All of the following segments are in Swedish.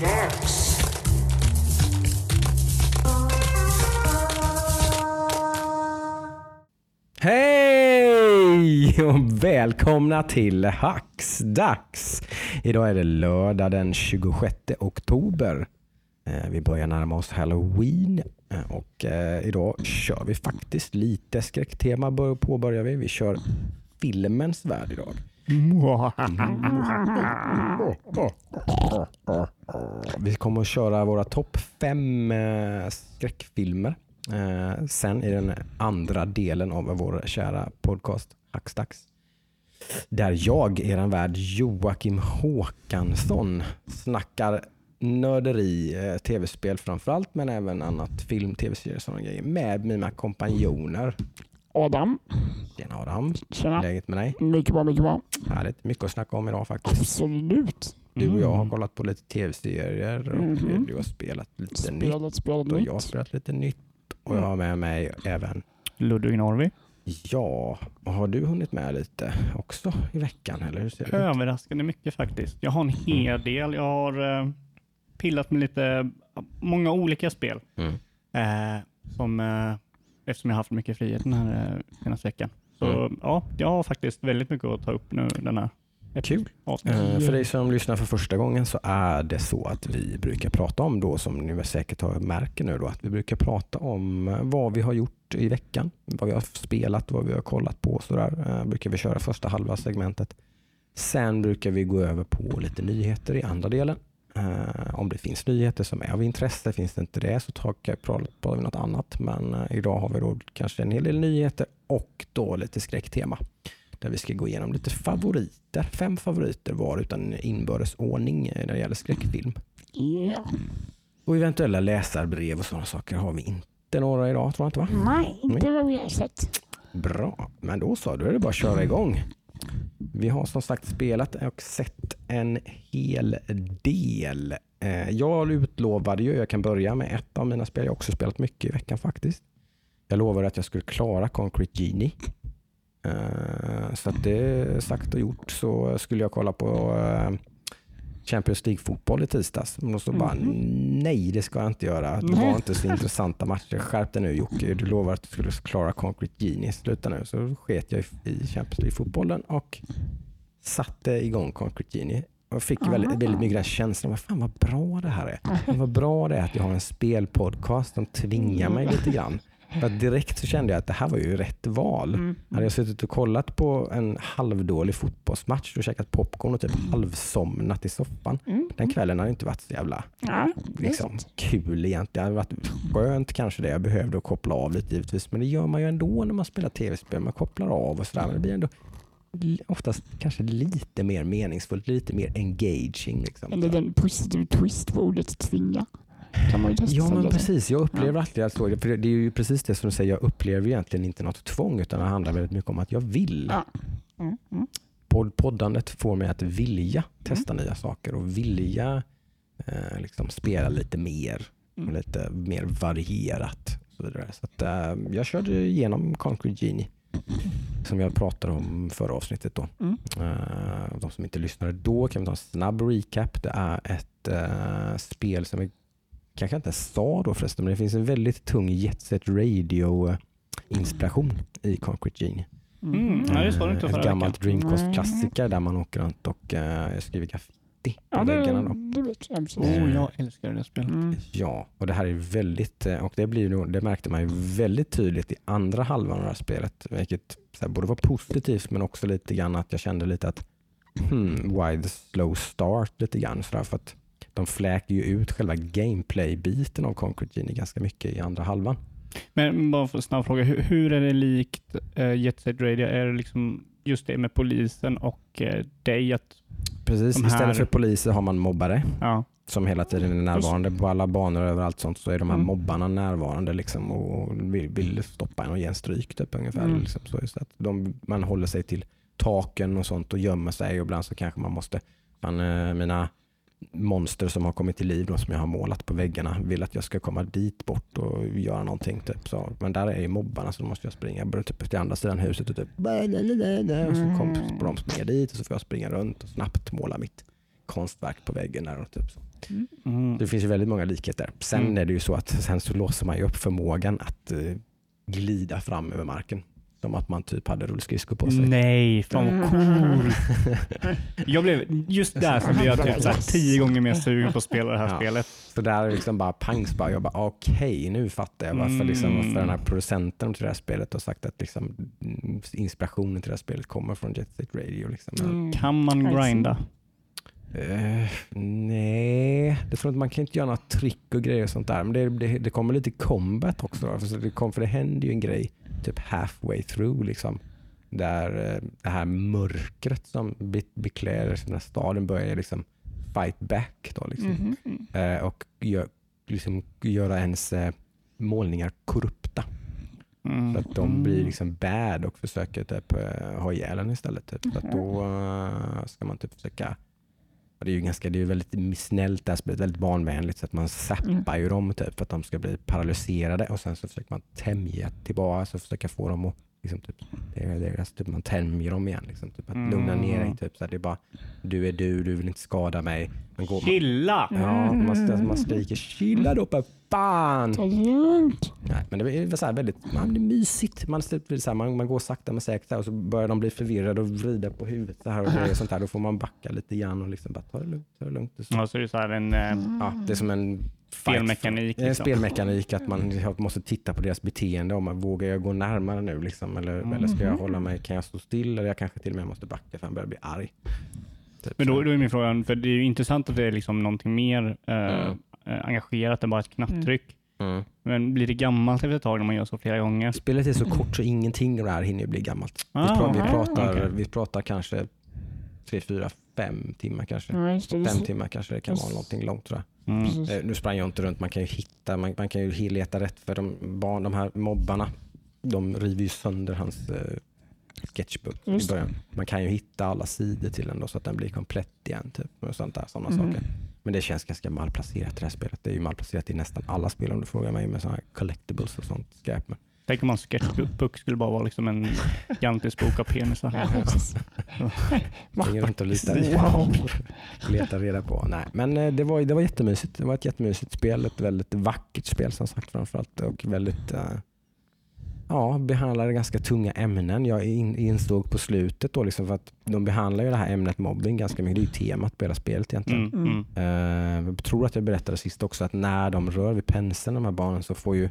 dags! Hej och välkomna till Hacksdags. Idag är det lördag den 26 oktober. Eh, vi börjar närma oss halloween eh, och eh, idag kör vi faktiskt lite skräcktema påbörjar vi. Vi kör filmens värld idag. Vi kommer att köra våra topp fem eh, skräckfilmer. Eh, sen i den andra delen av vår kära podcast Hackstacks. Där jag, eran värd Joakim Håkansson, snackar nörderi, eh, tv-spel framförallt, men även annat film, tv-serier och sådana grejer med mina kompanjoner. Adam, Tjena Adam, tjena. läget med dig? Mycket bra, mycket bra. Härligt, mycket att snacka om idag faktiskt. Absolut. Du och jag har kollat på lite tv-serier och Mhm. du har spelat lite nytt Spelet, spelet och jag har nytt. spelat lite nytt. Och jag har med mig även, Ludvig Norvi. ja, och har du hunnit med lite också i veckan? Eller hur ser det ut? Överraskande mycket faktiskt. Jag har en hel del. Jag har eh, pillat med lite, många olika spel. Mm. Eh, som, eh, eftersom jag haft mycket frihet den här eh, senaste veckan. Så Mm. ja, jag har faktiskt väldigt mycket att ta upp nu den här Kul. Eh, för dig som lyssnar för första gången så är det så att vi brukar prata om då, som ni säkert har märker nu då, att vi brukar prata om eh, vad vi har gjort i veckan, vad vi har spelat, vad vi har kollat på och sådär. Eh, brukar vi köra första halva segmentet. Sen brukar vi gå över på lite nyheter i andra delen. Eh, om det finns nyheter som är av intresse, finns det inte det så tar- pratar vi något annat. Men eh, idag har vi då kanske en hel del nyheter och då lite skräcktema där vi ska gå igenom lite favoriter. Fem favoriter var utan inbördes ordning eh, när det gäller skräckfilm. Ja. Och eventuella läsarbrev och sådana saker har vi inte några idag tror jag inte va? Nej, inte vad vi har sett. Bra, men då så, då är det bara att köra igång. Vi har som sagt spelat och sett en hel del. Eh, jag utlovade ju, jag kan börja med ett av mina spel, jag har också spelat mycket i veckan faktiskt. Jag lovade att jag skulle klara Concrete Genie. Eh, så att det är sagt och gjort så skulle jag kolla på eh, Champions League-fotboll i tisdags. Men så bara, nej det ska jag inte göra. Det var inte så intressanta matcher. Skärp dig nu Jocke, du lovade att du skulle klara Concrete Genie. Sluta nu. Så sket jag i Champions League-fotbollen och satte igång Concrete Genie. Och fick väldigt, väldigt mycket den känslan, vad fan vad bra det här är. Vad bra det är att jag har en spelpodcast som tvingar mig lite grann. För direkt så kände jag att det här var ju rätt val. Mm. Hade jag suttit och kollat på en halvdålig fotbollsmatch och käkat popcorn och typ halvsomnat i soffan. Den kvällen hade inte varit så jävla Ja, liksom, kul egentligen. Det hade varit skönt kanske det. Jag behövde att koppla av lite givetvis. Men det gör man ju ändå när man spelar tv-spel. Man kopplar av och sådär. Men det blir ändå oftast kanske lite mer meningsfullt, lite mer engaging. Liksom. Eller den positiv twist på ordet tvinga. Kan man ju testa Ja men precis, jag upplever alltid att så. För det är ju precis det som du säger, jag upplever egentligen inte något tvång utan det handlar väldigt mycket om att jag vill. Ja. Mm, mm. Podd- Poddandet får mig att vilja testa nya saker och vilja eh, liksom spela lite mer Mm. lite mer varierat. Och så vidare. Så att, eh, jag körde igenom Concrete Genie som jag pratade om förra avsnittet. Då. Mm. Eh, de som inte lyssnade då kan vi ta en snabb recap. Det är ett eh, spel som vi kanske inte sa då förresten, men det finns en väldigt tung Jet Set Radio inspiration i Concrete Genie. Mm. Ja, det sa du inte Eh, Ett gammalt veckan. Dreamcast-klassiker där man åker runt och uh, skriver graffiti på Ja, väggarna. Då. det, det. Oh, jag älskar det spelet. Mm. Ja, och det här är väldigt, eh, och det, blir, nog- det märkte man ju väldigt tydligt i andra halvan av det här spelet, vilket så här, borde vara positivt men också lite grann att jag kände lite att hmm, why the slow start lite grann sådär för att de fläker ju ut själva gameplay-biten av Concrete Genie ganska mycket i andra halvan. Men bara för en snabb fråga, hur, hur är det likt uh, Jet Set Radio? Är det liksom just det med polisen och eh, dig? Att, Precis, här- istället för poliser har man mobbare ja. som hela tiden är närvarande på alla banor och överallt sånt så är de här Mm. mobbarna närvarande liksom och vill, vill stoppa en och ge en stryk typ ungefär. Mm. Liksom, så just att de, man håller sig till taken och sånt och gömmer sig och ibland så kanske man måste, man, eh, mina monster som har kommit till liv då, som jag har målat på väggarna vill att jag ska komma dit bort och göra någonting. Typ. Så, men där är ju mobbarna så då måste jag springa bara typ till andra sidan huset och typ och så kom, får de springa dit och så får jag springa runt och snabbt måla mitt konstverk på väggen. Där och typ så. Mm. Det finns ju väldigt många likheter. Sen Mm. är det ju så att sen så låser man ju upp förmågan att eh, glida fram över marken. Som att man typ hade rullskridskor på sig. Nej, fan vad coolt. Jag blev, just där så blev jag typ så här tio gånger mer sugen på att spela det här Ja. spelet. Så där är liksom bara pangs bara. Jag bara okej, nu fattar jag varför, liksom, varför Mm. den här producenten till det här spelet har sagt att liksom, mm, inspirationen till det här spelet kommer från Jet Set Radio. Liksom. Mm. Kan man grinda? Eh, nej, det tror inte. Man kan inte göra några trick och grejer och sånt där. Men det, det, det kommer lite combat också. Då. För, det, kom, för det händer ju en grej typ halfway through. Liksom, där eh, det här mörkret som be- beklär den här staden börjar liksom fight back. Då, liksom. Mhm, mm. eh, och gör, liksom, göra ens eh, målningar korrupta. Mm. Så att de blir liksom bad och försöker typ, ha ihjäl en istället. Typ. Så att då ska man typ försöka och det är ju ganska, det är ju väldigt snällt det här spelet, väldigt barnvänligt så att man zappar ju dem typ för att de ska bli paralyserade och sen så försöker man tämja tillbaka så försöka få dem att liksom typ, det är, det är, alltså typ man tämjer dem igen. Liksom, typ, att lugna ner dig. Mm. Typ, så här, det är bara du är du, du vill inte skada mig. Men går man, Chilla! ja, man, man skriker chilla då för fan. Ta det lugnt. Nej, men det är så här väldigt man, det är mysigt. Man, blir så här, man, man går sakta men säkert och så börjar de bli förvirrade och vrida på huvudet så här och grejer sånt där. Då får man backa lite grann och liksom bara ta det lugnt. Ta det lugnt. Och så, Ja, så är det så här en eh, ja, det är som en spelmekanik. En Liksom. spelmekanik att man måste titta på deras beteende. Om man vågar jag gå närmare nu liksom, eller, eller ska jag hålla mig, kan jag stå still eller jag kanske till och med måste backa för han börjar bli arg. Typ Men då, då är min fråga, för det är ju intressant att det är liksom någonting mer eh, Mm. Eh, engagerat än bara ett knapptryck. Mm. Men blir det gammalt efter ett tag när man gör så flera gånger? Spelet är så kort så ingenting av det här hinner ju bli gammalt. Vi, Ah, vi, okej. pratar, Okej. vi pratar kanske tre, fyra, fem timmar kanske. Det. Fem timmar kanske det kan vara någonting långt tror jag. Mm. Eh, Nu sprang jag inte runt, man kan ju hitta, man, man kan ju leta rätt för de, barn, de här mobbarna. De river ju sönder hans eh, sketchbook i början. Man kan ju hitta alla sidor till den då, så att den blir komplett igen. Typ, och sånt där, sådana Mm. saker. Men det känns ganska malplacerat det här spelet. Det är ju malplacerat i nästan alla spel om du frågar mig med sådana här collectibles och sånt skräp. Men Tänk om man sketchbook skulle bara vara liksom en gigantisk bok av penisar. Springer runt och letar, Wow. letar reda på. Nej, men eh, det var, det var jättemysigt. Det var ett jättemysigt spel. Ett väldigt vackert spel som sagt framförallt. Och väldigt eh, ja, behandlade ganska tunga ämnen. Jag in, insåg på slutet då, liksom för att de behandlar ju det här ämnet mobbing ganska mycket. Det är ju temat på hela spelet egentligen. Mm, mm. Eh, jag tror att jag berättade sist också att när de rör vid penseln, de här barnen, så får ju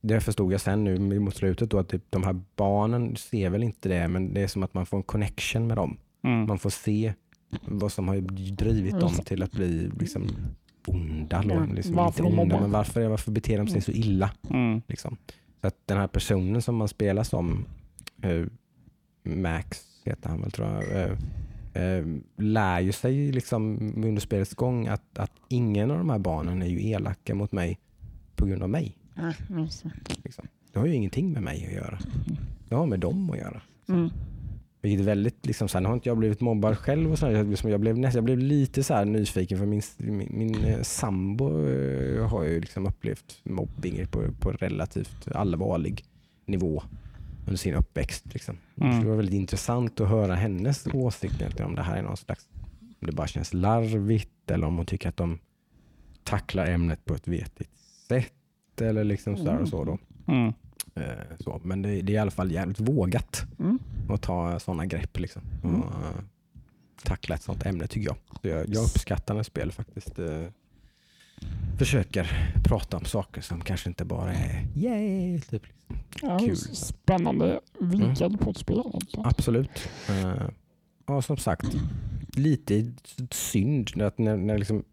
det förstod jag sen nu mot slutet då att typ, de här barnen ser väl inte det men det är som att man får en connection med dem. Mm. Man får se vad som har drivit dem till att bli liksom onda. då. Ja, Liksom, varför inte onda men varför, varför beter de sig så illa? Mm. Liksom. Att den här personen som man spelar som, eh, Max heter han väl tror jag, eh, eh, lär ju sig liksom under spelets gång att, att ingen av de här barnen är ju elaka mot mig på grund av mig. Ja, det. Liksom. Det har ju ingenting med mig att göra. Det har med dem att göra. Mm. Vilket är väldigt, liksom, nu har inte jag blivit mobbad själv och så här, liksom, jag, blev, nästan- jag blev lite så här nyfiken för min, min, min eh, sambo eh, har ju liksom upplevt mobbing på, på relativt allvarlig nivå under sin uppväxt. Liksom. Mm. Det var väldigt intressant att höra hennes åsikt om det här är någon slags, om det bara känns larvigt eller om hon tycker att de tacklar ämnet på ett vetigt sätt eller liksom så, och så då. Mm. Eh, så. Men det, det är i alla fall jävligt vågat Mm. att ta sådana grepp liksom. Mm. Och, eh, tackla ett sådant ämne tycker jag. Så jag, jag uppskattar när spel faktiskt eh, försöker prata om saker som kanske inte bara är yay. Typ. Ja, Kul. Spännande vinkel på ett spel. egentligen. Absolut. Eh, ja, som sagt, lite synd att när, när liksom,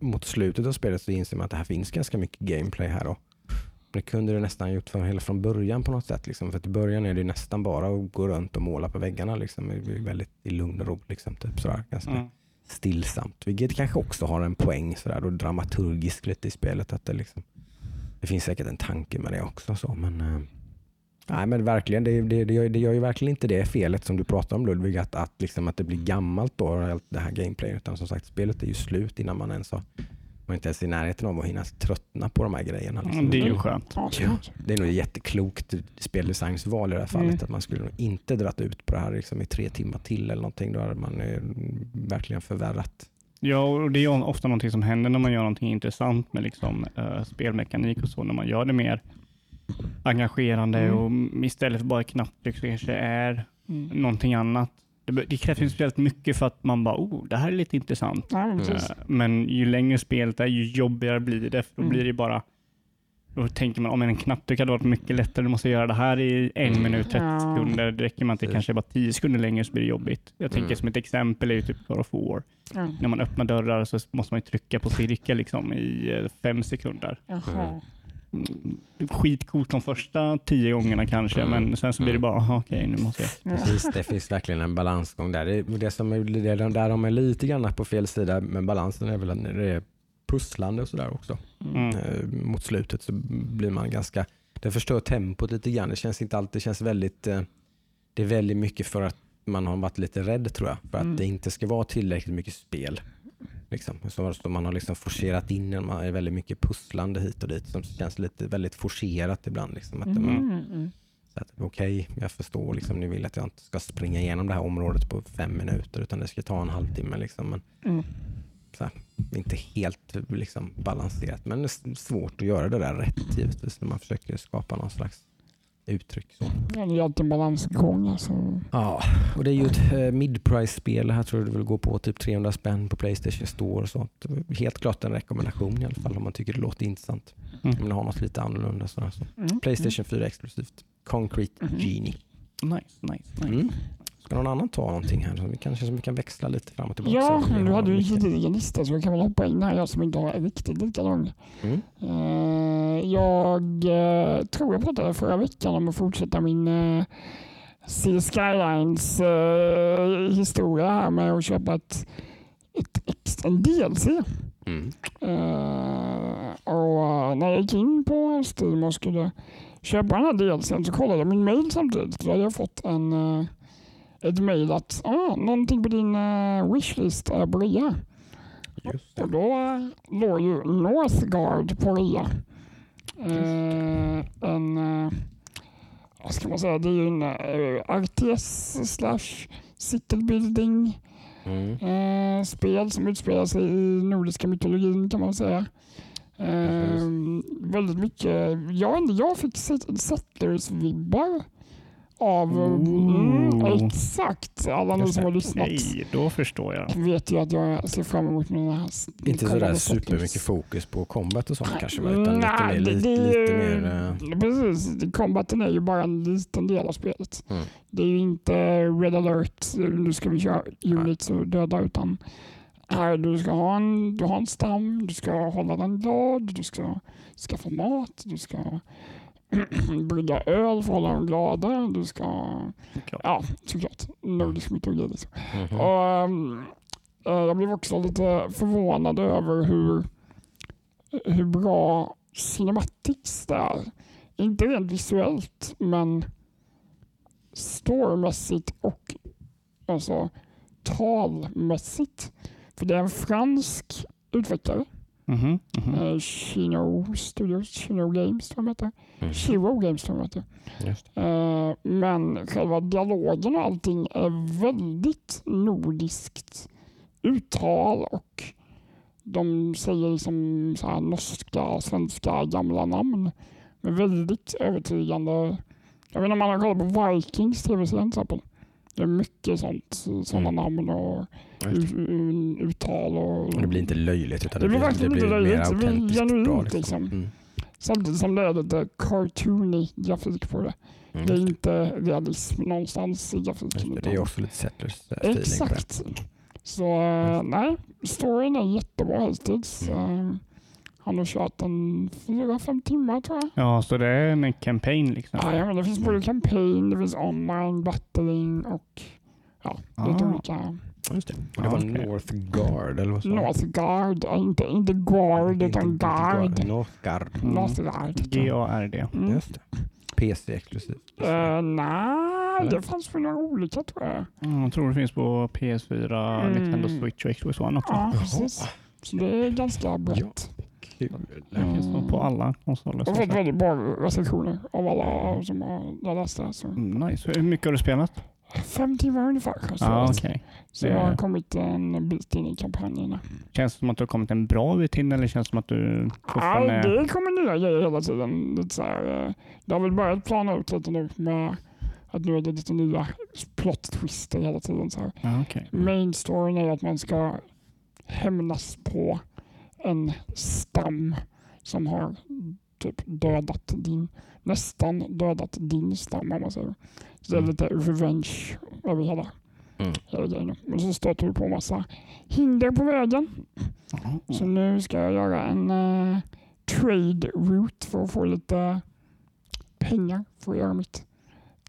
mot slutet av spelet så inser man att det här finns ganska mycket gameplay här. Och det kunde det nästan gjort från, hela från början på något sätt. Liksom. För i början är det nästan bara att gå runt och måla på väggarna. Liksom. Det är väldigt i lugn och ro. Liksom, typ sådär. Ganska Mm. stillsamt. Vilket kanske också har en poäng sådär, och dramaturgiskt lite i spelet. Att det, liksom, det finns säkert en tanke med det också. Så, men, eh, nej, men verkligen, det, det, det, gör, det gör ju verkligen inte det felet som du pratar om Ludvig, att, att, liksom, att det blir gammalt då, allt det här gameplayet. Utan som sagt, spelet är ju slut innan man ens har man är inte ens i närheten av att hinna tröttna på de här grejerna. Liksom. Mm, Det är ju skönt. Ja, det är nog ett jätteklokt speldesignsval i det här fallet. Mm. Att man skulle nog inte dratt ut på det här liksom i tre timmar till eller någonting. Då hade man eh, verkligen förvärrat. Ja, och det är ju ofta någonting som händer när man gör någonting intressant med liksom, eh, spelmekanik och så, när man gör det mer engagerande Mm. och istället för bara knapptryck så kanske det är Mm. någonting annat. Det, det krävs ju speciellt mycket för att man bara, oh, det här är lite intressant. Ja, men. Eh, Men ju längre spelet är, ju jobbigare blir det. För då Mm. blir det bara, då tänker man om en knapptryck hade varit mycket lättare, du måste göra det här i en Mm. minut, 30 Ja. sekunder. Det räcker med att det kanske är bara 10 sekunder längre så blir det jobbigt. Jag tänker Mm. som ett exempel är ju typ God of War. När man öppnar dörrar så måste man ju trycka på cirkel liksom i eh, fem sekunder. Jaha. Mm, Skitcoolt de första tio gångerna kanske, Mm. men sen så blir det bara, aha, okej nu måste jag. Precis, det finns verkligen en balansgång där. Det, det som är, det, är- där de är lite grann på fel sida med balansen är väl att när det är pusslande och sådär också. Mm. Eh, mot slutet så blir man ganska, det förstör tempot lite grann. Det känns inte alltid, det känns väldigt, eh, det är väldigt mycket för att man har varit lite rädd tror jag. För att Mm. det inte ska vara tillräckligt mycket spel. Liksom. Så, så man har liksom forcerat in, en- man är väldigt mycket pusslande hit och dit som känns lite väldigt forcerat ibland. Liksom. Att det- man, Mm. Mm. att, Okej, jag förstår. Liksom, ni vill att jag inte ska springa igenom det här området på fem minuter utan det ska ta en halvtimme. Liksom. Men Mm. inte helt liksom, balanserat. Men det är svårt att göra det där rätt givetvis när man försöker skapa någon slags uttryck. Så. Ja, det är alltid balansgång. Alltså. Ja, och det är ju ett eh, mid-price-spel. Här tror jag det vill gå på typ 300 spänn på Playstation Store och sånt. Helt klart en rekommendation i alla fall om man tycker det låter intressant. Mm. Om man har något lite annorlunda. Sådär, så. Mm. Playstation 4 exklusivt. Concrete Mhm. Genie. Nice, nice, nice. Mm. Ska någon annan ta någonting här? Så vi kanske som vi kan växla lite fram och tillbaka. Ja, du har hade ju en gedigen lista så jag kan väl hoppa in här, jag som inte har riktigt lika lång. Mm. Eh, jag eh, tror jag pratade förra veckan om att fortsätta min uh, Sea Skylines historia här med att köpa ett, ett, en DLC. Mm. Och när jag gick in på Steam och skulle köpa den här DLCn så kollade jag min mail samtidigt. Då hade jag fått en, ett mail att ah, någonting på din uh, wishlist är på rea. Och då eh, låg ju Northgard på rea. Eh, en, eh, vad ska man säga, det är ju en uh, RTS slash city building Mm. eh, spel som utspelar sig i nordiska mytologin kan man säga. Eh, väldigt mycket, inte, jag fick set- Settlers-vibbar av, mm, Ooh. exakt, alla ni som har lyssnat Nej, då förstår jag. vet ju att jag ser fram emot mina Inte sådär supermycket fokus på combat och sånt kanske va? utan lite Nej, mer, det- lite, det- lite mer eh, Precis, combaten är ju bara en liten del av spelet. Mm. Det är ju inte red alert, nu ska vi köra units och döda utan här du ska ha en, du har en stam, du ska hålla den glad, du ska skaffa mat, du ska brygga öl för att hålla dem glada, du ska, ja såklart, nordisk mytologi liksom. mhm. Och, ehm, eh, jag blev också lite förvånad över hur, hur bra cinematics det är. Inte rent visuellt, men storymässigt och alltså, talmässigt. För det är en fransk utvecklare, Mhm, mhm. eh, Chino Studios, Chino Games tror jag de heter. Mhm. Chiro Games tror jag de. Eh, Men själva dialogen och allting är väldigt nordiskt uttal och de säger liksom så här norska, svenska gamla namn med väldigt övertygande. Jag vet inte om man har kollat på Vikings tv-serien till exempel. Det är mycket sånt, sådana Mm. namn och uttal. Och, Och det blir inte löjligt utan Det blir verkligen det blir inte löjligt, det blir genuint, bra. liksom. Mm. Samtidigt som det är lite cartoony grafik på det. Mm. Det är inte realism någonstans i grafiken. Det. Det är också lite settlers eh, feeling. Exakt. Så eh, nej, storyn är jättebra hittills. Mm. Han har kört en fyra, fem timmar tror jag. Ja, så det är en campaign liksom. Ja, ja, men det finns både campaign, det finns online battling och ja, lite Ah. olika. Just det. Och det Ja, var okej. Northgard eller vad sa du? Northgard, inte, inte guard Inte- utan guard. Northgard. Mm. Northgard. G-A-R-D. Mm. Just det. PC exklusivt. Eh, nej, det fanns väl några olika tror jag. Mm, jag tror det finns på PS4, Mm. Nintendo Switch och Xbox One också. Ja, precis. Så det är ganska brett. Kul. Det finns nog på alla konsoler. Jag har fått väldigt bra recensioner av alla som har jag läste. Så. Mm, Nice. Hur mycket har du spelat? fem timmar ungefär. kanske. Ja, okej. Så Det- jag har kommit en bit in i kampanjerna. Känns det som att du har kommit en bra bit in eller känns det som att du Ja, fortfarande... det kommer nya grejer hela tiden. Lite så här, eh, det har väl börjat plana ut lite nu med att nu är det lite nya plot twister hela tiden. Så här. Ja, okej. Main storyn är att man ska hämnas på en stam som har typ dödat din, nästan dödat din stam om man säger. Så det är Mm. lite revenge över hela, Mm. hela grejen. Men så stöter du på massa hinder på vägen. Så nu ska jag göra en eh, trade route för att få lite pengar för att göra mitt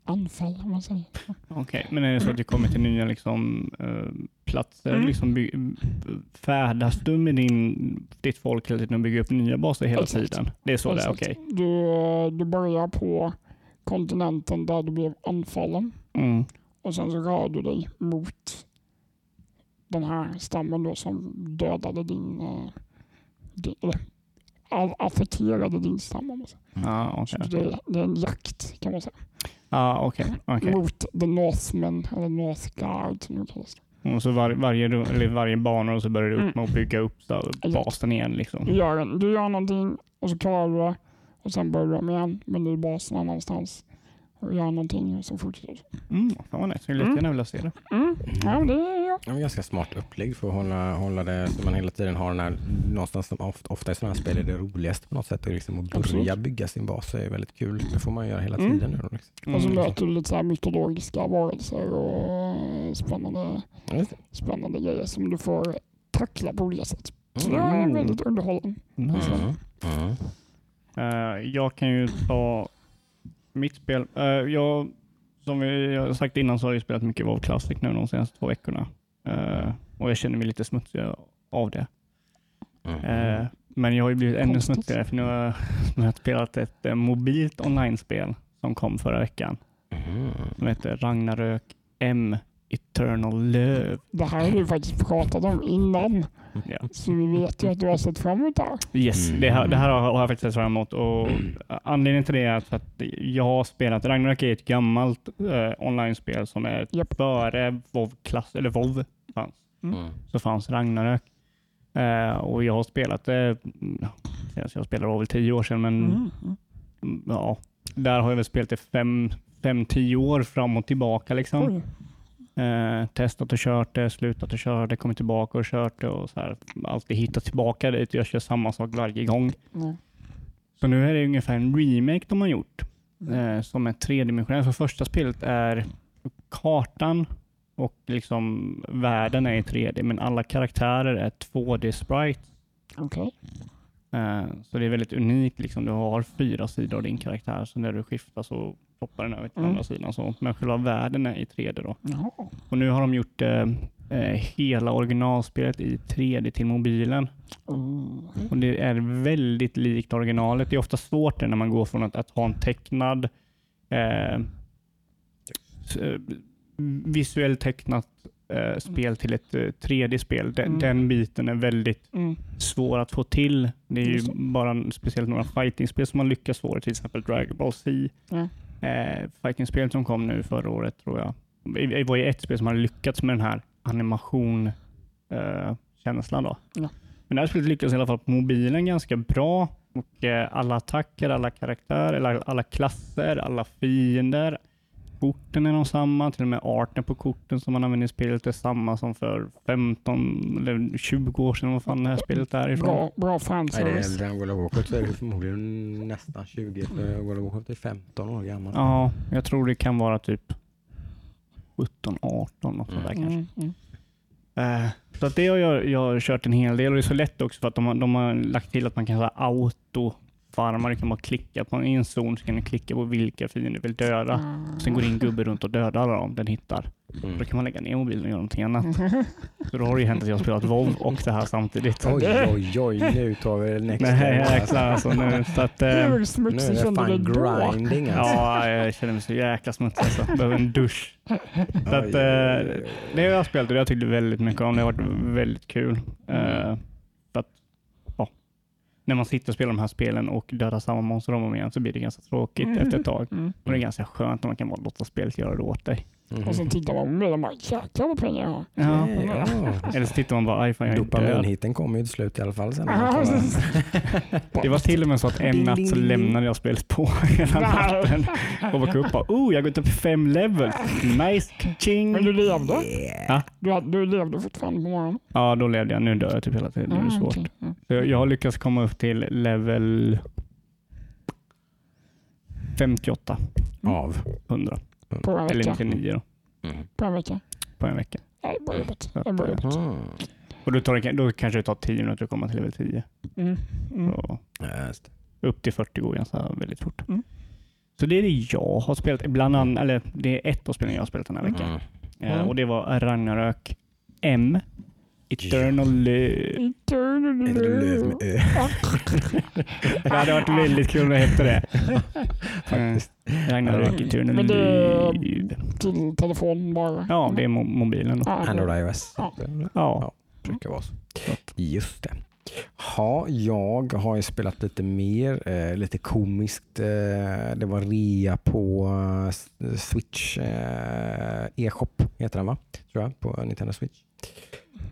anfall om man säger. Okej, men är det så att du kommer till nya liksom, eh, platser, Mm. liksom by- färdas du med din, ditt folk hela tiden och bygger upp nya baser hela Exakt. tiden? Det är så det är, Exakt. okej. Du, du börjar på kontinenten där du blev anfallen Mm. och sen så rör du dig mot den här stammen då som dödade din, eh, din affekterade din stam. om man säger. Ja, Så okej. det, är- det är en jakt kan man säga. Ja, okej. okej. Mot the Northmen eller North Guard som det kallas. Och så var, varje, eller varje bana och så börjar du upp Mm. med att bygga upp så, basen igen. Liksom. Du gör, du gör någonting och så klarar du det och sen börjar du om igen men du är basen annanstans. Och gör någonting och så fortsätter. Mm, fan vad nice. Jag skulle Mm. jättegärna vilja se det. Mm. Ja, det är jag. Ja, men ganska smart upplägg för att hålla, hålla det så man hela tiden har den här, någonstans som ofta, ofta i sådana här spel är det roligaste på något sätt. Och liksom att börja Absolut. bygga sin bas är väldigt kul. Det får man göra hela Mm. tiden nu då. Liksom. Och så Mm. möter du lite så här mytologiska varelser och spännande, just det. spännande grejer som du får tackla på olika sätt. Så det Mm. är väldigt underhållande. Mm. Mm. Eh, jag kan ju ta mitt spel. Eh, jag, som vi jag har sagt innan så har jag spelat mycket WoW Classic nu de senaste två veckorna. Eh, och jag känner mig lite smutsig av det. Mm. Eh, men jag har ju blivit ännu Konstigt. smutsigare för nu har jag, nu har jag spelat ett eh, mobilt online-spel som kom förra veckan. Mm. Som heter Ragnarök M Eternal Love. Det här har du faktiskt pratat om innan. Ja. Så vi vet ju att du har sett fram emot det här. Yes, Mm. det, här, det här har har jag faktiskt sett fram emot. Och anledningen till det är att, att jag har spelat, Ragnarök är ett gammalt eh, online-spel som är Japp. före WoW klass, eller WoW fanns. Mm. Så fanns Ragnarök. Eh, och jag har spelat det, mm, senast jag spelade väl tio år sedan, men Mm. mm, ja, där har jag väl spelat det fem, fem, tio år fram och tillbaka. Liksom. Oj. Eh, testat och kört det, slutat och kört det, kommit tillbaka och kört det och så här, alltid hittat tillbaka dit. Jag kör samma sak varje gång. Nej. Så nu är det ungefär en remake de har gjort Mm. eh, som är tredimensionell. Så första spelet är kartan och liksom världen är i 3D men alla karaktärer är 2D sprites. Okej. Eh, så det är väldigt unikt. Liksom. Du har fyra sidor av din karaktär så när du skiftar så hoppar den över till Mm. andra sidan. Så. Men själva världen är i 3D. Då. Jaha. Och nu har de gjort eh, eh, hela originalspelet i 3D till mobilen. Mm. Och det är väldigt likt originalet. Det är ofta svårt när man går från att, att ha en tecknad eh, eh, visuellt tecknat eh, spel till ett eh, 3D-spel. Den, Mm. den biten är väldigt Mm. svår att få till. Det är ju bara en- speciellt några fightingspel som man lyckas få till exempel Dragon Ball C. Eh, fightingspelet som kom nu förra året tror jag. Det var ju ett spel som hade lyckats med den här animation eh. Ja. Men det här spelet lyckades i alla fall på mobilen ganska bra. Och eh, alla attacker, alla karaktärer, alla, alla klasser, alla fiender. Korten är de samma, till och med arten på korten som man använder i spelet är samma som för 15 eller 20 år sedan. Vad fan det här spelet är ifrån. Bra, bra det är fanservice. äldre än World of Warcraft så är det förmodligen nästan 20. För World of Warcraft är 15 år gammal. Ja, jag tror det kan vara typ 17, 18 något sånt där Mm. kanske. Mm. Mm. Eh, så att det har jag, jag har kört en hel del och det är så lätt också för att de har, de har lagt till att man kan ha auto farma. Du kan bara klicka på en zon så kan du klicka på vilka fiender du vill döda. Ah. Sen går din gubbe runt och dödar alla dem den hittar. Mm. Då kan man lägga ner mobilen och göra någonting annat. Så då har det ju hänt att jag har spelat WoW och det här samtidigt. Oj, oj, oj, nu tar vi next Nej alltså nu. Så att, eh, Nu smutsig är det kände du fan grinding alltså. ja, jag känner mig så jäkla smutsig alltså. Behöver en dusch. Så att, eh, det har jag spelat och det har jag tyckt väldigt mycket om. Det har varit väldigt kul. Eh, när man sitter och spelar de här spelen och dödar samma monster om och om igen så blir det ganska tråkigt Mm. efter ett tag. Mm. Och det är ganska skönt när man kan bara låta spelet göra det åt dig. Mhm. Och sen tittar man på mobilen och bara jäklar vad pengar jag har. Ja. Ja. Eller så tittar man bara, aj fan jag. Dopaminhitten kommer ju till slut i alla fall. Sen. Det var till och med så att en natt så lämnade jag spelet på hela natten och vaknade upp och bara, oh jag har gått upp fem levels. Nice, ching. Men du levde? Yeah. Du, du levde fortfarande på morgonen? Ja, då levde jag. Nu dör jag typ hela tiden. Det är Ah, svårt. Så jag, jag har lyckats komma upp till level 58, Av. 100. På en Eller vecka? 99 då, På en vecka? på en vecka. Är bra jobbat. Det är bra jobbat. Mm. Och då, tar det, då kanske det tar 10 minuter att komma till level 10. Mm. Mm. Så upp till 40 går ganska väldigt fort. Mm. Så det är det jag har spelat. Bland annat, eller det är ett av spelen jag har spelat den här veckan. Mm. Eh, Mm. och det var Ragnarök M. Eternal Live. Eternal löv med ö? Det hade varit väldigt kul om det hette det. Faktiskt. Eh, Ragnarök Eternal Men det- Live. Till telefon bara? Ja, det är mo- mobilen då. Android iOS. Ja. Ja. brukar vara så. Just det. Ja, jag har ju spelat lite mer, eh, lite komiskt. Eh, det var rea på eh, Switch, eh, e-shop heter den va? Tror jag, på Nintendo Switch.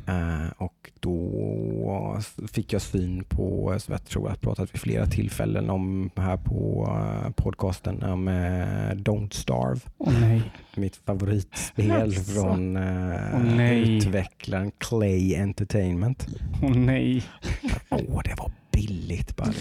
Eh, och då fick jag syn på, eh, som jag tror jag pratat vid flera tillfällen om här på eh, podcasten, om Don't Starve. Nej. Mitt favoritspel från nej. utvecklaren Clay Entertainment. Åh nej. Åh, det var billigt bara.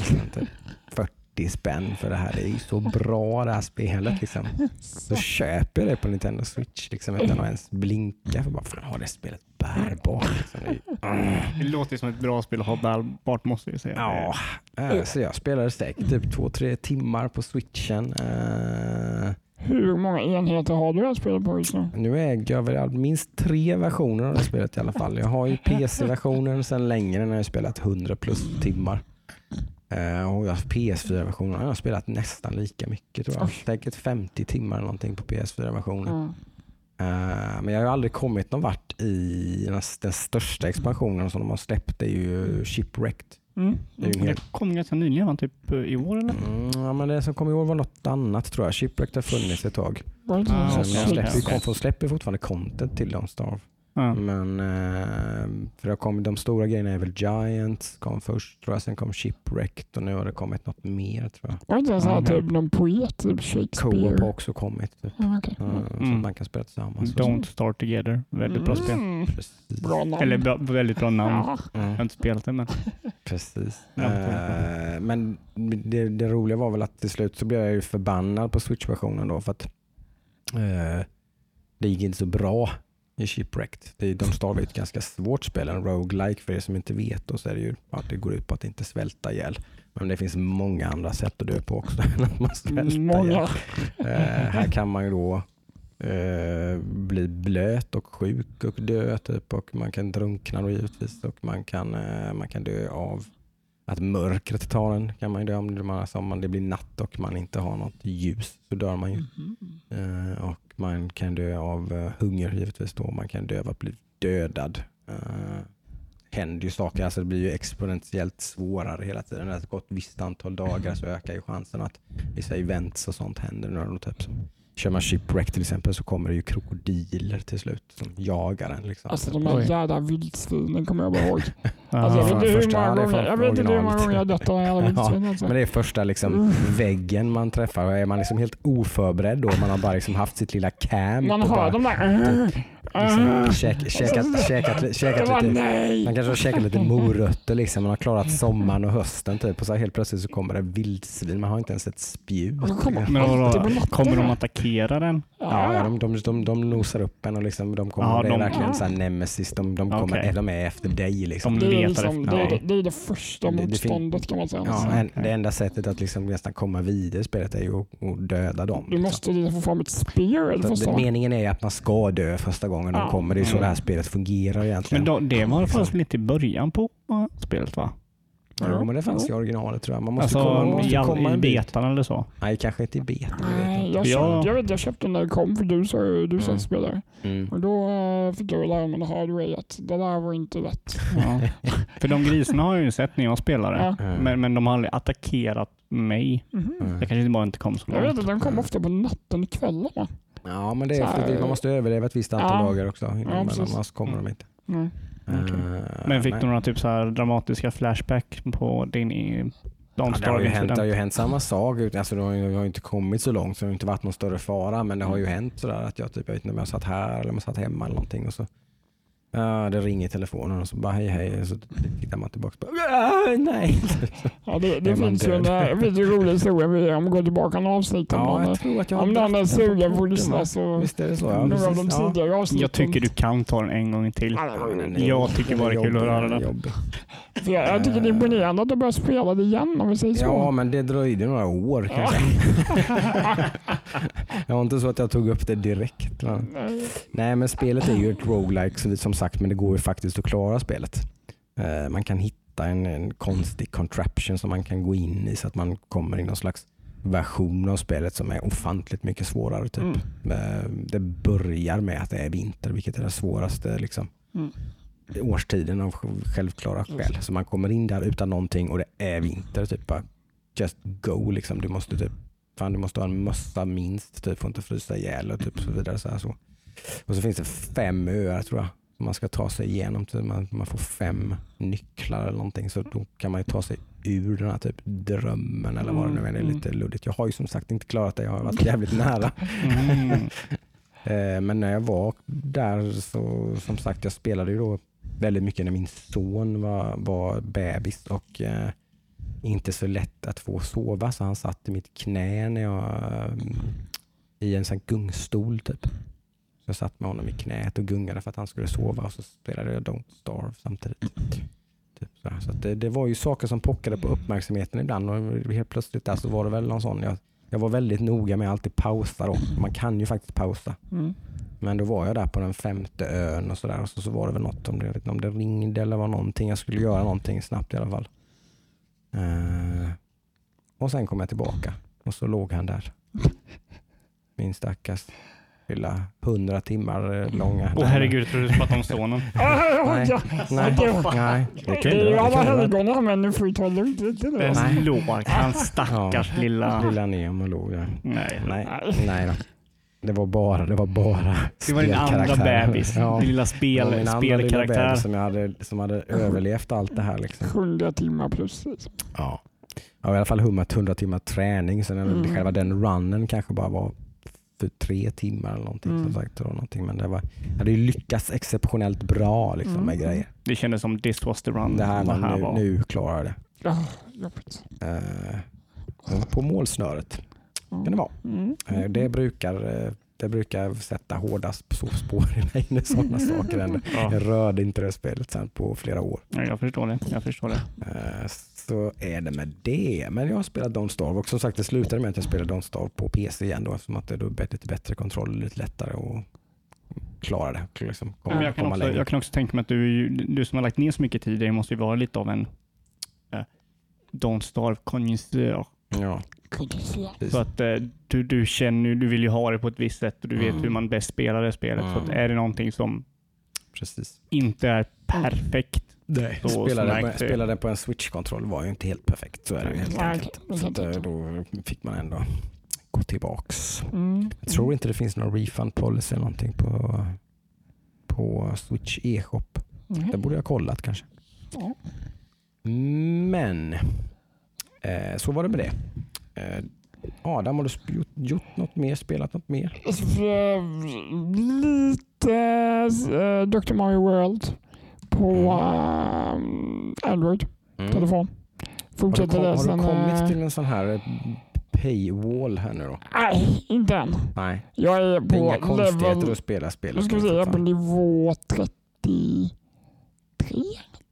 Liksom. Typ 40 spänn för det här. Det är ju så bra det här spelet. Liksom. Så köper jag det på Nintendo Switch liksom, utan att ens blinka. För bara, fan har det spelet bärbart? Liksom. Det ju- Det låter ju som ett bra spel att ha bärbart måste jag säga. Ja, eh, så jag spelade säkert typ två, tre timmar på switchen. Eh, Hur många enheter har du det här spelet på just nu? Nu äger jag väl minst tre versioner av det spelet i alla fall. Jag har ju PC-versionen sedan längre när jag spelat 100 plus timmar. Eh, och jag har PS4-versionen har jag spelat nästan lika mycket tror jag. Oj. Säkert 50 timmar eller någonting på PS4-versionen. Ja. Eh, men jag har aldrig kommit någon vart i den, den största expansionen som de har släppt. Det är ju Shipwrecked. Mm. Det är en Det kom ganska nyligen, va? typ eh, i år eller? Mm, ja, men det som kom i år var något annat tror jag. Shipwrecked har funnits ett tag. Ah, Sen okej, de släpper, de släpper fortfarande content till Don't Starve. Ja. Men eh, för det kom, de stora grejerna är väl Giants kom först tror jag, sen kom Shipwrecked och nu har det kommit något mer tror jag. Var det inte så här Mhm. typ någon poet, typ Shakespeare? Co-op har också kommit. Typ. Okej. Uh, Så Mm. att man kan spela tillsammans. och Don't så. Start Together. Väldigt bra spel. Mm. Precis. Bra namn. Eller bra, väldigt bra namn. Ja. Jag har Mm, inte spelat det men. precis. Eh, men det, det roliga var väl att till slut så blev jag ju förbannad på Switch-versionen då för att eh, det gick inte så bra i Shipwrecked. Det är, de stavar ju ett ganska svårt spel, en roguelike för er som inte vet. Och så är det ju att det går ut på att inte svälta ihjäl. Men det finns många andra sätt att dö på också än att man svälter. Många. Eh, här kan man ju då eh, bli blöt och sjuk och dö typ och man kan drunkna då givetvis och man kan, eh, man kan dö av att mörkret tar en. Kan man ju dö om man, alltså om man, det blir natt och man inte har något ljus så dör man ju. Mhm. Eh, och man kan dö av eh, hunger givetvis då. Man kan dö av att bli dödad. Uh, händer ju saker, alltså det blir ju exponentiellt svårare hela tiden. När det har gått ett visst antal dagar så ökar ju chansen att vissa events och sånt händer. Typ som, kör man shipwreck till exempel så kommer det ju krokodiler till slut som jagar en. Liksom. Alltså de här jävla vildsvinen kommer jag bara ihåg. Alltså, jag Ja. vet inte hur många det är gånger jag, vet inte hur många originalet. gånger jag har dött av en jävla vildsvin. Alltså. Men det är första liksom, väggen man träffar. Är man liksom helt oförberedd då? Man har bara liksom haft sitt lilla camp. Man och bara, hör de där... liksom, käk, käkat, lite nej! Man kanske har käkat lite morötter, liksom. man har klarat sommaren och hösten typ. och så helt plötsligt så kommer det vildsvin. Man har inte ens ett spjut. Men vadå, kommer de attackera den? Ja, de, de, de, de nosar upp en och liksom, de kommer, Ja, det är de- verkligen så här nemesis. De, de, kommer, Okej. de är efter dig. Liksom. De Det är, letar liksom, efter- ja. det, det är det första Det- det fin- motståndet kan man säga. Ja, en, det enda sättet att liksom nästan komma vidare i spelet är ju att, döda dem. Du liksom. måste liksom få fram ett spear Meningen är att man ska dö första gången de Ja. kommer. Det är så Mm. det här spelet fungerar egentligen. Men då, det var fanns väl inte i början på uh, spelet va? Jo, men det fanns i originalet tror jag. Man måste Alltså komma, man måste i, komma i en bit. betan eller så? Nej, kanske inte i beta. det vet jag Nej, jag, Ja. köpte, jag, vet, jag köpte den när det kom för du sa ju du Mm. spelare. Mm. Och då eh, fick jag lära mig hard way att det där var inte rätt. Ja. För de grisarna har jag ju sett när jag spelade. Ja. Mm. Men, men de har aldrig attackerat mig. Mm. Jag kanske inte bara inte kom så Jag vet långt. att de kom Mm. ofta på natten och kvällarna. Ja, men det är det, man måste överleva ett visst antal Ja. dagar också. Ja, annars kommer de inte. Nej. Okej. Eh, Men fick nej. du några typ så här dramatiska flashback på din i Ja, det, har ju hänt, det har ju hänt samma sak. Alltså, det har ju, det har ju inte kommit så långt så det har inte varit någon större fara. Men det har ju hänt sådär att jag, typ, jag vet inte om jag satt här eller om jag satt hemma eller någonting. Och så, ja, det ringer i telefonen och så bara hej hej. Så tittar man tillbaka och bara "Ah, nej. Ja, det det Är man finns ju en, det en rolig historia vi- om vi går tillbaka några avsnitt. Om, Ja, jag tror att jag om någon är sugen på att lyssna så Visst är det så? Ja, några av de tidigare avsnitten. Jag tycker du kan ta den en gång till. Det Jag tycker bara det är kul att höra den det. jag, jag tycker det är imponerande att du börjar spela det igen om vi säger så. Ja, men det dröjde några år kan jag säga. Det var inte så att jag tog upp det direkt. va. Nej. Nej, men spelet är ju ett roguelike så det- som sagt, men det går ju faktiskt att klara spelet. Eh, Man kan hitta en, en konstig contraption som man kan gå in i så att man kommer i någon slags version av spelet som är ofantligt mycket svårare. Typ. Mm. Eh, Det börjar med att det är vinter, vilket är det svåraste liksom, Mm. årstiden av självklara skäl. Så man kommer in där utan någonting och det är vinter. Typ bara, just go liksom. Du måste typ Fan, du måste ha en mössa minst, typ, får inte frysa ihjäl och typ så vidare. Så här, så. Och så finns det fem öar tror jag som man ska ta sig igenom. Typ. Man, man får fem nycklar eller någonting så då kan man ju ta sig ur den här typ drömmen eller vad det nu är. Det är Mm. lite luddigt. Jag har ju som sagt inte klarat det. Jag har varit jävligt nära. Mm. Eh, Men när jag var där så som sagt jag spelade ju då väldigt mycket när min son var, var bebis och eh, inte så lätt att få sova så han satt i mitt knä när jag eh, i en sån gungstol typ. Så jag satt med honom i knät och gungade för att han skulle sova och så spelade jag Don't Starve samtidigt. Typ så så det, det var ju saker som pockade på uppmärksamheten ibland och helt plötsligt där så var det väl någon sån jag, jag var väldigt noga med att alltid pausa då. Man kan ju faktiskt pausa. Mm. Men då var jag där på den femte ön och sådär och så, så var det väl något om det, om det ringde eller var någonting. Jag skulle göra någonting snabbt i alla fall. Eh, och sen kom jag tillbaka och så låg han där. Min stackars lilla hundra timmar eh, långa. Åh herregud, jag trodde du pratade om sonen. Nej, nej, nej. Det Det kunde är alla helgona men nu får vi ta det lugnt. Den låg, hans stackars lilla... Lilla Nemo låg där. Nej. Nej, nej då. Det var bara, det var bara Det var din andra bebis. Ja. Din lilla Det spel, min andra lilla spelkaraktär. bebis som, jag hade, som hade överlevt allt det här. Liksom. 100 timmar plus. Ja. Jag har i alla fall hummat 100 timmar träning. Sen Mm. själva den runnen kanske bara var för tre timmar eller någonting. Mm. Som sagt, eller någonting. Men det var, jag hade ju lyckats exceptionellt bra liksom, med Mm. grejer. Det kändes som this was the run. Det här, var, nu, var. nu klarar jag det. Ja, jobbigt. Eh, på målsnöret kan det vara. Mm. Eh, det, brukar, eh, det brukar sätta hårdast på spår i mig när sådana saker händer. Ja, Jag rörde inte det spelet sen på flera år. ja, jag förstår det. Jag förstår det. Eh, Så är det med det. Men jag har spelat Don't Starve och som sagt det slutade med att jag spelade Don't Starve på PC igen då eftersom att det är då lite bättre kontroll och lite lättare att klara det. Liksom komma, jag, kan också, jag kan också tänka mig att du, du som har lagt ner så mycket tid det måste ju vara lite av en eh, Don't Starve konnässör. Ja, Precis. Så att eh, du, du känner ju- du vill ju ha det på ett visst sätt och du vet Mm. hur man bäst spelar det spelet. Så att Mm. är det någonting som precis. inte är perfekt, Nej. Så- så Spelade, märkte på, en Switch-kontroll var ju inte helt perfekt. Så är det ju helt Nej, enkelt. Så att, eh, då fick man ändå gå tillbaks. Mm. Jag tror inte det finns någon refund policy eller någonting på, på Switch e-shop. Mm. Det borde jag ha kollat kanske. Men eh, så var det med det. Eh, Adam, har du gjort, gjort något mer? Spelat något mer? Lite äh, Dr. Mario World på Mm. äh, Android, telefon. Har du, Fortsätter kom, det har du kommit äh, till en sån här eh, paywall här nu då? Nej, inte än. Nej, Jag är det är inga på konstigheter level... att spela spelet. Ska vi se, jag är på nivå 33.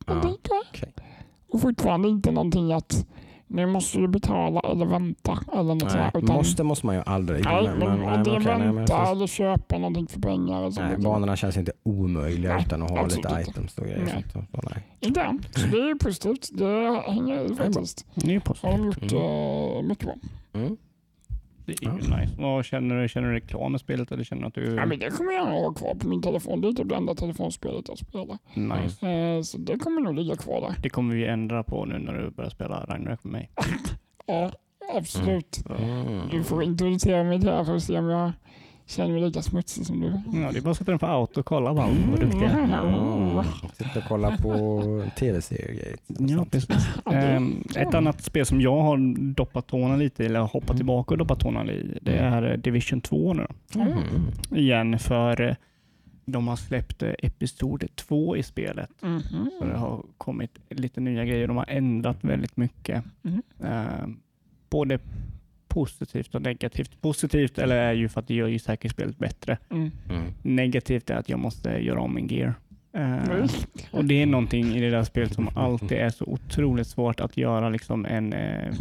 Ja, okej. Och fortfarande inte någonting att nu måste du betala eller vänta eller något Nej. Utan, måste måste man ju aldrig. nej, men, nej, om det är nej, men vänta precis. eller köpa någonting för pengar. Eller Nej, banorna känns inte omöjliga Nej, utan att ha lite inte. items och grejer. Nej. Sånt, så, nej. Inte än. Så det är ju positivt. Det hänger faktiskt. det är Har de gjort Mm. eh, mycket bra. Mm. Det är ju nice. Vad känner du? Känner du klar med spelet eller känner att du... Ja, men det kommer jag ha kvar på min telefon. Det är typ det enda telefonspelet jag spelar. nice. Eh, så det kommer nog ligga kvar där. Det kommer vi ändra på nu när du börjar spela Ragnarök med mig. Ja, absolut. Mm. Du får introducera mig till det här för att se om jag känner mig lika smutsig som du. Ja, det är bara att sätta den på auto och kolla bara. Vad duktig. Mm. Sitta och kolla på tv-serier. Ja, precis. Ehm, ett annat spel som jag har doppat tårna lite i, eller hoppat tillbaka och doppat tårna i, det är eh, Division 2 nu. Mm. Igen, för eh, de har släppt eh, episod 2 i spelet. Mhm. Så det har kommit lite nya grejer. De har ändrat väldigt mycket. Ehm, både positivt och negativt. Positivt eller är ju för att det gör ju säkert spelet bättre. Mm. Mm. Negativt är att jag måste göra om min gear. Just. och det är någonting i det där spelet som alltid är så otroligt svårt att göra liksom en, eh,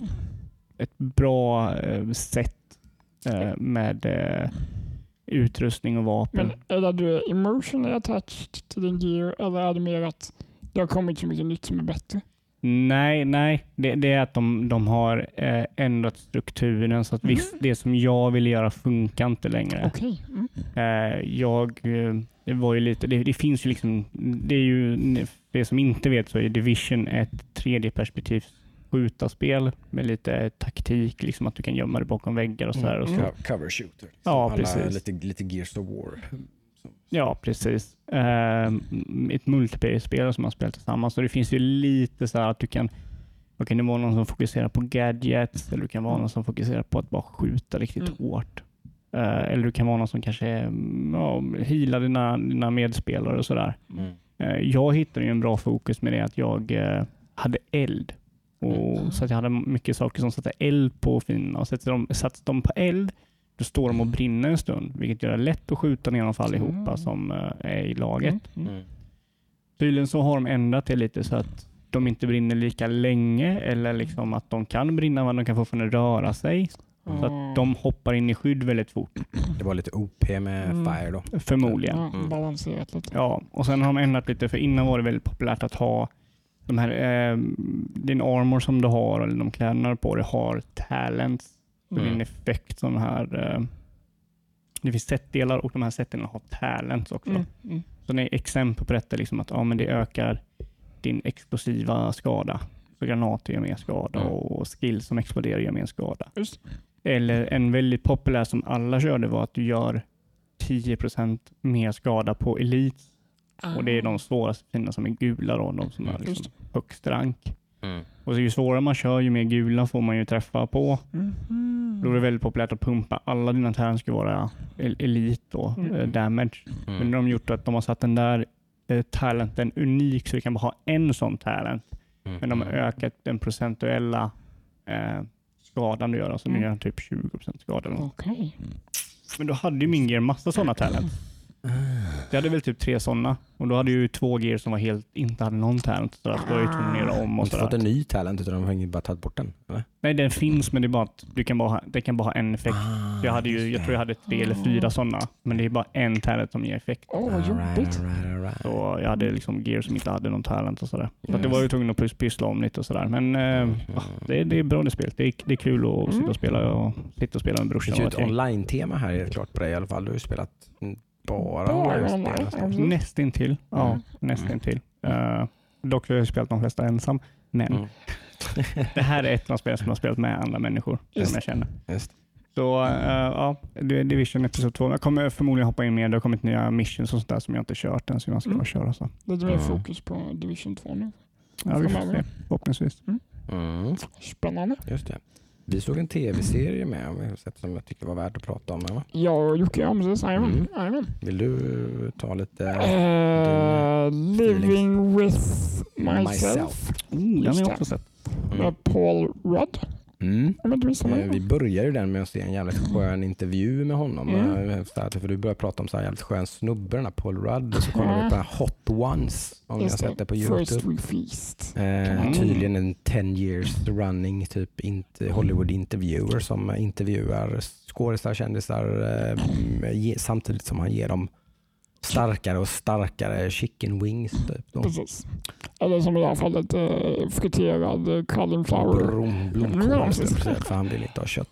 ett bra eh, sätt med utrustning och vapen. Men är det du är emotionally attached till din gear eller är det mer att det har kommit så mycket nytt som är bättre? Nej, nej. Det, det är att de, de har eh, ändrat strukturen så att visst, det som jag vill göra funkar inte längre. Okej. Mm. Eh, jag, eh, det var ju lite, det, det finns ju liksom, det är ju, det som inte vet så är Division ett tredje perspektivs skjutarspel med lite taktik, liksom att du kan gömma dig bakom väggar och sådär. Och så. Mm. Co- Cover shooter. liksom. Ja, Alla precis. Lite, lite Gears of War. Ja, precis. Eh, ett multiplayer-spel som man spelar tillsammans. Så det finns ju lite så här att du kan det kan vara någon som fokuserar på gadgets eller du kan vara någon som fokuserar på att bara skjuta riktigt Mm. hårt. Eh, eller du kan vara någon som kanske mm, ja, healar dina, dina medspelare och sådär. Mm. Eh, jag hittade ju en bra fokus med det att jag eh, hade eld. Och, Mm. Så att jag hade mycket saker som satte eld på fienderna. Och sätter de, satt de på eld, då står de och brinner en stund. Vilket gör det lätt att skjuta ner dem för allihopa Mm. som eh, är i laget. Mm. Mm. Mm. Tydligen så har de ändrat det lite så att de inte brinner lika länge eller liksom att de kan brinna men de kan fortfarande röra sig. Så att de hoppar in i skydd väldigt fort. Det var lite OP med Mm. Fire då. Förmodligen. Mm. balanserat lite. Ja, och sen har de ändrat lite för innan var det väldigt populärt att ha de här, eh, din armor som du har eller de kläderna på dig har talents. Mm. din effekt sån här, eh, det finns setdelar och de här setdelarna har talents också. Mm. Mm. Så det är exempel på detta, liksom att ja, men det ökar din explosiva skada. Så granater gör mer skada Mm. och skills som exploderar gör mer skada. Just. Eller en väldigt populär som alla körde var att du gör 10% mer skada på elit. Och det är de svåraste fienderna som är gula då, de som har Mm, liksom högst rank. Mm. Och så ju svårare man kör, ju mer gula får man ju träffa på. Mhm. Då är det väldigt populärt att pumpa alla dina tärn ska vara el- elit då, Mm. eh, damage. Men Mm. nu har de gjort att de har satt den där eh, talenten unik så vi kan bara ha en sån talent. Mm. Men de har ökat den procentuella eh, skadan du gör. Alltså nu Mm. gör den typ 20% skada. Okej. Men då hade ju min gear massa sådana talent. Jag hade väl typ tre sådana. Och då hade ju två gear som var helt, inte hade någon talent. Så att då var jag ju tvungen att göra om och inte fått sådär. en ny talent utan de har ju bara tagit bort den. Eller? Nej den finns men det är bara att du kan bara ha, det kan bara ha en effekt. Ah, Jag, hade ju, jag tror jag hade tre eller fyra sådana. Men det är bara en talent som ger effekt. Åh, vad All right, jobbigt. all right, all right. Så jag hade liksom gear som inte hade någon talent och sådär. Så att det Yes. var ju tvungen att pys- pyssla om lite och sådär. Men eh, ja, det, är, det är bra det spelet. Det är, det är kul att Mm. sitta och spela och sitta och spela med Det brorsan. finns ju och ett online-tema här är det klart på dig i alla fall. Du har ju spelat mm, bara nästan. ja. Nästintill. Ja, Mm. nästintill. Uh, dock har jag spelat de flesta ensam. Men Mm. det här är ett av de spel som jag har spelat med andra människor Just. som jag känner. Just. Så eh, ja, det är Division Episod 2. Jag kommer förmodligen hoppa in mer. Det har kommit nya missions och sånt där som jag inte kört än som jag ska Mm. köra. Så. Lite mer Mm. fokus på Division 2 nu. Ja, vi får se. Förhoppningsvis. Mm. Spännande. Just det. Vi såg en tv-serie med som jag tycker var värd att prata om. Va? Och Jocke Amses, jajamän. Mm. Vill du ta lite Eh, living with myself. myself? Oh, den har jag också sett. Med Paul Rudd. Mm. Eh, Vi börjar ju den med att se en jävligt skön intervju med honom. Mm. Eh, för du börjar prata om så här jävligt skön snubbe, den här Paul Rudd. Och så kollar vi på den Hot Ones, om ni har sett det på Youtube. Eh, Mm. tydligen en 10 years running typ inte Hollywood interviewer som intervjuar skådisar, kändisar eh, samtidigt som han ger dem starkare och starkare chicken wings. Typ, då. Precis. Eller som i det här fallet eh, friterad eh, cauliflower. Blom, Ja, blomkål säga, för han vill inte ha kött.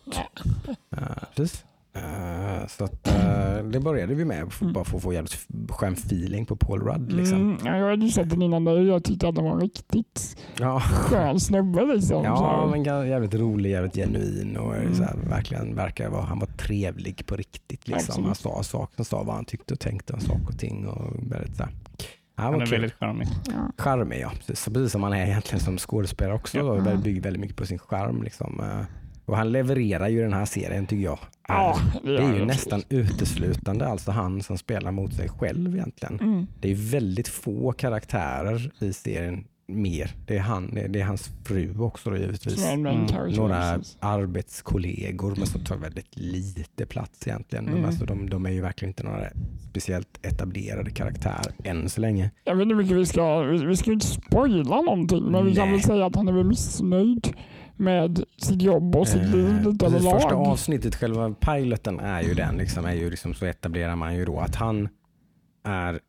Eh, precis. Eh, Eh, så att, eh, det började vi med, för, Mm. bara för att få jävligt skön feeling på Paul Rudd. Liksom. Mm, ja, jag hade ju sett den innan dig och jag tyckte att den var en riktigt Ja. skön snubbe. Liksom. Ja, men jävligt rolig, jävligt genuin och Mm. så här, verkligen verkar vara, han var trevlig på riktigt. Liksom. Han sa saker, sa vad han tyckte och tänkte om saker och ting. Och väldigt, så här. Han Han är kul. väldigt charmig. ja. Charmig ja, precis, så precis som han är egentligen som skådespelare också. Ja. Då, bygger väldigt mycket på sin charm. Liksom. Och han levererar ju den här serien tycker jag. Ja, Eh, Det är ju det. nästan uteslutande alltså han som spelar mot sig själv egentligen. Mm. Det är väldigt få karaktärer i serien mer. Det är, han, det är- det hans fru också då, givetvis. Mm. Några precis. arbetskollegor men som tar väldigt lite plats egentligen. Mm. Men alltså, de, de är ju verkligen inte några speciellt etablerade karaktärer än så länge. Jag vet inte hur mycket vi ska, vi, vi ska inte spoila någonting men vi kan Nej. väl säga att han är väl missnöjd med sitt jobb och sitt Eh, liv lite precis, överlag. första avsnittet, själva piloten är ju den, liksom, är ju liksom, så etablerar man ju då att han är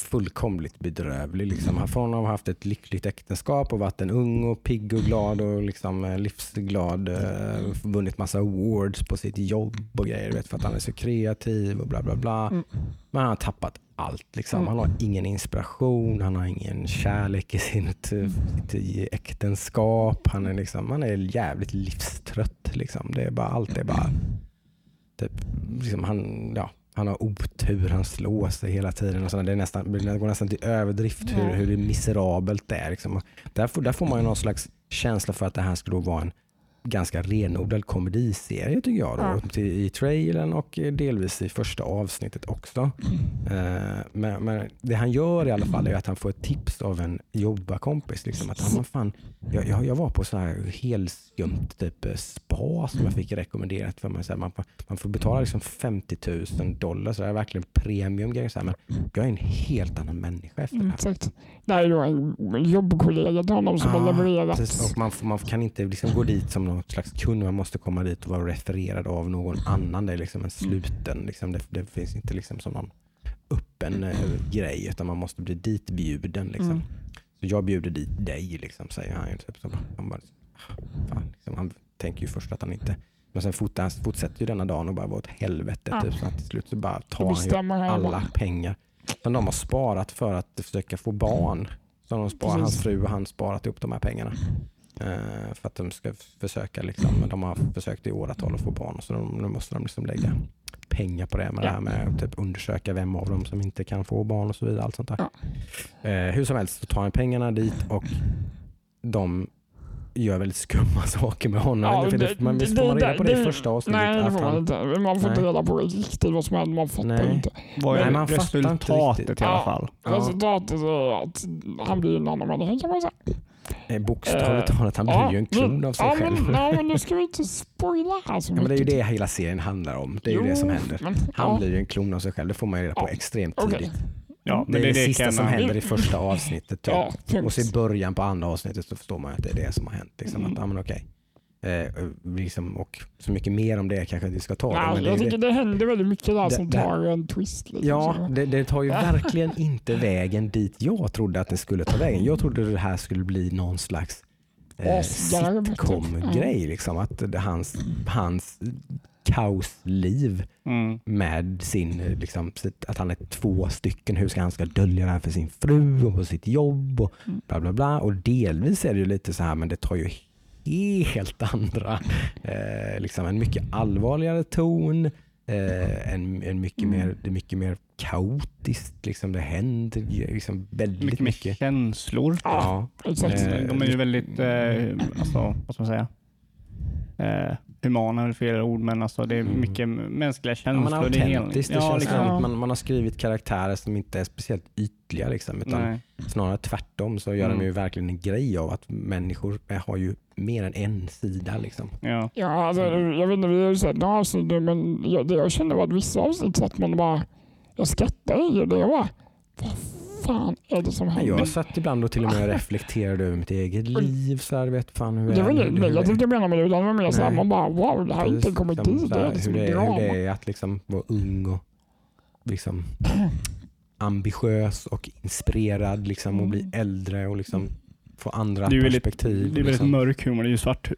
fullkomligt bedrövlig. Liksom. Han från att ha haft ett lyckligt äktenskap och varit en ung och pigg och glad och liksom eh, livsglad. Eh, vunnit massa awards på sitt jobb och grejer vet, för att han är så kreativ och bla bla bla. Mm. Men han har tappat allt. Liksom. Mm. Han har ingen inspiration, han har ingen kärlek i sitt, Mm. sitt äktenskap. Han är, liksom, han är jävligt livstrött. Liksom. Det är bara, allt är bara... Typ, liksom, han, ja, han har otur, han slår sig hela tiden. Och sådär. det, är nästan, det går nästan till överdrift hur, hur miserabelt det är. Liksom. Där, får, där får man ju någon slags känsla för att det här skulle vara en ganska renodlad komediserie tycker jag. Då, Ja. I trailern och delvis i första avsnittet också. Eh, men, men det han gör i alla fall är att han får ett tips av en jobbarkompis. Liksom, att han, fan, jag, jag, jag var på så här helskumt typ eh, spa som jag fick rekommenderat för mig. Så här, man, man får betala liksom 50 000 dollar, så det är verkligen premium grejer. Så här, men jag är en helt annan människa efter det Mm, här. exakt. Det här är då en jobbkollega till honom som Ja, har levererat. Precis, och man, man kan inte liksom gå dit som någon slags kund, man måste komma dit och vara refererad av någon annan. Det är liksom en sluten, liksom, det, det finns inte liksom som någon öppen eh, grej utan man måste bli ditbjuden. Liksom. Mm. Så jag bjuder dit dig, liksom, säger han. ju Typ, så bara, han, bara, "Ah, fan, liksom, han tänker ju först att han inte men sen fort, han fortsätter ju denna dagen och bara vara åt helvete. Ja. Typ, så att till slut så bara tar han ju han alla bara. pengar som de har sparat för att försöka få barn. Så de Precis. hans fru och han sparat upp de här pengarna. Eh, för att de ska försöka, liksom, de har försökt i åratal att få barn. Så de, nu måste de liksom lägga pengar på det med Ja. det här med att typ undersöka vem av dem som inte kan få barn och så vidare. Allt sånt där. Eh, hur som helst så tar han pengarna dit och de gör väldigt skumma saker med honom. Ja, det, man, visst får man reda på det, i första avsnittet? Nej, det får man inte. Man får inte reda på riktigt vad som händer. Man fattar Nej. inte. Vad är Nej, man fattar inte resultatet riktigt. i alla Ja. fall? Ja. Resultatet är att han blir en annan människa kan man säga. Eh, Bokstavligt talat, han blir Ja, ju en klon av sig ja, själv. Men, ja, men nu ska vi inte spoila här så Ja, men det är ju mycket. det hela serien handlar om. Det är ju det som händer. Men, Han ja, blir ju en klon av sig själv. Det får man ju reda på Ja. extremt okej. tidigt. Ja, Det är det, det sista som man- händer i första avsnittet. Typ. Ja, och så i början på andra avsnittet så förstår man att det är det som har hänt. Liksom. Mm. Att, ja, men okej. Eh, liksom, och så mycket mer om det kanske vi ska ta. Det, men det, jag är tycker det, det händer väldigt mycket där Det- som det- tar en twist. Liksom, ja, det, det tar ju verkligen inte vägen dit jag trodde att det skulle ta vägen. Jag trodde det här skulle bli någon slags eh, typ. sitcom-grej. Liksom, att det, hans, hans kaosliv Mm. med sin, eh, liksom, att han är två stycken, hur ska han ska dölja det här för sin fru och på sitt jobb och Mm. bla bla bla. Och delvis är det ju lite så här, men det tar ju helt andra, eh, liksom en mycket allvarligare ton, eh, en, en mycket, Mm. mer, det är mycket mer kaotiskt, liksom det händer liksom väldigt Mycket mer mycket. känslor. Ja, Exakt. Eh, De är ju väldigt, eh, alltså, vad ska man säga, eh, humana är fel ord, men alltså det är Mm. mycket mänskliga Ja, känslor. men är helt- autentiskt. Det ja, känns liksom. som Ja. att man, man har skrivit karaktärer som inte är speciellt ytliga. Liksom, utan Nej. Snarare tvärtom så gör Mm. de ju verkligen en grej av att människor har ju mer än en sida. Liksom. Ja. Ja, alltså, jag vet inte, vi har ju sett några avsnitt nu, men jag, det jag kände var att vissa avsnitt satt man bara, jag skrattade i det. Jag bara, vad fan är det som Men händer? jag satt ibland och till och med reflekterade över mitt eget liv. Så här, vet fan hur Det var är inget negativt jag menar med det, utan det var mer såhär, man bara wow, det här är inte en komedi, liksom, så det är liksom hur, det ett är, hur det är att liksom vara ung och liksom ambitiös och inspirerad liksom, och bli Mm. äldre och liksom få andra Det är ju väldigt- perspektiv. Det är väldigt liksom. mörk humor. Det är ju svart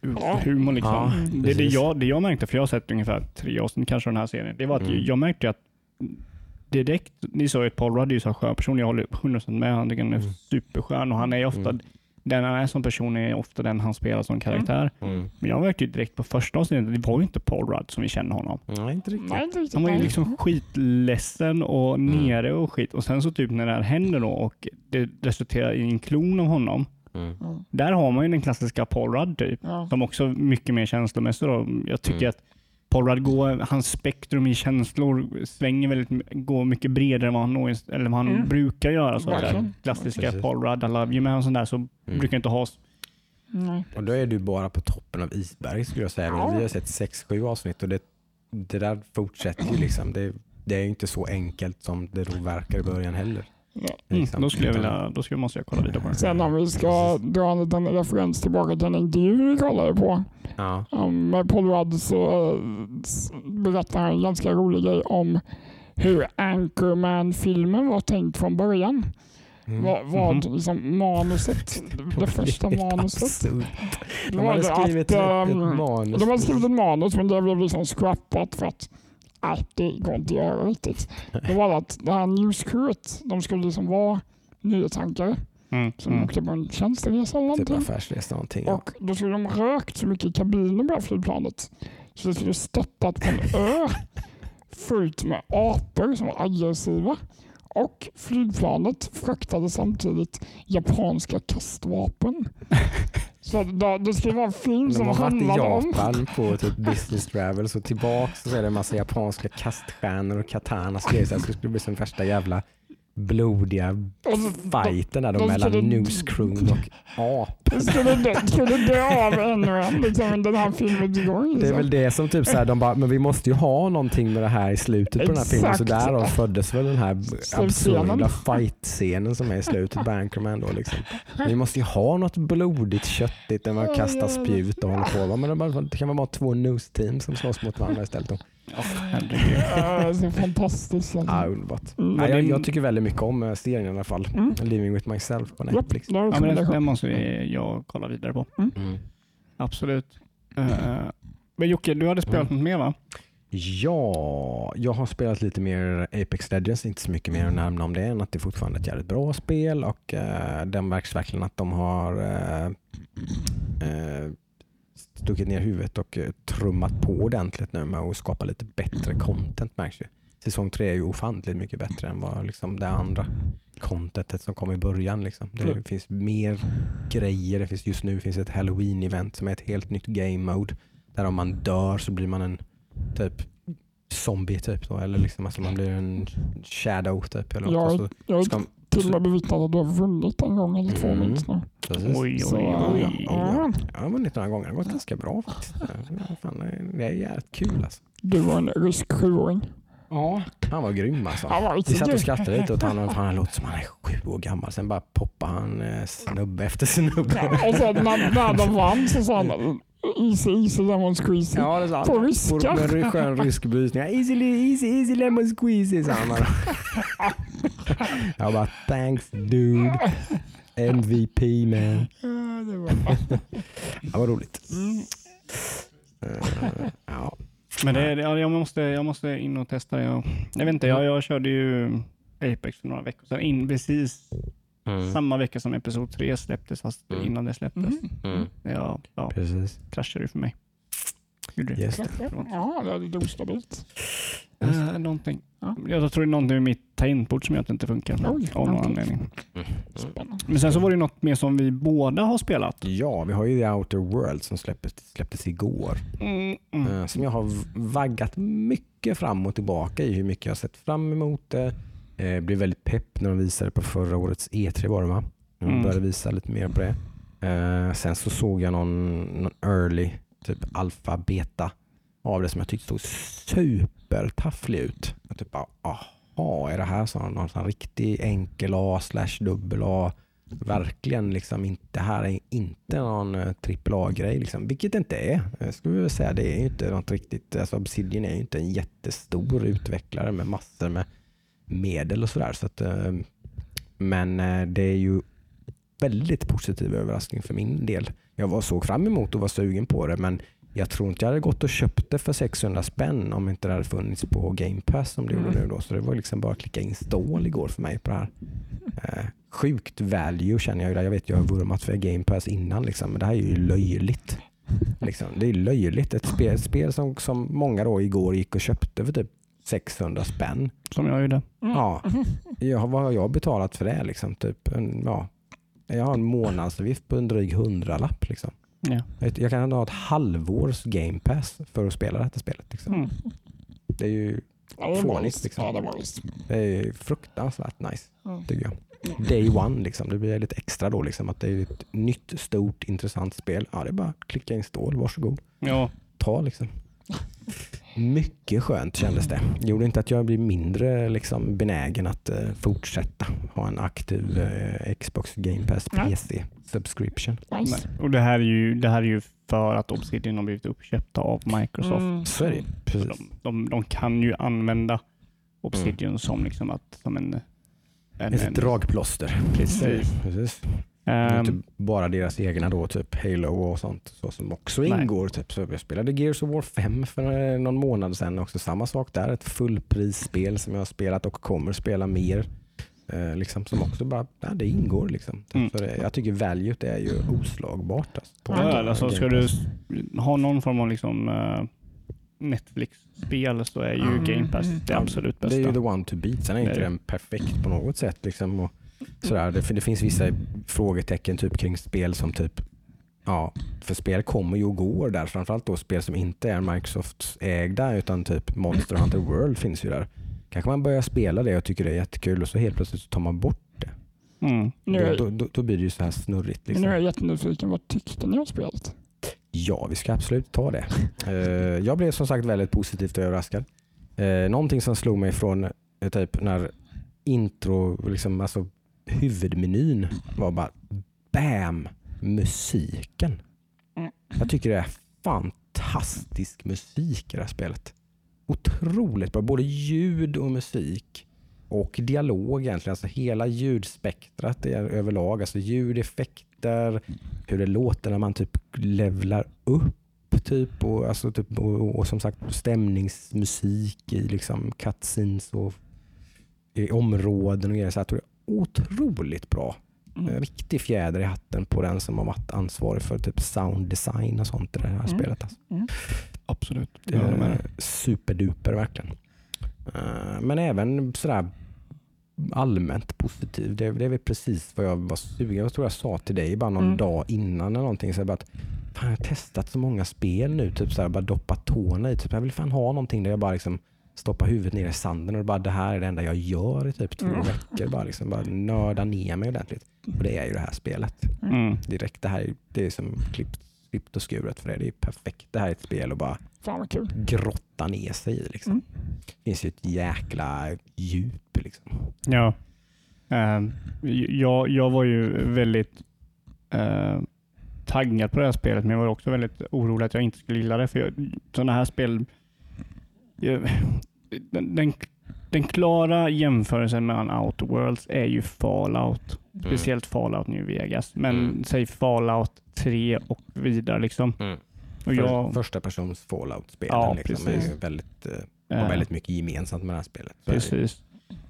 humor. Liksom. Ja, det, det, jag, det jag märkte, för jag har sett ungefär tre avsnitt kanske den här serien, det var att Mm. jag märkte att direkt, ni sa ju att Paul Rudd är ju en skön person, jag håller 100% med. Han är en Mm. superskön och han är ofta, Mm. den han är som person är ofta den han spelar som karaktär. Mm. Men jag märkte ju direkt på första avsnittet, det var ju inte Paul Rudd som vi känner honom. Nej, inte riktigt. Nej, inte riktigt. Han var ju liksom skitledsen och Mm. nere och skit. Och sen så typ när det här händer då och det resulterar i en klon av honom. Mm. Ja. Där har man ju den klassiska Paul Rudd typ. Ja. Som också är mycket mer känslomässig då. Jag tycker Mm. att Paul Rudd går, hans spektrum i känslor svänger väldigt, går mycket bredare än vad han, någonsin- eller vad han Mm. brukar göra. Så. Verkligen. Klassiska. Paul Rudd, I love you med och sånt där så Mm. brukar inte ha Nej. Och då är du bara på toppen av isberg skulle jag säga. Ja. Vi har sett 6-7 avsnitt och det, det där fortsätter ju liksom. Det, det är ju inte så enkelt som det då verkar i början heller. Mm, då skulle jag vilja, då skulle, måste jag kolla vidare på det. Sen om vi ska dra en liten referens tillbaka till en intervju vi kollade på Ja. um, med Paul Rudd så eh, s- berättar han en ganska rolig grej om hur Anchorman-filmen var tänkt från början. Mm. Vad, vad Mhm. liksom manuset, det första manuset. Det De var hade det skrivit att, ett, ett ehm, manus. De hade skrivit ett manus men det blev liksom scrappat för att nej, det går inte att göra riktigt. Det var att det här newscrewet, de skulle liksom vara nyhetsankare Mm. som Mm. åkte på en tjänsteresa eller Typ någonting. affärsresa någonting. Ja. Och då skulle de rökt så mycket i kabinen på det här flygplanet så det skulle störtat på en ö fullt med apor som var aggressiva. Och flygplanet fraktade samtidigt japanska kastvapen. Så det, det skulle vara en film De som har varit i om... Japan på typ business travel så tillbaks så är det en massa japanska kaststjärnor och katanas grejer. Så det skulle bli som värsta jävla blodiga så- där då de mellan newscrewn och apor. skulle dö, skulle dö av ännu en liksom, den här filmen igång. Det är Liksom. väl det som typ såhär, de bara, men vi måste ju ha någonting med det här i slutet på den här filmen. Så Exakt. därav föddes väl den här absurda fight-scenen som är i slutet på Anchorman då liksom. Vi måste ju ha något blodigt, köttigt där man kastar spjut och håller på. Men det, bara, det kan vara bara två news-team som slåss mot varandra istället. Då. Ja, herregud. Så fantastiskt. Alltså. Ja, underbart. Mm. Nej, jag, jag tycker väldigt mycket om eh, serien i alla fall. Mm. Living with myself på Netflix. en Ja, men det, rekommendation. det måste vi- jag kolla vidare på. Mm. Absolut. Eh, men Jocke, du hade spelat Mm. något mer va? Ja, jag har spelat lite mer Apex Legends, inte så mycket mer att nämna om det än att det fortfarande är ett jävligt bra spel och eh, den märks verkligen att de har eh, eh, stuckit ner huvudet och eh, trummat på ordentligt nu med att skapa lite bättre content märks ju. Säsong tre är ju ofantligt mycket bättre än vad liksom det andra contentet som kom i början. Liksom. Det Mm. finns mer grejer. Det finns, just nu finns ett halloween-event som är ett helt nytt game mode. Där om man dör så blir man en typ zombie typ då, eller liksom alltså man blir en shadow typ. Eller något. Jag, Och så har ska, till och med bevittnat att du har vunnit en gång eller två Mm. minst nu. precis. Oj, oj, Ja, oj. ja, ja. Jag har vunnit några gånger. Det har gått ganska bra faktiskt. Det är jävligt kul alltså. Du och en rysk sjuåring. Ja, han var grym alltså. Han var Vi satt och skrattade lite åt honom. Fan, han låter som han är sju år gammal. Sen bara poppar han eh, snubbe efter snubbe. Ja, och sen när, när de vann så sa han easy, easy lemon squeezy. Ja, det sa han. På ryska. På- en skön rysk brytning. Easy, easy, easy lemon squeezy sa han. Jag bara thanks dude. MVP man. Ja, det var- Det var roligt. Mm. Eh, ja. Men det, är- ja, jag, måste, jag måste in och testa det. Jag, jag vet inte, jag, jag körde ju Apex för några veckor sedan. In precis Mm. samma vecka som Episod 3 släpptes, fast Mm. innan det släpptes. Mm. Mm. Ja, ja, Precis. kraschade det för mig. Gjorde. Just det. Ja, det är lite ostabilt. Eh, någonting. Ja. Jag tror det är någonting med mitt tangentbord som gör att det inte funkar. Oj, av någon anledning. Spännande. Men sen så var det något mer som vi båda har spelat. Ja, vi har ju The Outer World som släpptes, släpptes igår. Mm, mm. Som jag har vaggat mycket fram och tillbaka i hur mycket jag har sett fram emot det. Eh, blev väldigt pepp när de visade på förra årets E3 var det va? De Mm. började visa lite mer på det. Eh, sen så såg jag någon, någon early, typ alfa, beta av det som jag tyckte såg supertafflig ut. Jag typ bara, aha, är det här sån, någon sån riktig enkel A slash dubbel A? Verkligen liksom inte, det här är inte någon eh, trippel A-grej liksom, vilket det inte är. Jag skulle vilja säga det är ju inte något riktigt, alltså Obsidian är ju inte en jättestor utvecklare med massor med medel och sådär. Så att, eh, men eh, det är ju väldigt positiv överraskning för min del. Jag var såg fram emot och var sugen på det men jag tror inte jag hade gått och köpt det för 600 spänn om inte det hade funnits på Game Pass som det gjorde Mm. nu. Då. Så det var liksom bara att klicka install igår för mig på det här. Eh, sjukt value känner jag ju där. Jag vet jag har vurmat för Game Pass innan liksom, men det här är ju löjligt. Liksom, det är löjligt. Ett spel, ett spel som, som många då igår gick och köpte för typ 600 spänn. Som jag gjorde. Mm. Ja, jag, vad har jag betalat för det? Liksom, typ en, ja. Jag har en månadsavgift på en dryg hundralapp. Liksom. Ja. Jag, kan ha ett halvårs game pass för att spela detta spelet. Liksom. Mm. Det är ju Ja, det Fånigt, nice. liksom. Ja, det var det är fruktansvärt nice Mm. tycker jag. Day one, liksom. det blir lite extra då. Liksom, att det är ett nytt, stort, intressant spel. Ja, det är bara att klicka install, varsågod. Ja, Ta liksom. Mycket skönt kändes det. Gjorde inte att jag blir mindre liksom, benägen att eh, fortsätta ha en aktiv eh, Xbox Game Pass Ja. PC subscription. Nice. Och det här, är ju, det här är ju för att Obsidian har blivit uppköpta av Microsoft. Mm. Så är det. Precis. de, de, de kan ju använda Obsidian som, liksom att, som en... en, Ett dragplåster. Precis. Precis. Det är Ehm, inte bara deras egna då, typ Halo och sånt så som också Nej. ingår. Typ. Så jag spelade Gears of War 5 för eh, någon månad sedan också. Samma sak där. Ett fullprisspel som jag har spelat och kommer spela mer. Eh, liksom, som också bara, ja, det ingår liksom. Mm. Så det, jag tycker value är ju oslagbart. Alltså, på ja, alltså, ska du ha någon form av liksom, eh, Netflix-spel så är ju Mm. Game Pass det absolut Det är bästa. ju the one to beat. Sen är Det inte den perfekt på något sätt. Liksom, och sådär. Det, det finns vissa frågetecken typ kring spel som typ Ja, för spel kommer ju och går där. Framförallt då spel som inte är Microsofts ägda utan typ Monster Hunter World finns ju där. Kanske man börjar spela det och tycker det är jättekul och så helt plötsligt så tar man bort det. Mm. Då, då, då, då blir det ju så här snurrigt. nu är jag Liksom. jättenyfiken. Vad tyckte ni om spelet? Ja, vi ska absolut ta det. Eh, jag blev som sagt väldigt positivt överraskad. Uh, någonting som slog mig från eh, typ när intro, liksom, alltså huvudmenyn var bara BAM! Musiken. Mm. Jag tycker det är fantastisk musik i det här spelet. Otroligt bra. Både ljud och musik. Och dialog egentligen. Alltså hela ljudspektrat är överlag. Alltså ljud, effekter, hur det låter när man typ levlar upp. Typ, och, alltså typ, och, och, som sagt stämningsmusik i liksom cutscenes och i områden och grejer. Så jag tror det otroligt bra. En Mm. riktig fjäder i hatten på den som har varit ansvarig för typ sound design och sånt i det här Mm. spelet. Alltså. Absolut. Det Jag håller med är superduper verkligen. Eh, Men även sådär allmänt positiv. Det, det är väl precis vad jag var sugen Jag tror jag sa till dig bara någon Mm. dag innan eller någonting. Så jag bara att, fan, jag har testat så många spel nu. Typ såhär, bara doppa tårna i. Typ, jag vill fan ha någonting där jag bara liksom stoppar huvudet ner i sanden och bara det här är det enda jag gör i typ två Mm. veckor. Bara, liksom, bara nörda ner mig ordentligt. Och det är ju det här spelet. Mm. Direkt. Det här är, det är som klippt, klippt och skuret för det. Det är perfekt. Det här är ett spel att bara Fan kul. grotta ner sig i. Liksom. Mm. Det finns ju ett jäkla djup. Liksom. Ja. Ehm, jag, jag var ju väldigt uh, taggad på det här spelet, men jag var också väldigt orolig att jag inte skulle gilla det. För jag, sådana här spel, den, den, den klara jämförelsen mellan Outer Worlds är ju Fallout. Speciellt Fallout New Vegas. Men Mm. säg Fallout 3 och vidare. Liksom. Mm. Och jag, Första persons Fallout-spelen Ja, liksom, är väldigt, eh, har eh, väldigt mycket gemensamt med det här spelet. Precis.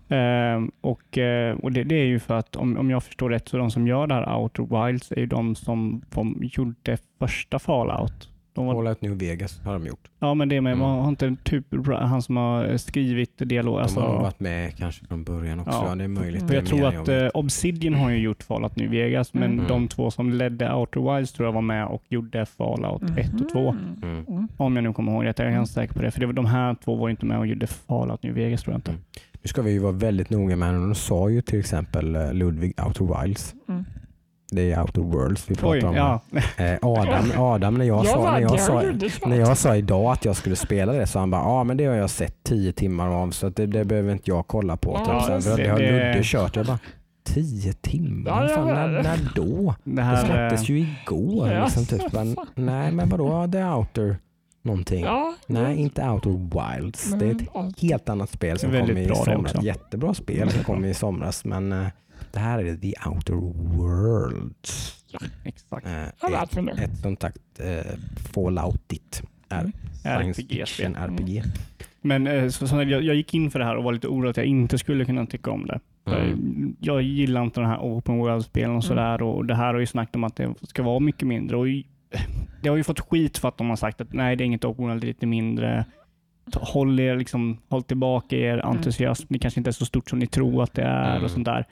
Ehm, och eh, och det, det är ju för att om, om jag förstår rätt så de som gör det här Outer Wilds är ju de som, som gjorde första Fallout. De var, Fallout New Vegas har de gjort. ja men det med, Mm. har inte typ han som har skrivit dialog. De Alltså, har varit med kanske från början också. Ja. Ja. Det är möjligt. Jag Det är tror att jag eh. Obsidian har ju gjort Fallout New Vegas, men Mm. de två som ledde Outer Wilds tror jag var med och gjorde Fallout 1 och 2. Mm. Mm. Om jag nu kommer ihåg rätt, jag är ganska säker på det. För det var, de här två var inte med och gjorde Fallout New Vegas tror jag inte. Mm. Nu ska vi ju vara väldigt noga med henne. De sa ju till exempel eh, Ludvig Outer Wilds. Mm. Det är Outer Worlds vi pratar Oj, om. ja. Eh, Adam, Adam när, jag Jag sa, när, jag sa, när jag sa idag att jag skulle spela det så han bara, ja men det har jag sett tio timmar av så att det, det behöver inte jag kolla på. Ja, typ, så här, just för det har det. Ludde kört. Jag bara, tio timmar? Ja, ja, Fan, ja. när, när då? Det Det här, släpptes eh, ju igår. Ja. Liksom, typ. Men, nej men vadå, The Outer någonting? Ja, Nej, inte Outer Wilds. Det är ett allt. helt annat spel som kom i det somras. Jättebra spel som kom i somras men eh, Det här är The Outer Worlds. Exakt. Eh, ett, ett som sagt eh, Falloutigt är science RPG-spel. fiction RPG. Men eh, så, så jag, jag gick in för det här och var lite orolig att jag inte skulle kunna tycka om det. Mm. Jag gillar inte de här open world-spelen och sådär och det här har ju snackat om att det ska vara mycket mindre. Och det har ju fått skit för att de har sagt att nej, det är inget open world, det är lite mindre. Håll, er, liksom, håll tillbaka er entusiasm. Det kanske inte är så stort som ni tror att det är Mm. och sånt där.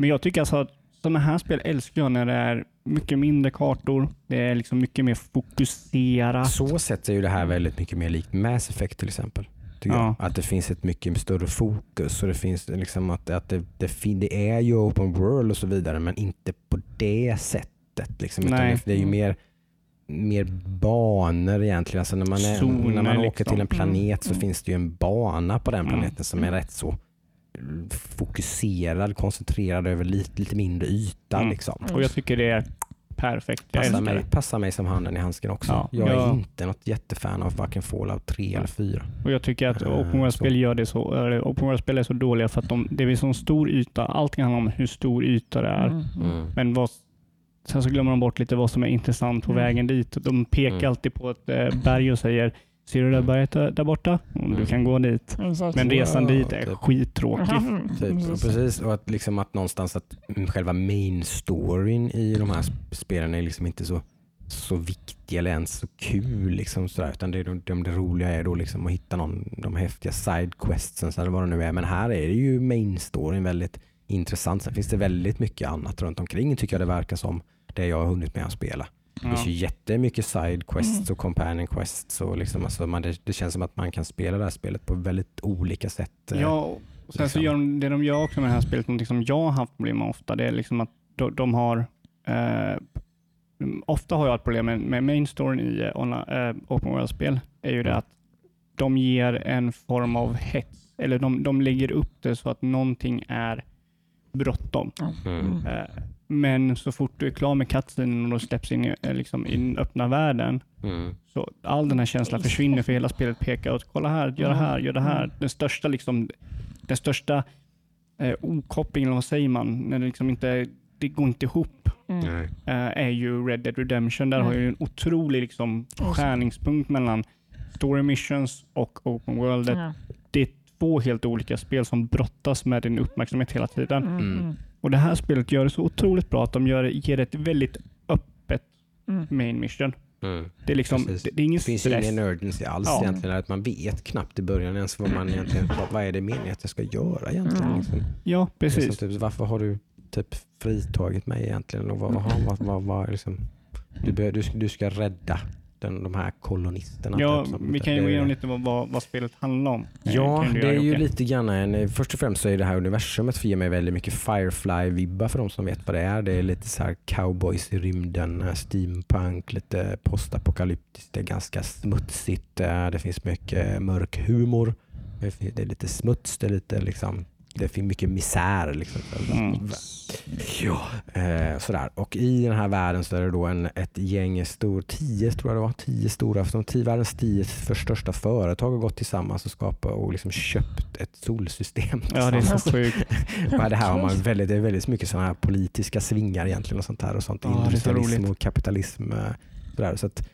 Men jag tycker alltså att sådana här spel älskar jag när det är mycket mindre kartor. Det är liksom mycket mer fokuserat. Så sett är ju det här väldigt mycket mer likt Mass Effect till exempel. Ja. Att det finns ett mycket större fokus och det finns liksom att, att det, det, fin- det är ju open world och så vidare men inte på det sättet. Liksom, det, det är ju mer, mer banor egentligen. Alltså när man, är, Zoner när man åker liksom. till en planet så Mm. finns det ju en bana på den Mm. planeten som är rätt så fokuserad, koncentrerad över lite, lite mindre yta. Mm. Liksom. Och jag tycker det är perfekt. Passar mig, det. passar mig som handen i handsken också. Ja, jag är ja. inte något jättefan av varken Fallout 3 eller 4. Och jag tycker att Eh, open world-spel gör det så. eller Open world-spel är så dåliga för att de, det är så stor yta. Allting handlar om hur stor yta det är. Mm, mm. Men vad, sen så glömmer de bort lite vad som är intressant på Mm. vägen dit. De pekar Mm. alltid på ett eh, berg och säger Ser du det där berget där, där borta? Du Mm. kan gå dit. Exakt. Men resan Ja, dit är typ. skittråkig. Mm, Typ. Och precis. och att, liksom att någonstans att själva main storyn i de här sp- spelen är liksom inte så, så viktig eller ens så kul. Liksom sådär, utan det, är de, de, det roliga är då liksom att hitta någon, de häftiga sidequestsen eller vad det nu är. Men här är det ju main storyn väldigt intressant. Sen finns det väldigt mycket annat runt omkring tycker jag det verkar som. Det jag har hunnit med att spela. Det finns ju Ja. jättemycket side quests och companion quests. Och liksom, alltså man, det, det känns som att man kan spela det här spelet på väldigt olika sätt. eh, Ja, och sen så liksom. gör de, det de gör också med det här spelet, någonting som jag har haft problem med ofta, det är liksom att de, de har eh, Ofta har jag ett problem med, med main storyn i eh, online, eh, open world-spel, är ju det att de ger en form av hets, eller de, de lägger upp det så att någonting är bråttom. Mm. Eh, men så fort du är klar med cutscenen och då släpps in i, eh, liksom, i den öppna världen, Mm. så all den här känslan försvinner för hela spelet pekar åt, kolla här, gör det här, gör det här. Den största, liksom, den största eh, okopplingen, eller vad säger man, när det liksom inte, det går inte ihop, Mm. Eh, är ju Red Dead Redemption. Där Mm. har ju en otrolig liksom, skärningspunkt mellan story missions och open world. Det är två helt olika spel som brottas med din uppmärksamhet hela tiden. Och det här spelet gör det så otroligt bra att de gör, ger ett väldigt öppet mm. main mission. Mm. Det är, liksom, det, det är ingen Det finns stress. ingen urgency alls Ja. egentligen. Att man vet knappt i början ens vad man egentligen, vad, vad är det meningen att jag ska göra egentligen. Mm. Liksom. Ja, precis. som typ, varför har du typ fritagit mig egentligen? Och vad, vad, vad, vad, vad, liksom, du, bör, du, du ska rädda den, de här kolonisterna. Ja, typ, vi kan ju gå igenom lite vad, vad, spelet handlar om. Ja, det göra, är ju Jocke? lite grann en, först och främst så är det här universumet för ger mig väldigt mycket Firefly-vibbar för de som vet vad det är. Det är lite så här cowboys i rymden, eh, steampunk, lite postapokalyptiskt, det är ganska smutsigt, eh, det finns mycket mörk humor, det är lite smuts, det är lite liksom det finns mycket misär. Liksom. Mm. Ja, eh, sådär. Och i den här världen så är det då en, ett gäng stor, tio tror jag det var, tio stora, de tio, världens tio för största företag har gått tillsammans och skapat och liksom köpt ett solsystem. Ja, det är så sjukt. Det här har man väldigt, det är väldigt mycket sådana här politiska svingar egentligen och sånt här och sånt. Ja, Industrialism och kapitalism. eh, Sådär. Så att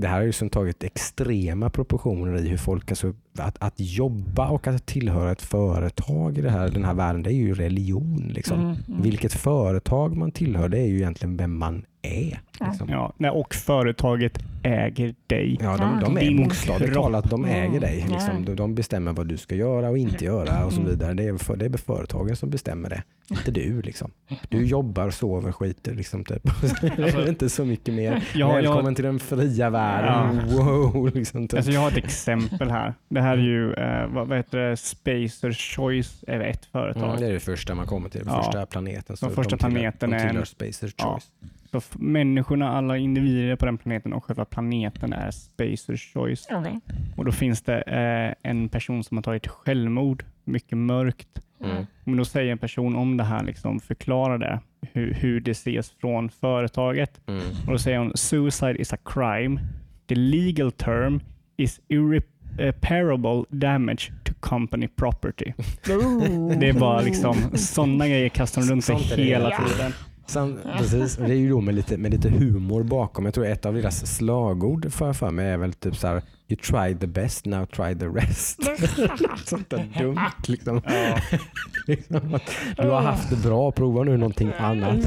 det här har ju som tagit extrema proportioner i hur folk, alltså, att, att jobba och att tillhöra ett företag i det här, den här världen, det är ju religion. Liksom. Mm, mm. Vilket företag man tillhör, det är ju egentligen vem man är. Liksom. Ja, nej, och företaget äger dig. Ja, de, de är bokstavligt talat, de äger Mm. dig. Liksom. Ja. De- De bestämmer vad du ska göra och inte göra och så Mm. vidare. Det är, för, det är företagen som bestämmer det, inte du. Liksom. Du jobbar, sover, skiter liksom. Typ. är inte så mycket mer. Ja, Välkommen jag, till den fria världen. Wow, liksom, typ. alltså jag har ett exempel här. Det här är ju, eh, vad, vad heter det, Spacer Choice är ett företag. Mm, det är det första man kommer till, den Ja. första planeten. Så Den första de tillhör- planeten de är tillhör Spacers Ja. Choice. F- människorna, alla individer på den planeten och själva planeten är Spacer Choice. Okej. Och då finns det eh, en person som har tagit självmord, mycket mörkt. Mm. Men då säger en person om det här, liksom, förklarar det, hur, hur det ses från företaget. Mm. Och då säger hon “Suicide is a crime. The legal term is irreparable damage to company property. Oh. Det är bara liksom sådana grejer kastar de runt sig hela Ja. Sen, precis, det är ju då med lite, med lite humor bakom. Jag tror ett av deras slagord för, för mig är väl typ så här You tried the best, now try the rest. Sånt där dumt liksom. Ja. liksom du har haft det bra, prova nu någonting annat.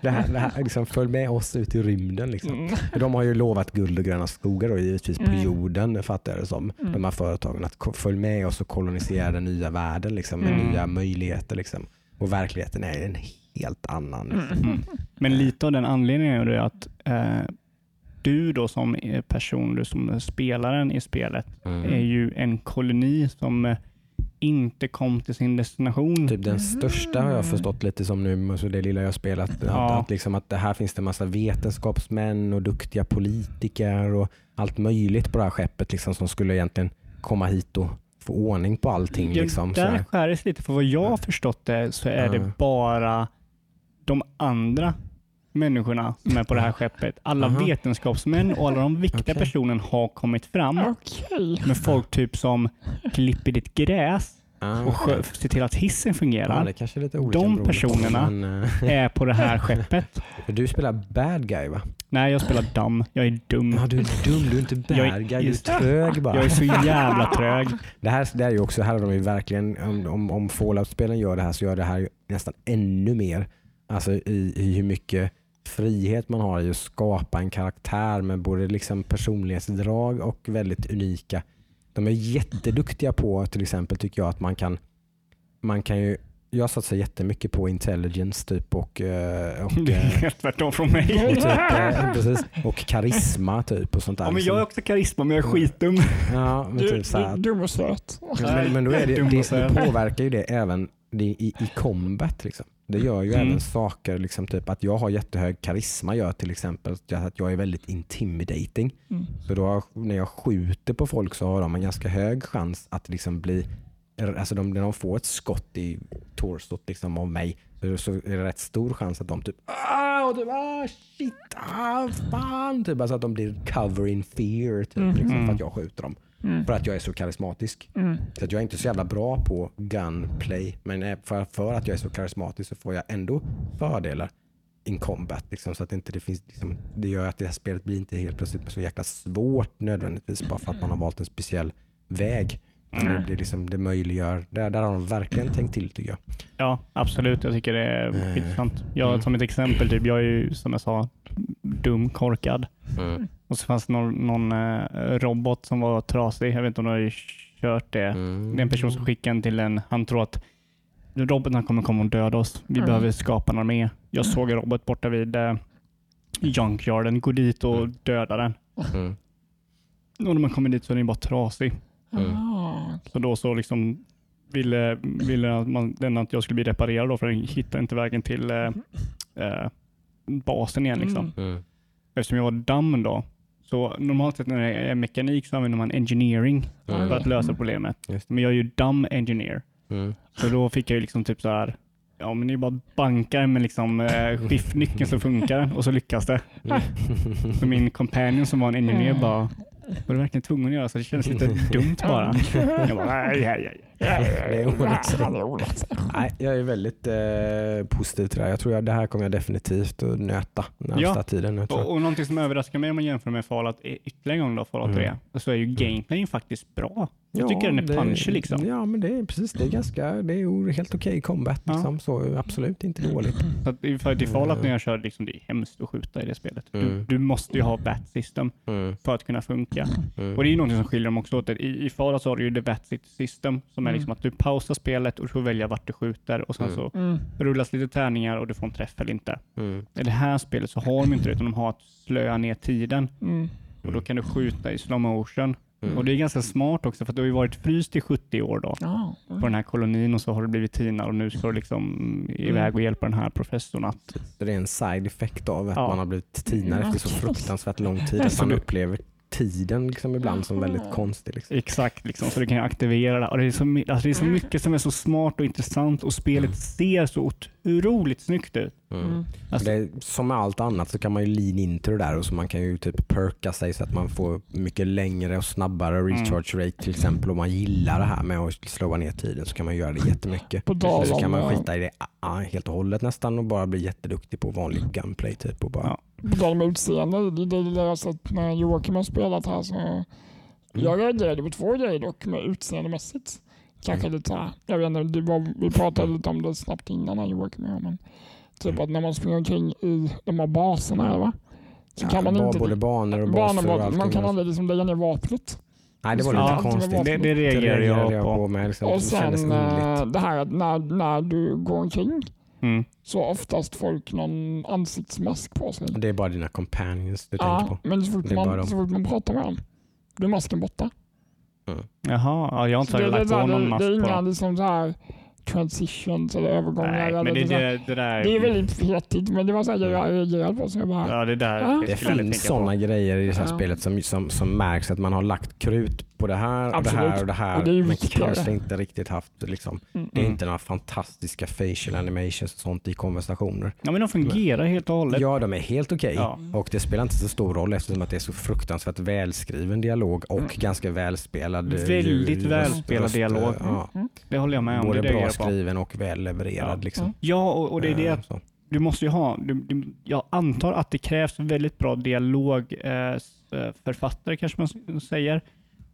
Det här, det här, liksom, följ med oss ut i rymden. Liksom. Mm. De har ju lovat guld och gröna skogar och givetvis på Mm. jorden fattar jag det som. Mm. De här företagen. Att följ med oss och kolonisera den nya världen liksom, med Mm. nya möjligheter. Liksom. Och verkligheten är en helt annan. Liksom. Mm. Men lite av den anledningen är det att eh, du då som person, du som är spelaren i spelet, Mm. är ju en koloni som eh, inte kom till sin destination. Typ den största har jag förstått lite som nu, alltså det lilla jag har spelat. Att, Ja. att, liksom att det här finns det massa vetenskapsmän och duktiga politiker och allt möjligt på det här skeppet liksom, som skulle egentligen komma hit och få ordning på allting. Ja, Liksom, så där skär det lite, för vad jag har förstått det så är Ja. det bara de andra människorna som är på det här skeppet. Alla Aha. vetenskapsmän och alla de viktiga Okej. personerna har kommit fram. Okej. Med folk typ som klipper ditt gräs Ah, och ser till att hissen ja, fungerar. det kanske är lite olika De personerna- men, eh, Är på det här skeppet. du spelar bad guy va? Nej, jag spelar dum. Jag är dum. Ja, du är dum, du är inte bad är- guy, du är trög bara. Jag är så jävla trög. Det här, det här är ju också, här har de ju verkligen, om, om, om Fallout-spelen gör det här så gör det här ju nästan ännu mer. Alltså i, i hur mycket frihet man har i att skapa en karaktär med både liksom personlighetsdrag och väldigt unika. De är jätteduktiga på till exempel tycker jag att man kan, man kan ju jag satsar jättemycket på intelligence typ och, eh, och, Det är eh, helt tvärtom från mig. och, typ, eh, precis, och karisma typ och sånt där. Ja, men liksom. jag är också karisma, men jag är skitdum. ja, men Du, typ så här, du, dum och söt. men, men då är det, det, det påverkar ju det även det i, i combat. Liksom. Det gör ju Mm. även saker, liksom, typ att jag har jättehög karisma gör till exempel att jag är väldigt intimidating. Mm. Så då när jag skjuter på folk så har de en ganska hög chans att liksom bli, alltså de, när de får ett skott i torsot liksom av mig så, så är det rätt stor chans att de typ ah, och typ, ah shit, ah, fan, typ, alltså att de blir cover in fear typ, Mhm. liksom, för att jag skjuter dem. Mm. För att jag är så karismatisk. Mm. Så att jag är inte så jävla bra på gunplay. Men för, för att jag är så karismatisk så får jag ändå fördelar in combat. Liksom, så att inte det, finns, liksom, det gör att det här spelet blir inte helt plötsligt så jäkla svårt nödvändigtvis bara för att man har valt en speciell väg. Men Det, liksom, det möjliggör, där, där har de verkligen tänkt till tycker jag. Ja, absolut. Jag tycker det är Eh, skitsamt. Jag, mm. Som ett exempel, typ, jag är ju som jag sa dum, korkad. Och så fanns det någon, någon eh, robot som var trasig. Jag vet inte om du har kört det. Mm. Det är en person som skickar en till en. Han tror att roboten kommer komma och döda oss. Vi Mm. behöver skapa en armé. Jag såg en robot borta vid eh, junkyarden. Gå dit och Mm. döda den. Mm. Och när man kommer dit så är den bara trasig. Mm. Ah. Så då så liksom ville, ville att man, den att jag skulle bli reparerad då, för den hittade inte vägen till eh, eh, basen igen. Liksom. Mm. Mm. Eftersom jag var damm då, så normalt sett när det är mekanik så använder man engineering Mm. för att lösa problemet. Just Men jag är ju dumb engineer. Mm. Så då fick jag ju liksom typ så här, ja men det är bara bankar med liksom eh, skiftnyckeln så funkar den och så lyckas det. Så min companion som var en engineer bara, var du verkligen tvungen att göra så? Det kändes lite dumt bara. Jag bara, nej, jag är väldigt eh, positiv till det här. Jag tror att det här kommer jag definitivt att nöta närmsta Ja. tiden. Tror. Och, och någonting som överraskar mig om man jämför med Fallout ytterligare en gång då, Fallout 3, Mm. så är ju gameplayen faktiskt bra. Jag Ja, tycker den är det- punchy liksom. Ja, men det är precis. Det är ganska, det är helt okej combat. Ja. Liksom, så absolut inte dåligt. Så att, i- för att i Fallout när jag kör, liksom, det är hemskt att skjuta i det spelet. Du, Mm. du måste ju ha VAT system Mm. för att kunna funka. Mm. Och det är ju någonting som skiljer dem också åt. I, i Fallout så har du ju the VAT system som är Mm. liksom att du pausar spelet och du får välja vart du skjuter och sen Mm. så Mm. rullas lite tärningar och du får en träff eller inte. Mm. I det här spelet så har de inte det utan de har att slöa ner tiden Mm. och då kan du skjuta i slow motion. Mm. Och det är ganska smart också för att du har ju varit fryst i 70 år då Ja. på den här kolonin och så har du blivit tinad och nu ska du liksom iväg och hjälpa den här professorn att Så det är en side effect av att Ja. man har blivit tinad efter så fruktansvärt lång tid. Att man upplever tiden liksom ibland som väldigt konstig. Liksom. Exakt, liksom, så du kan aktivera det. Och det, är så, alltså det är så mycket som är så smart och intressant och spelet ser så otroligt snyggt ut. Mm. Alltså, Det är, som med allt annat så kan man ju lean into det där och så man kan ju typ perka sig så att man får mycket längre och snabbare Mm. recharge rate till exempel. Om man gillar det här med att slå ner tiden så kan man göra det jättemycket. På tal Så kan man skita i det ah, helt och hållet nästan och bara bli jätteduktig på vanlig gunplay typ. Och bara, Ja. på tal om utseende, det, det, det jag har sett när Joakim har spelat här så jag reagerade på två grejer dock med utseendemässigt. Kanske lite såhär, jag vet inte, det var, vi pratade lite om det snabbt innan här Joakim och jag, men typ att när man springer omkring i de här baserna va? Så kan man inte... Både banor och baser allting. man kan aldrig liksom lägga ner vapnet. Nej det var Ja, lite det var konstigt. det, det reagerade jag på. med. Liksom, Och det sen underligt. eh, det här att när, när du går omkring Mm. så har oftast folk någon ansiktsmask på sig. Det är bara dina companions du tänker Ja, på. men så fort, Det man, så fort man pratar med dem, då är masken borta. Jaha, ja, jag har inte lagt på någon mask det är inga liksom så här transitions eller övergångar. Nej, eller men det, här. det, det där... det är väldigt fetigt, men det var så här jag reagerade på. Så jag bara, Ja, det där Ja. Det finns sådana grejer i det här Ja. spelet som, som, som märks att man har lagt krut på det här och det här och det här. Och det är men kanske inte riktigt haft liksom. mm. Det är Mm. inte några fantastiska facial animations och sånt i konversationer. Ja, men de fungerar helt och hållet. Ja, de är helt okej. Ja. Och det spelar inte så stor roll eftersom att det är så fruktansvärt välskriven dialog och Mm. ganska välspelad. Väldigt välspelad röst- dialog. Ja, Mm. Det håller jag med om. både det bra skriven och väl levererad. Ja. Liksom. Ja, och, och det är det Eh, så. du måste ju ha. Du, du, jag antar att det krävs väldigt bra dialog, eh, eh, författare kanske man säger,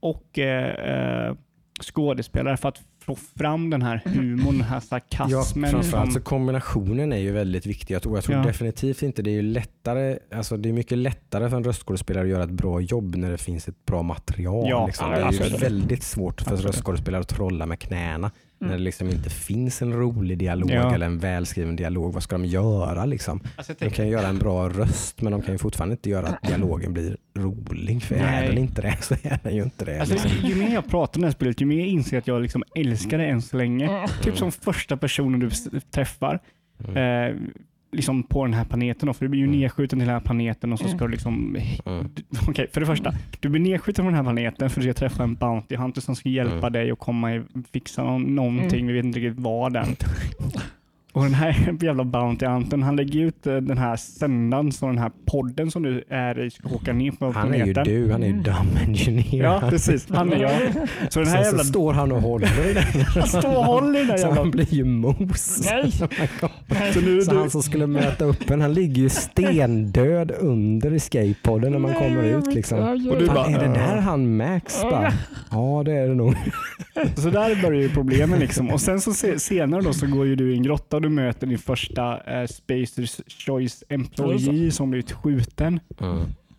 och eh, eh, skådespelare för att få fram den här humorn, den här Ja, sarkasmen. framförallt så kombinationen är ju väldigt viktig. Jag tror, jag tror Ja. definitivt inte det är lättare, alltså det är mycket lättare för en röstskådespelare att göra ett bra jobb när det finns ett bra material. Ja, liksom. ja, Det är ju väldigt svårt för en Absolut. röstskådespelare att trolla med knäna när Mm. det liksom inte finns en rolig dialog Ja. eller en välskriven dialog. Vad ska de göra liksom? alltså, De kan ju göra en bra röst men de kan ju fortfarande inte göra att dialogen blir rolig. För är Nej. den inte det så är den ju inte det. alltså, liksom. ju mer jag pratar om det här spelet, ju mer jag inser att jag liksom älskar det än så länge. Mm. Typ som första personen du träffar. Mm. Eh, liksom på den här planeten. Då, för du blir ju Mm. nedskjuten till den här planeten och så ska du liksom... Mm. Okej, för det första. Du blir nedskjuten från den här planeten för att du ska träffa en Bounty Hunter som ska hjälpa Mm. dig att komma i, fixa någon, någonting. Mm. Vi vet inte riktigt vad den. Och den här jävla Bounty Huntern, han lägger ut eh, den här sändaren, så den här podden som du är i ska åka ner på Han är ju du, han är ju dumb engineer. Ja, precis. Han är jag. Så den här Sen jävla... så står han och håller i den. Stå och håll i den där Så jävla... han blir ju mos. Nej. Så nu, Så du, han som skulle möta upp en, han ligger ju stendöd under escape-podden när man Nej, kommer ut. Liksom. Och du Fan, bara, är det där han Max? Bara, ja det är det nog. Så där börjar ju problemen liksom. Och sen så se, senare då så går ju du i en grotta och du möter din första eh, Spacers Choice Employee som blivit skjuten.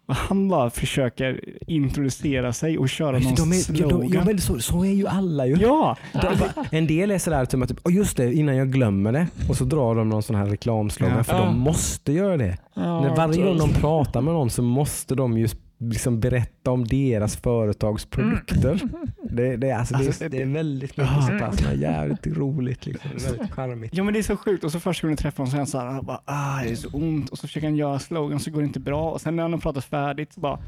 Och han bara försöker introducera sig och köra någon De är, de, slogan. ja, men så, så är ju alla ju. Ja, De- En del är sådär typ, typ, "Åh, just det, innan jag glömmer det. Och så drar de någon sån här reklamslogan Ja. för Ja. de måste göra det. Ja, När varje gång de pratar med någon så måste de ju liksom berätta om deras företags produkter. Det, det, är- alltså, det, Alltså, är, det är väldigt mycket Ja. sånt där som är jävligt roligt. Liksom. Det är väldigt charmigt. ja men det är så sjukt. Och så första gången jag träffar honom så är han såhär, han bara, ah, det är så ont. Och så försöker han göra slogan så går det inte bra. Och sen när han har pratat färdigt så bara,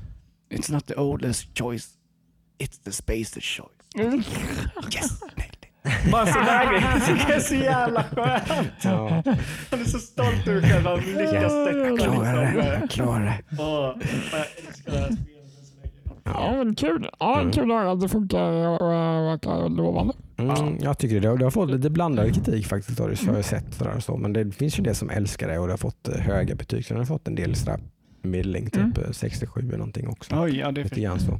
it's not the oldest choice, it's the Spacers choice. Yes, nailed Bara sådär grejer. Det är så jävla skönt. Ja, Han är så stolt över själv. Han lyckas jag täcka klarar det. Jag klarar det. Jag här. Ja, men kul. Ja, Mm. kul att höra att det funkar och verkar lovande. Mm, jag tycker det. Det har fått lite blandad kritik faktiskt. Har det, har jag sett sådär och så. Men det finns ju det som älskar det och det har fått eh, höga betyg. Så den har fått en del sådär middling, typ Mm. eh, 67 eller någonting också. Oj, ja det Lite grann så.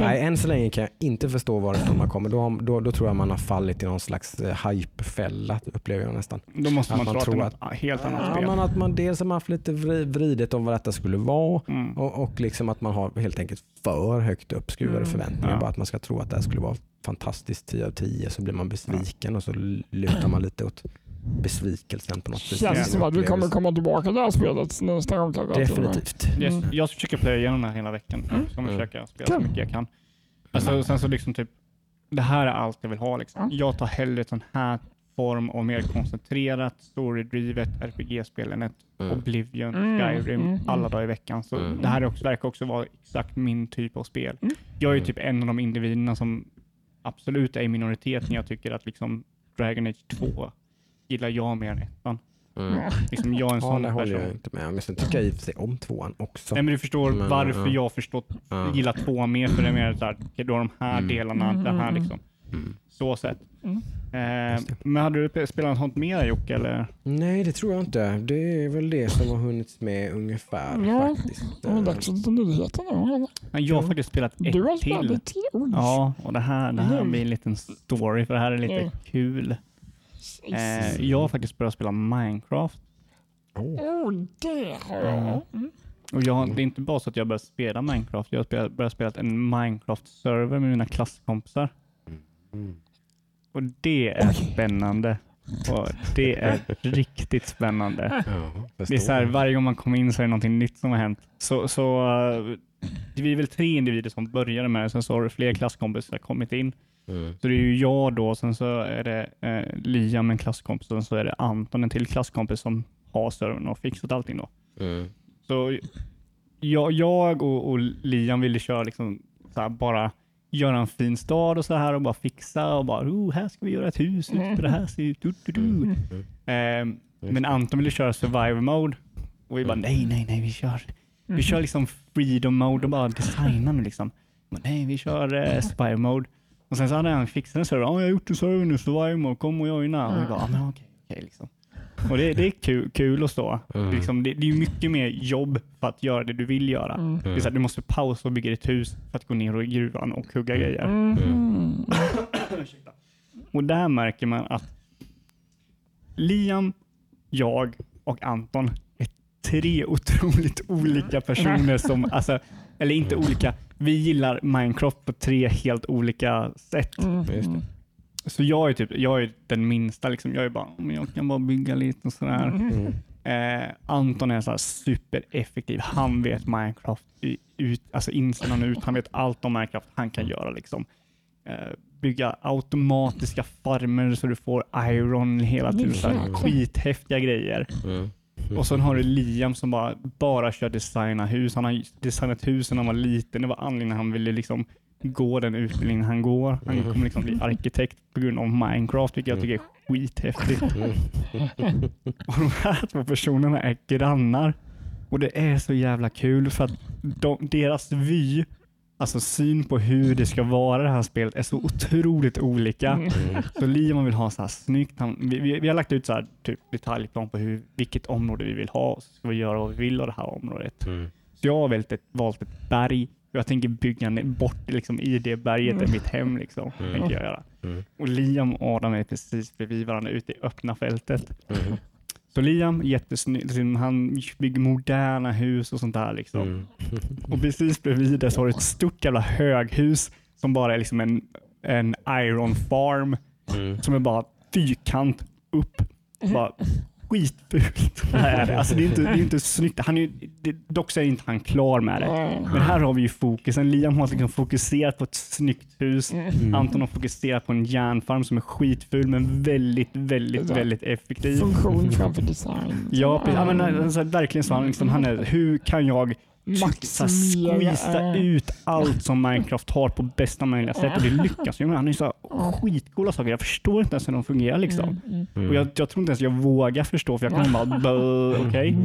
Nej, än så länge kan jag inte förstå varifrån man kommer. Då, då, då tror jag man har fallit i någon slags eh, hypefälla, upplever jag nästan. Då måste Att man, man tro att det är något helt annat Ja, spel. men att man dels har man haft lite vri- vridet om vad detta skulle vara Mm. och, och liksom att man har helt enkelt för högt uppskruvade Mm. förväntningar. Ja. Bara att man ska tro att det här skulle vara fantastiskt 10 av 10 så blir man besviken och så lutar man lite åt besvikelsen på något vis. Känns som att vi kommer komma tillbaka till det här spelet nästa gång kanske. Definitivt. Jag, Mm. jag försöker plöja igenom det här hela veckan. Jag ska Mm. försöka spela så mycket jag kan. Alltså, och sen så liksom typ, det här är allt jag vill ha. Liksom. Mm. Jag tar hellre sån här form av mer koncentrerat, storydrivet RPG-spel än ett Mm. Oblivion, Mm, Skyrim mm, alla dagar i veckan. Så Mm. det här är också, verkar också vara exakt min typ av spel. Mm. Jag är ju Mm. typ en av de individerna som absolut är i minoritet när jag tycker att liksom Dragon Age 2 gillar jag mer än ettan. Mm. Liksom jag är en Ja, sån det håller person. jag inte med om. Men sen tycker jag i och för sig om tvåan också. Nej men du förstår Men, varför ja. jag förstått, Ja. gillar tvåan mer, för det är mer såhär, okej, då de här Mm. delarna, Mm, det här mm, liksom. Mm. Så sett. Mm. Eh, det. men hade du spelat något sånt mer Jocke eller? Nej, det tror jag inte. Det är väl det som har hunnits med ungefär Ja, faktiskt. Det är dags för nyheter nu. Jag har Ja. faktiskt spelat ett Du har till. spelat till. Oj. Ja, och det här, det här Mm. blir en liten story för det här är lite Mm. kul. Eh, jag har faktiskt börjat spela Minecraft. Åh. Oh, det har jag. Mm. Och jag, det är inte bara så att jag börjat spela Minecraft, jag har spelat, börjat spela en Minecraft-server med mina klasskompisar. Mm. Och det är spännande. Och det är riktigt spännande. Ja, Det är så här, varje gång man kommer in så är det någonting nytt som har hänt. Så, så eh, vi är väl tre individer som började med det, sen så har fler klasskompisar kommit in. Mm. Så det är ju jag då, sen så är det eh, Liam en klasskompis och sen så är det Anton en till klasskompis som har servern och fixat allting då. Mm. Så jag, jag och, och Liam ville köra liksom så här, bara göra en fin stad och så här och bara fixa och bara oh, här ska vi göra ett hus, ut på det här ser ut. Du, du, du. Mm. Ehm, men Anton ville köra survival mode och vi bara Mm. nej, nej, nej, vi kör, vi kör liksom freedom mode och bara designa nu liksom. Men nej, vi kör eh, survival mode. Och sen så hade han fixat en server. Ja, jag har gjort en server nu, survival mode, kom och joina. Och vi bara, ja men okej, okej liksom. Och det, det är kul, kul att stå. Mm. Liksom, det, det är mycket mer jobb för att göra det du vill göra. Mm. Det är så här, du måste pausa och bygga ditt hus för att gå ner i gruvan och hugga grejer. Mm. Och där märker man att Liam, jag och Anton är tre otroligt olika personer som, alltså, eller inte olika, vi gillar Minecraft på tre helt olika sätt. Mm. Just det. Så jag är typ, jag är den minsta, liksom. jag är bara, men jag kan bara bygga lite och sådär. Mm. Eh, Anton är så här supereffektiv. Han vet Minecraft i- ut, alltså insidan och ut. Han vet allt om Minecraft han kan göra. Liksom. Eh, bygga automatiska farmer så du får iron hela tiden. Mm. skithäftiga grejer. Mm. Och sen har du Liam som bara, bara kör designa hus. Han har designat hus när han var liten. Det var anledningen han ville liksom gå den utbildningen han går. Han Mm. kommer liksom bli arkitekt på grund av Minecraft, vilket jag tycker är skithäftigt. Och de här två personerna är grannar. Och det är så jävla kul för att de, deras vy, alltså syn på hur det ska vara det här spelet är så otroligt olika. Mm. Så Liam vill ha så här snyggt. Han, vi, vi, vi har lagt ut så här typ detaljplan på hur, vilket område vi vill ha och så ska vi göra vad vi vill av det här området. Mm. Så jag har valt ett, valt ett berg jag tänker bygga bort liksom, i det berget är mitt hem. Liksom, Mm. tänker jag göra. Mm. Och Liam och Adam är precis bredvid varandra ute i öppna fältet. Mm. Så Liam, jättesnygg, han bygger moderna hus och sånt där. Liksom. Mm. Och precis bredvid det så har du ett stort jävla höghus som bara är liksom en, en iron farm Mm. som är bara fyrkant upp. Bara skitfult. Alltså det är inte, det är inte snyggt. Han är, ju- det, dock så är inte han klar med det. Men här har vi ju fokusen. Liam har liksom fokuserat på ett snyggt hus. Mm. Anton har fokuserat på en järnfarm som är skitful men väldigt, väldigt, Ja. väldigt effektiv. Funktion framför design. Ja, precis. ja men, alltså, verkligen så. Han, liksom, han är, hur kan jag Maximera. squeeza ut allt som Minecraft har på bästa möjliga sätt och det lyckas ju med. Han är så här skitcoola saker. Jag förstår inte ens hur de fungerar liksom. Mm. Mm. Och jag, jag tror inte ens jag vågar förstå för jag kommer bara "Bö, okej.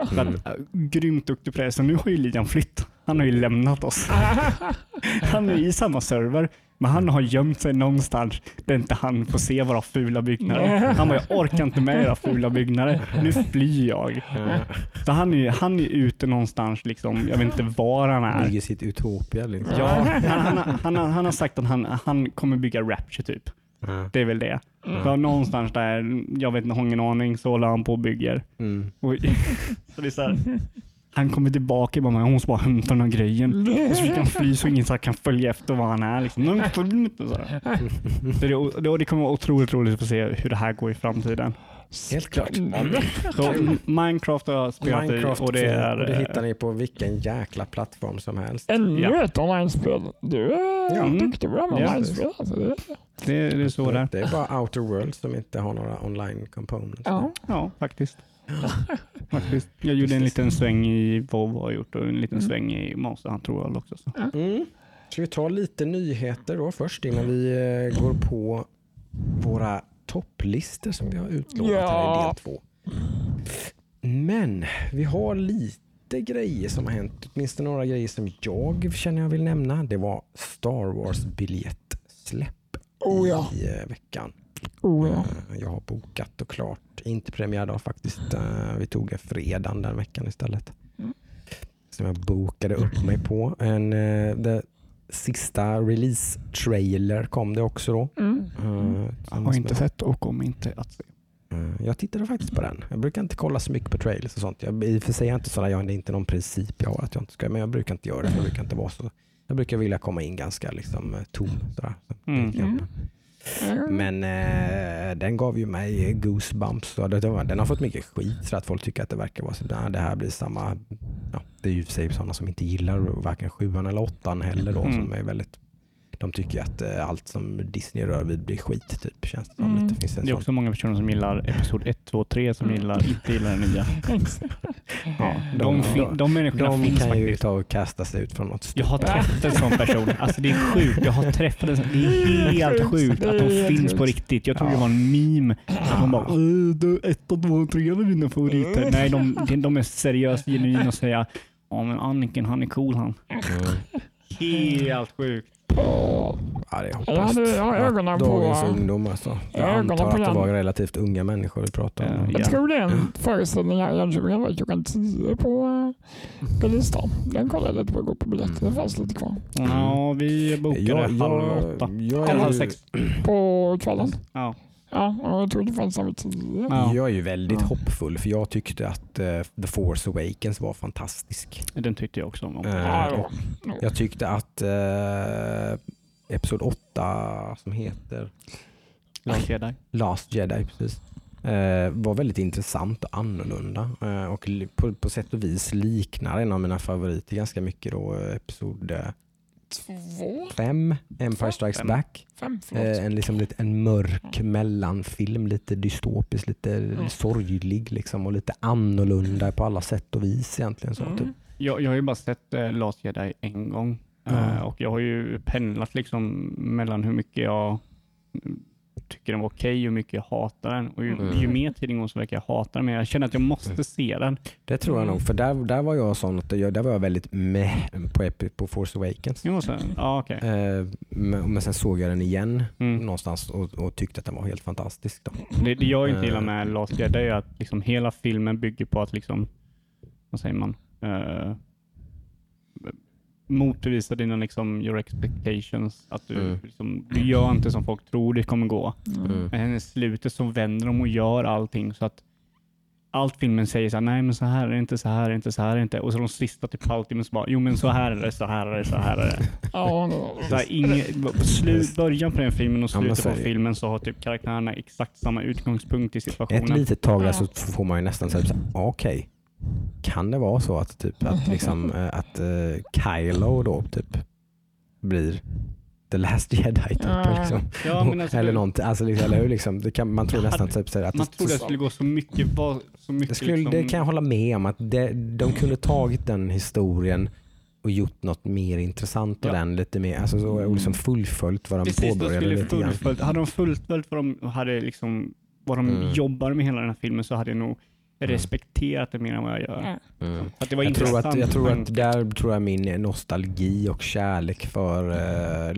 Att, äh, Grymt duktig på det. Så nu har ju Liam flytt. Han har ju lämnat oss. Han är i samma server, men han har gömt sig någonstans där inte han får se våra fula byggnader. Han bara, jag orkar inte med era fula byggnader. Nu flyr jag. Så han är, han är ute någonstans, liksom, jag vet inte var han är. Bygger sitt Utopia liksom. Ja, han, han, har- han, han har sagt att han, han kommer bygga Rapture typ. Det är väl det. Så någonstans där, jag vet inte, har ingen aning, så håller han på och bygger. Mm. Och, så det är så här, han kommer tillbaka och bara, hon måste bara hämta den här grejen. Och så fick han fly så ingen så kan följa efter var han är. Liksom. Så det, det, det kommer vara otroligt roligt att få se hur det här går i framtiden. Helt klart. Spännande. Så Minecraft har jag spelat Minecraft i och det är... och det hittar ni på vilken jäkla plattform som helst. Ännu Ja. ett online-spel. Du är Ja. duktig på det här med Ja, online-spel. Alltså. Det, det, det är så där. Det är bara Outer Worlds som inte har några online components. ja. Ja, faktiskt. Faktiskt. Jag gjorde en liten sväng i WoW har jag gjort och en liten Mm. sväng i Monster Hunter World också. Så. Mm. Ska vi ta lite nyheter då först innan vi eh, går på våra topplistor som vi har utlovat här i Ja. del två. Men vi har lite grejer som har hänt. Åtminstone några grejer som jag känner jag vill nämna. Det var Star Wars biljettsläpp Oh ja. i eh, veckan. Oh ja. Eh, Jag har bokat och klart. Inte premiärdag faktiskt. Eh, Vi tog en fredag den veckan istället. Mm. Som jag bokade upp mig på. En, eh, det sista release-trailer kom det också då. Mm. Eh, Jag har inte med- sett och kommer inte att se. Eh, Jag tittade faktiskt på den. Jag brukar inte kolla så mycket på trailers och sånt. Jag, I och för sig är jag inte sådär, jag, det är inte någon princip jag har att jag inte ska, men jag brukar inte göra det. Jag brukar inte vara så. Jag brukar vilja komma in ganska liksom, eh, tom. Sådär. Mm. Mm. Men eh, den gav ju mig goosebumps. Så det, var, den har fått mycket skit för att folk tycker att det verkar vara så. "Nej, Det här blir samma. Ja, det är ju och för sig sådana som inte gillar varken sjuan eller åttan heller. Då, Mm. som är väldigt, de tycker att eh, allt som Disney rör vid blir skit. Typ, känns det som. Mm. Lite. Finns det en Det är sån- också många personer som gillar Episod 1, 2, 3 som Mm. gillar, inte gillar den nya. Ja, de, de- de människorna de finns kan ju ta och kasta sig ut från något Jag har träffat en sån person. Alltså det är sjukt. Jag har träffat en sån. Det är helt sjukt att de Det finns på riktigt. Jag trodde det var en meme. Att de bara "Äh, du, ett, två, tre är dina favoriter. Nej, de, de- de är seriöst genuina och säger Ja men Anniken han är cool han. Mm. Helt sjukt. Ja, det är Jag hade- jag har ögonen på- Dagens ungdom alltså. Jag antar att det var relativt unga människor vi pratade om. Ja. Jag tror det är en föreställning här i Jönköping. Det var klockan tio på uh, Galistan. Den kollade jag lite på igår på biljetter. Det fanns lite kvar. Ja, vi bokade Jag, halv jag, åtta. jag, halv sex. På kvällen. Ja. Ja, jag tror det fanns över tio. Ja. jag är ju väldigt Ja. hoppfull för jag tyckte att eh, The Force Awakens var fantastisk. Den tyckte jag också om. Eh, Ja. Jag tyckte att eh, Episod 8 som heter Last Jedi. Last Jedi precis, eh, var väldigt intressant och annorlunda eh, och på, på sätt och vis liknar en av mina favoriter ganska mycket då Episod Två? 5, Empire Strikes Fem. Back. Fem? Eh, en, liksom lite, en mörk mellanfilm, lite dystopisk, lite Ja. sorglig liksom, och lite annorlunda på alla sätt och vis egentligen. Så, Mm. typ. Jag, jag har ju bara sett eh, Last Jedi en gång. Ja. Eh, och jag har ju pendlat liksom mellan hur mycket jag mm, tycker den var okej och hur mycket jag hatar den. Och ju, Mm. ju mer tiden går så verkar jag hata den, men jag känner att jag måste se den. Det tror jag Mm. nog, för där, där var jag sån att jag, där var jag väldigt med på, på Force Awakens. Jo, så, ja, okej. Eh, men, men sen såg jag den igen Mm. någonstans och, och tyckte att den var helt fantastisk. Då. Det, det jag inte Eh. gillar med Last Jedi är att liksom hela filmen bygger på att liksom, vad säger man, uh, motbevisa dina liksom, your expectations. Att du, Mm. liksom, du gör inte som folk tror det kommer gå. Mm. Men i slutet så vänder de och gör allting så att allt filmen säger så här, nej men så här är det inte, så här är det inte, så här är det inte. Och så de sista typ halvtimmen så bara, jo men så här är det, så här är det, så här är det. Ja, Så här, inget, på slut, början på den filmen och Ja, slutet så är på filmen så har typ karaktärerna exakt samma utgångspunkt i Ett situationen. litet tag där så får man ju nästan säga "Ah, okej, kan det vara så att, typ, att, liksom, eh, att eh, Kylo då typ blir the last jedi? Typ, Ja. liksom. Ja, men alltså, eller någonting, alltså, liksom, eller hur? Liksom, det kan, man tror Jag nästan hade- typ, att Man det, trodde det skulle gå så mycket, var, så mycket det, skulle, liksom, det kan jag hålla med om, att det, de kunde tagit den historien och gjort något mer intressant av Ja. den. Lite mer, alltså, så, och liksom fullföljt vad de Precis, de påbörjade skulle lite grann. fullföljt, hade de fullföljt vad de, hade liksom, vad de Mm. jobbar med hela den här filmen så hade jag nog respekterat det mer än vad jag gör. Ja. Mm. Att det var Jag tror, intressant. att, jag tror att där tror jag min nostalgi och kärlek för,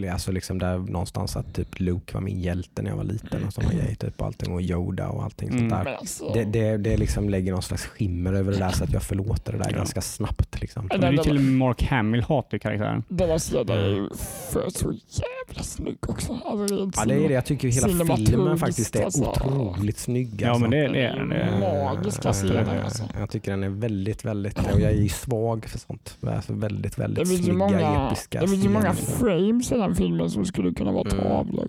eh, alltså liksom där någonstans att typ Luke var min hjälte när jag var liten och sådana grejer. Typ allting och Yoda och allting Mm. sånt där. Alltså, Det, det, det liksom lägger någon slags skimmer över det där så att jag förlåter det där Ja. ganska snabbt. Liksom. Men det är den- till och med Mark Hamill hatar karaktären. deras jedi är ju för så jävla snygg också. Alltså, Ja, det är det. Jag tycker hela filmen faktiskt är alltså. otroligt snygg. Ja, alltså. men det, det är det. Mm. Är- magiska Eh, alltså. Jag tycker den är väldigt, väldigt, och jag är ju svag för sånt. Alltså väldigt, Det väldigt finns ju snygga, många, episka det finns ju många frames i den filmen som skulle kunna vara Mm. tavlor.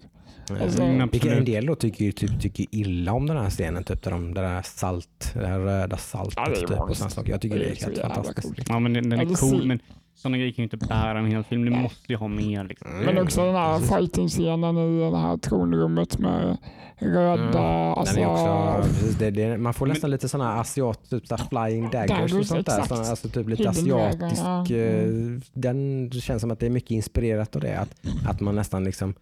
Alltså- Mm, en del då tycker, typ, tycker illa om den här scenen, typ där de, det där salt, det här röda saltet Ja, det är typ, och saker. Jag tycker Det det är är så helt fantastiskt. coolt. Ja, men den, den är det cool, men sådana grejer kan ju inte bära en hel film. Du måste ju ha mer. Liksom. Mm. Men också den här fighting-scenen i det här tronrummet med röda... Mm. Alltså, Den är också, precis, det, det, man får Men- nästan lite sådana asiat, typ så här flying daggers och Daggers, sånt där. exakt. Såna, alltså typ lite Hidden asiatisk. ja. eh, Mm. Den det känns som att det är mycket inspirerat av det. Att, att man nästan liksom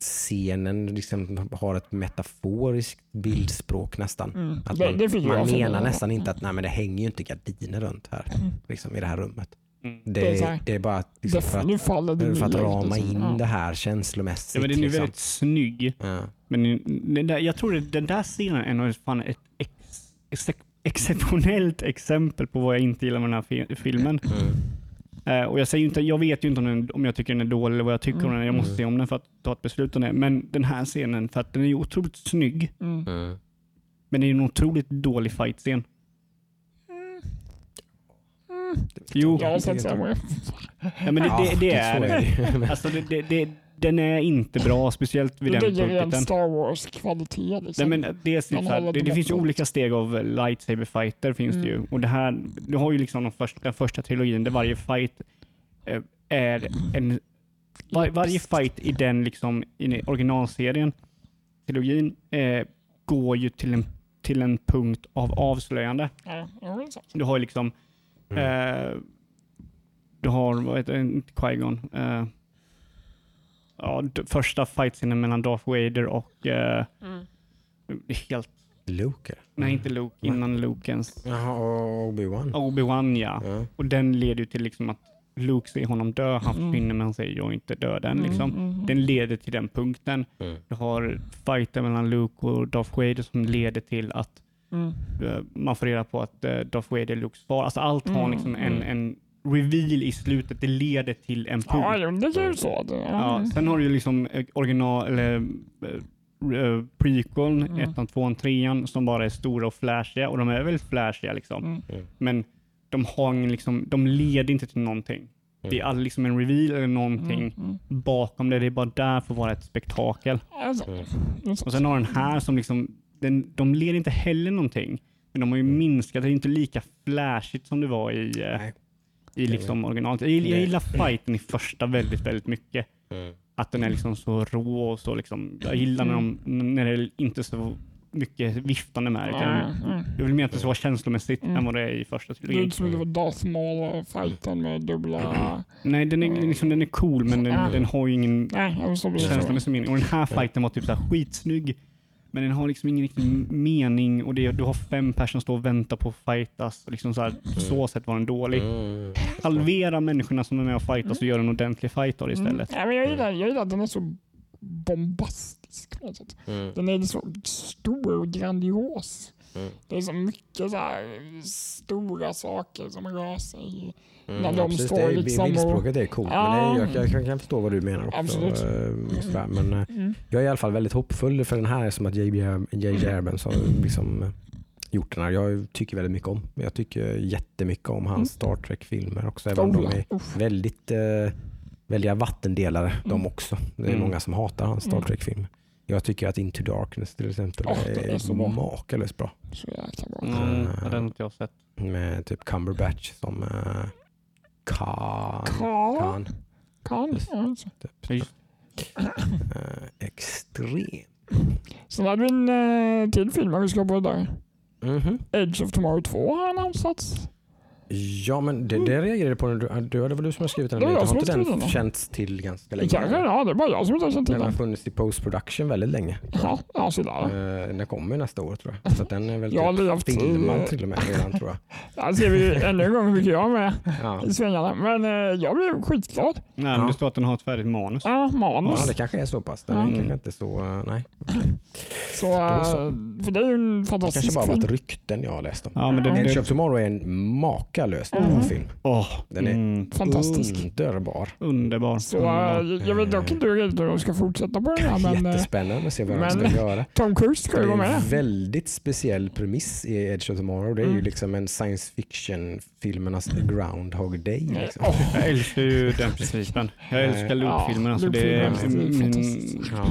scenen liksom har ett metaforiskt bildspråk nästan. Mm. Att Det, man det fick man menar nästan inte att nej, men det hänger ju inte gardiner runt här Mm. liksom, i det här rummet. Mm. Det, Det är här- det är bara att, liksom, Det, för att, nu faller det för att rama liksom. in Ja. det här känslomässigt. Ja, men den är liksom. väldigt snygg. Ja. Men den där, jag tror att den där scenen är nog fan ett ex, ex, exceptionellt exempel på vad jag inte gillar med den här fi- filmen. Mm. Eh, och jag, säger inte, jag vet ju inte om, den, om jag tycker den är dålig eller vad jag tycker om den. Jag måste Mm. se om den för att ta ett beslut om det. Men den här scenen, för att den är otroligt snygg, Mm. Mm. men det är en otroligt dålig fight-scen. Jo, Jag har sett sämre. ja, men det, det, det är det. det. Alltså det, det, det, den är inte bra, speciellt vid Det den ligger i en punkten. Star Wars-kvalitet. Liksom. Nej, men det, är här, det, det finns ju olika steg av lightsaber fighter finns det ju. Mm. Och det här, du har ju liksom de första, den första trilogin där varje fight eh, är en... Var, varje fight i den liksom, i originalserien, trilogin, eh, går ju till en, till en punkt av avslöjande. Ja, ja, det är sant. Du har ju liksom, Mm. eh, du har, vad heter det, inte Qui-Gon. Eh, ja, första fightscenen mellan Darth Vader och eh, Mm. helt Luke? Nej, inte Luke. Innan Luke ens. Jaha, och Obi-Wan? Obi-Wan ja. Ja. Och den leder ju till liksom att Luke ser honom dö. Han Mm. försvinner men han säger jag är inte död än. Mm, Liksom. mm, Den leder till den punkten. Mm. Du har fighter mellan Luke och Darth Vader som leder till att mm. eh, man får reda på att uh, Darth Vader är Lukes far. Alltså allt har Mm, liksom en, mm. en reveal i slutet. Det leder till en punkt. Ja, det är ju så. Det, Ja, sen har du ju liksom eh, original, eller eh, eh, prequeln, Mm. ettan, tvåan, trean som bara är stora och flashiga och de är väldigt flashiga liksom. Mm. Men de, har ingen liksom, de leder inte till någonting. Det är aldrig liksom en reveal eller någonting Mm. Mm. bakom det. Det är bara där för att vara ett spektakel. Alltså, Mm. Och sen har den här som liksom, den, de leder inte heller någonting. Men de har ju minskat, det är inte lika flashigt som det var i, eh, Nej. i liksom originalet. Jag, jag gillar fighten i första väldigt, väldigt mycket. Mm. Att den är liksom så rå och så liksom. Jag gillar när, de, när det är inte så mycket viftande med det. Mm, mm. Jag vill mer att det ska vara känslomässigt Mm. än vad det är i första Det är trilogin. inte som det var Darth Maul-fighten med dubbla... Nej, den är, liksom, den är cool men den, den har ju ingen känslomässig mening. Och den här fighten var typ så här skitsnygg. Men den har liksom ingen riktig mening och det, du har fem personer som står och väntar på att fightas. Liksom så här, på så sätt var den dålig. Mm. Halvera människorna som är med och fightas och gör en ordentlig fight av det istället. Mm. Ja, men jag, gillar, jag gillar att den är så bombastisk. Mm. Den är så stor och grandios. Mm. Det är så mycket så här stora saker som rör sig. Mm, När de precis, står det är, liksom Bildspråket är coolt, Ja. men det är, jag, jag, kan- kan förstå vad du menar också. Absolut. eh, sådär, Men eh, Mm. jag är i alla fall väldigt hoppfull för den här är som att J.J. Abrams har liksom eh, gjort den här. Jag tycker väldigt mycket om. Jag tycker jättemycket om hans Mm. Star Trek-filmer också. Även om Oh, de är ja. Uff. väldigt eh, väldiga vattendelare de Mm. också. Det är Mm. många som hatar hans Star Mm. Trek-filmer. Jag tycker att Into Darkness till exempel det är är, så bra. makalöst bra. Så jäkla bra. Mm, ja, den har inte jag sett. Med typ Cumberbatch som uh, Khan. Khan. Ja, så. Typ. Just- Eh, extrem. Sen hade vi en eh, till film vi ska på där. Mhm. Edge of Tomorrow 2 har annonsats. Ja, men det, det reagerade jag på när du, du, det var du som har skrivit den. Det var jag Har inte har den känts till ganska länge? Kanske, ja, det är bara jag som inte har känt till Den har den. funnits i post production väldigt länge. Ja, ja sådär. Eh, Den kommer nästa år tror jag. Så att den är väl Jag har typ filmad till och med redan tror jag. Där ser vi ännu en gång hur mycket jag är med Ja. i svängarna. Men eh, jag blev skitglad. Nej, Ja. men det står att den har ett färdigt manus. Ja, manus. ja, det kanske är så pass. Den är Mm. kanske inte så, eh, nej. Så, så. för det är ju en Det fantastisk kanske bara film. varit rykten jag har läst om. Ja, men den, of Tomorrow är en makalös Mm. film. Åh, Den är mm, Fantastisk. underbar. underbar. Så underbar. äh, jag vet dock inte hur de ska fortsätta på den här, men äh, Jättespännande att se vad de men- ska göra. Tom Cruise ska Det ju vara är en med. väldigt speciell premiss i Edge of Tomorrow. Det är ju Mm. liksom en science fiction-filmernas Groundhog Day. Liksom. åh, Jag älskar ju den principen. Jag älskar Loop-filmer. Ja, Alltså det är är min... fantastiskt. Ja.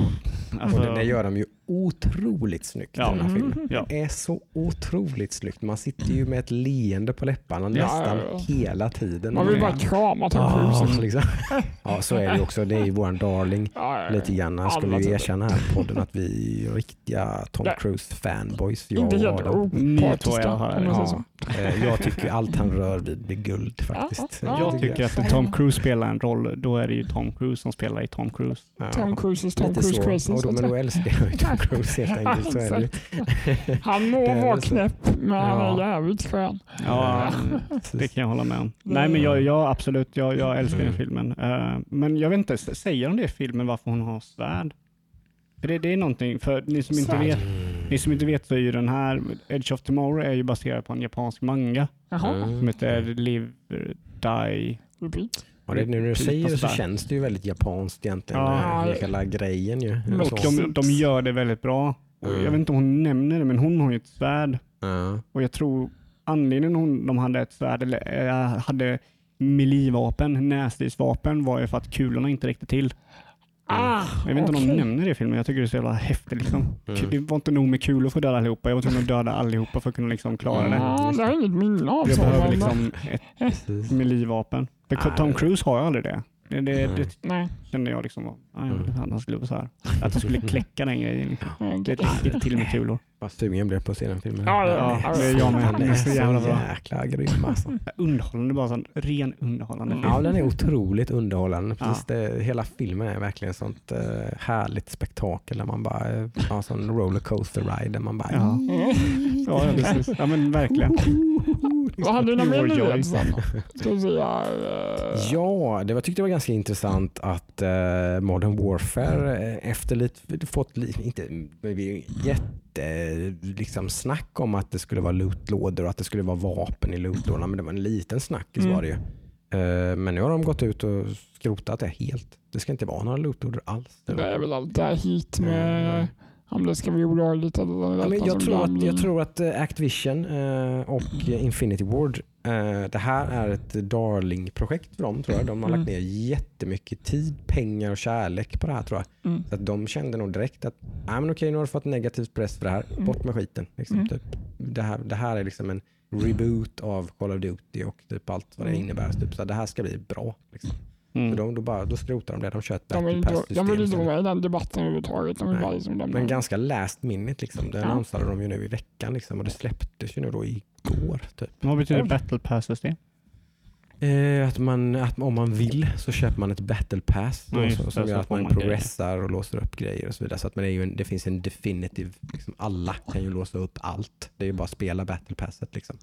Alltså, Och det, det gör de ju otroligt snyggt Ja. i den här filmen. Mm. ja. Det är så otroligt snyggt. Man sitter ju med ett leende på läpparna Ja, nästan ja, ja. hela tiden. Man vill bara krama Tom Ah, Cruise. liksom. Ja, så är det ju också. Det är ju våran darling. Ja, ja, Lite grann skulle vi tider. erkänna här i podden att vi är riktiga Tom Nej. Cruise fanboys. Jag Inte helt opartiska. om man säger Ja, så. eh, jag tycker allt han rör vid blir guld faktiskt. Ja, Jag tycker att Tom Cruise spelar en roll, då är det ju Tom Cruise som spelar i Tom Cruise. Tom Cruise is Tom Cruise crazy. Men då älskar jag ju Tom Cruise helt enkelt. Så är det ju. Han må vara knäpp, men han Ja. är jävligt skön. Ja, det kan jag hålla med om. Nej men jag, jag absolut, jag, jag älskar den Mm. filmen. Eh, men jag vet inte, säger de det i filmen varför hon har svärd? För det, det är någonting, för ni som, inte vet, ni som inte vet så är ju den här, Edge of Tomorrow är ju baserad på en japansk manga Jaha, som heter Live, Die. repeat. Och det, nu när du Typ säger det så känns det ju väldigt japanskt egentligen. Ja. Ja. Hela grejen ju. Men- Så. Och de, de gör det väldigt bra. Mm. Jag vet inte om hon nämner det, men hon har ju ett svärd. Ja. Och jag tror anledningen hon, de hade ett svärd, eller äh, hade melee-vapen, näsdelsvapen, var ju för att kulorna inte räckte till. Ah, Jag vet inte om de nämner det i filmen, jag tycker det är så jävla häftigt. Liksom. Mm. Det var inte nog med för att döda allihopa, jag var tvungen att döda allihopa för att kunna liksom klara det. Ja, det har jag inget minne av. Jag behöver liksom ett Nej. Tom Cruise har ju aldrig det. Det, det, Nej. det Nej, kände jag liksom, ah, Mm. han skulle vara så här. Att han skulle kläcka den grejen. Liksom. Det inte till med kulor. Vad sugen blev på att se den filmen. Ja, Ja, det är jag med. Den är så jävla bra. jäkla grym alltså. Underhållande, bara sån ren underhållande film. Ja, den är otroligt underhållande. Ja. Precis det, hela filmen är verkligen sånt uh, härligt spektakel där man bara har en sån rollercoaster ride där man bara Ja. Ja, ja, precis. Ja, men verkligen. Vad hade du någon mer Pure joy. nyhet sen? Ska vi se här. eh, Ja, det var, tyckte jag var ganska intressant att eh, Modern Warfare eh, efter lite fått inte jätte liksom snack om att det skulle vara lootlådor och att det skulle vara vapen i lootlådorna, men det var en liten snackis Mm. var det ju. Men nu har de gått ut och skrotat det helt. Det ska inte vara några lootlådor alls. Det är väl allt det här hit med om det ska bli olagligt eller Ja, men jag, tror att, jag tror att eh, Activision eh, och Infinity Ward, eh, det här är ett darling-projekt för dem tror jag. De har lagt ner jättemycket tid, pengar och kärlek på det här tror jag. Mm. Så att de kände nog direkt att Nej, men okej, nu har du fått negativt press för det här, Mm. bort med skiten. Liksom, Mm. typ. det, här, det här är liksom en reboot av Call of Duty och typ allt vad det Mm. innebär. Typ. Så det här ska bli bra. Liksom. Så Mm. de, då, bara, då skrotar de det. De kör ett De vill, battle inte, de vill pass-system. inte vara med i den debatten överhuvudtaget. De vill bara liksom lämna. Men ganska last minute liksom. Det Ja. annonserade de ju nu i veckan liksom, och det släpptes ju nu då igår. Typ. Vad betyder Oj. battle passes det? Eh, att man, att om man vill så köper man ett battle pass då, så, det, som så gör att man, man grejer. progressar och låser upp grejer och så vidare. Så att man är ju en, det finns en definitiv, liksom, alla kan ju låsa upp allt. Det är ju bara att spela battle passet liksom.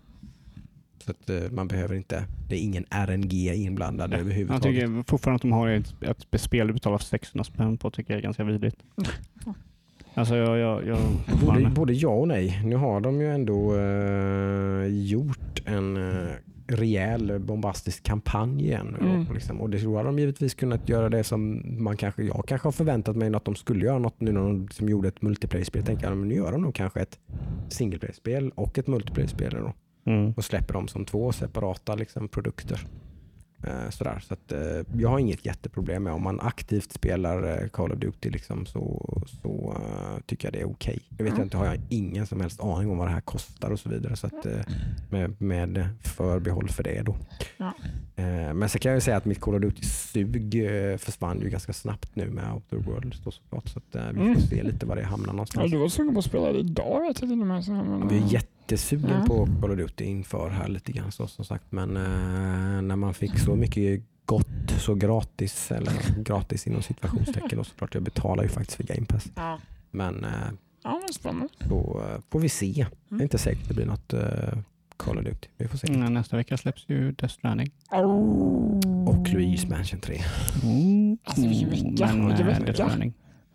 Så att eh, man behöver inte, det är ingen RNG inblandad Jag överhuvudtaget. tycker fortfarande att de har ett, ett spel du betalar 600 spänn på tycker jag är ganska vidrigt. Alltså jag... jag, jag Både, både ja och nej. Nu har de ju ändå eh, gjort en eh, rejäl bombastisk kampanj igen. Mm. liksom. Och det då har de givetvis kunnat göra det som man kanske, jag kanske har förväntat mig att de skulle göra något nu när de liksom gjorde ett multiplayer-spel. Tänker jag, men nu gör de nog kanske ett single player-spel och ett multiplayer-spel då, Mm. och släpper dem som två separata liksom, produkter. Eh, sådär. Så att, eh, jag har inget jätteproblem med om man aktivt spelar eh, Call of Duty liksom, så, så eh, tycker jag det är okej. Det vet Mm. jag inte, har jag ingen som helst aning om vad det här kostar och så vidare. Så att, eh, med, med förbehåll för det då. Ja. Eh, men så kan jag ju säga att mitt Call of Duty-sug eh, försvann ju ganska snabbt nu med Outer Worlds då såklart. Så att, vi får Mm. se lite var det hamnar Ja, någonstans. du var sugen på att spela det idag vet jag till och med. Så, men, Vi är jättesugen Ja. på Call of Duty inför här lite grann så, som sagt. Men eh, när man fick så mycket gott så gratis, eller gratis inom situationstecken och såklart. Jag betalar ju faktiskt för Game Pass. ja. Men eh, ja, men spännande. så eh, får vi se. Det är inte säkert det blir något eh, Call of Duty. Vi får se. Mm, nästa vecka släpps ju Death Stranding. Oh. Och Luigi's Mansion 3. Mm. Alltså, vilken vecka, Men, vilken eh, vecka. Death Stranding.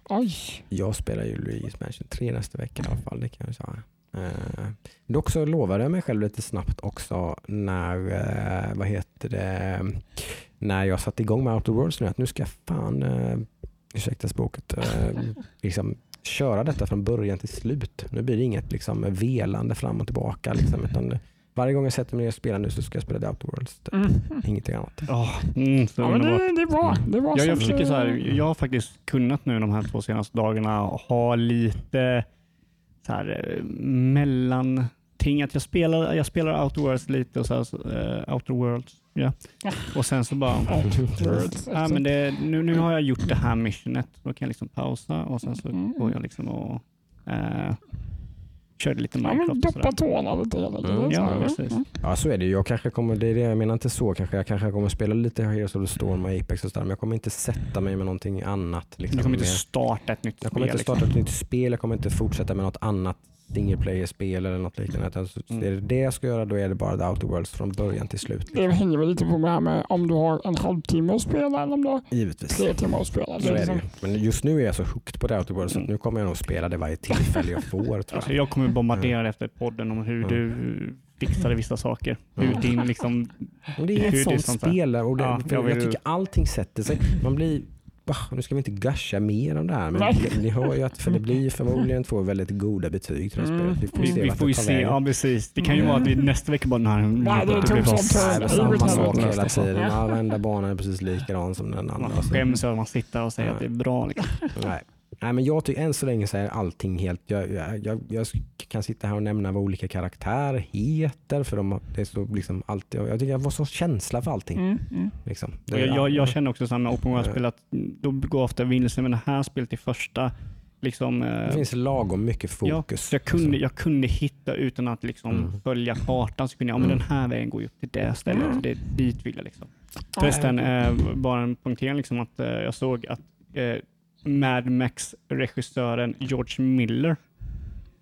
Oj. Jag spelar ju Luigi's Mansion 3 nästa vecka i alla fall. Det kan jag säga. Eh, dock så lovade jag mig själv lite snabbt också när, eh, vad heter det, när jag satte igång med Outer Worlds nu att nu ska jag fan, eh, ursäkta språket, eh, liksom köra detta från början till slut. Nu blir det inget liksom velande fram och tillbaka. Liksom, utan varje gång jag sätter mig ner och spelar nu så ska jag spela The Outer Worlds. Mm. Ingenting annat. Oh, mm, Ja, men det, det är bra. Det är bra Jag, jag, försöker så här, jag har faktiskt kunnat nu de här två senaste dagarna ha lite så här, eh, mellanting. Att jag spelar, jag spelar Outer Worlds lite och så här, eh, Outer Worlds. Ja. Och sen så bara, ja, men det, nu, nu har jag gjort det här missionet. Då kan jag liksom pausa och sen så Mm. går jag liksom och eh, körde lite Minecraft. doppa tårna lite. Mm, ja, precis. Mm. Ja så är det. Jag kanske kommer, det är det jag menar inte så kanske. Jag kanske kommer spela lite Heroes of the Storm och Apex och sådär men jag kommer inte sätta mig med någonting annat. Liksom, Du kommer inte starta ett nytt Jag kommer spel. inte starta liksom. ett nytt spel, jag kommer inte fortsätta med något annat single player-spel eller något liknande. Utan så- Mm. Är det det jag ska göra då är det bara The Outer Worlds från början till slut. Liksom. Det hänger väl lite på det här med om du har en halvtimme att spela eller om du har Givetvis. tre timmar att spela. Så är det liksom-. Men just nu är jag så hooked på The Outer Worlds så Mm. att nu kommer jag nog spela det varje tillfälle jag får tror Alltså, jag. jag kommer bombardera dig efter podden om hur Mm. du fixade vissa saker. Hur Mm. din liksom, det är hur ett sånt sånt spel och det, Ja, jag jag, tycker allting sätter sig. Man blir bah, nu ska vi inte gusha mer om det här men Nej. ni, ni hör ju att för det blir förmodligen två väldigt goda betyg till det här Mm. spelet. Vi får vi, se vi får ju se, ja precis. Det kan ju vara att vi nästa vecka bara, Nej, det tog bara sånt Nej, här. det är samma sak hela tiden. Varenda bana är precis likadan som den Man andra. Så, skäms över att man sitter och säger att det är bra. Liksom. nej. Nej, men jag tycker än så länge så är allting helt... Jag, jag, jag, jag kan sitta här och nämna vad olika karaktärer heter för de, det är så liksom alltid, jag tycker jag har så känsla för allting. Mm, mm. Liksom. Det jag, jag, jag känner också med open world-spel att då går ofta vilse med det här spelet i första. Liksom, eh, det finns lagom mycket fokus. så jag, kunde, jag kunde hitta utan att liksom Mm. följa kartan. Så kunde jag, ja, men Mm. den här vägen går ju upp till det stället. Mm. Det, dit vill jag. Liksom. Förresten, eh, bara en punktering liksom att eh, jag såg att Mad Max-regissören George Miller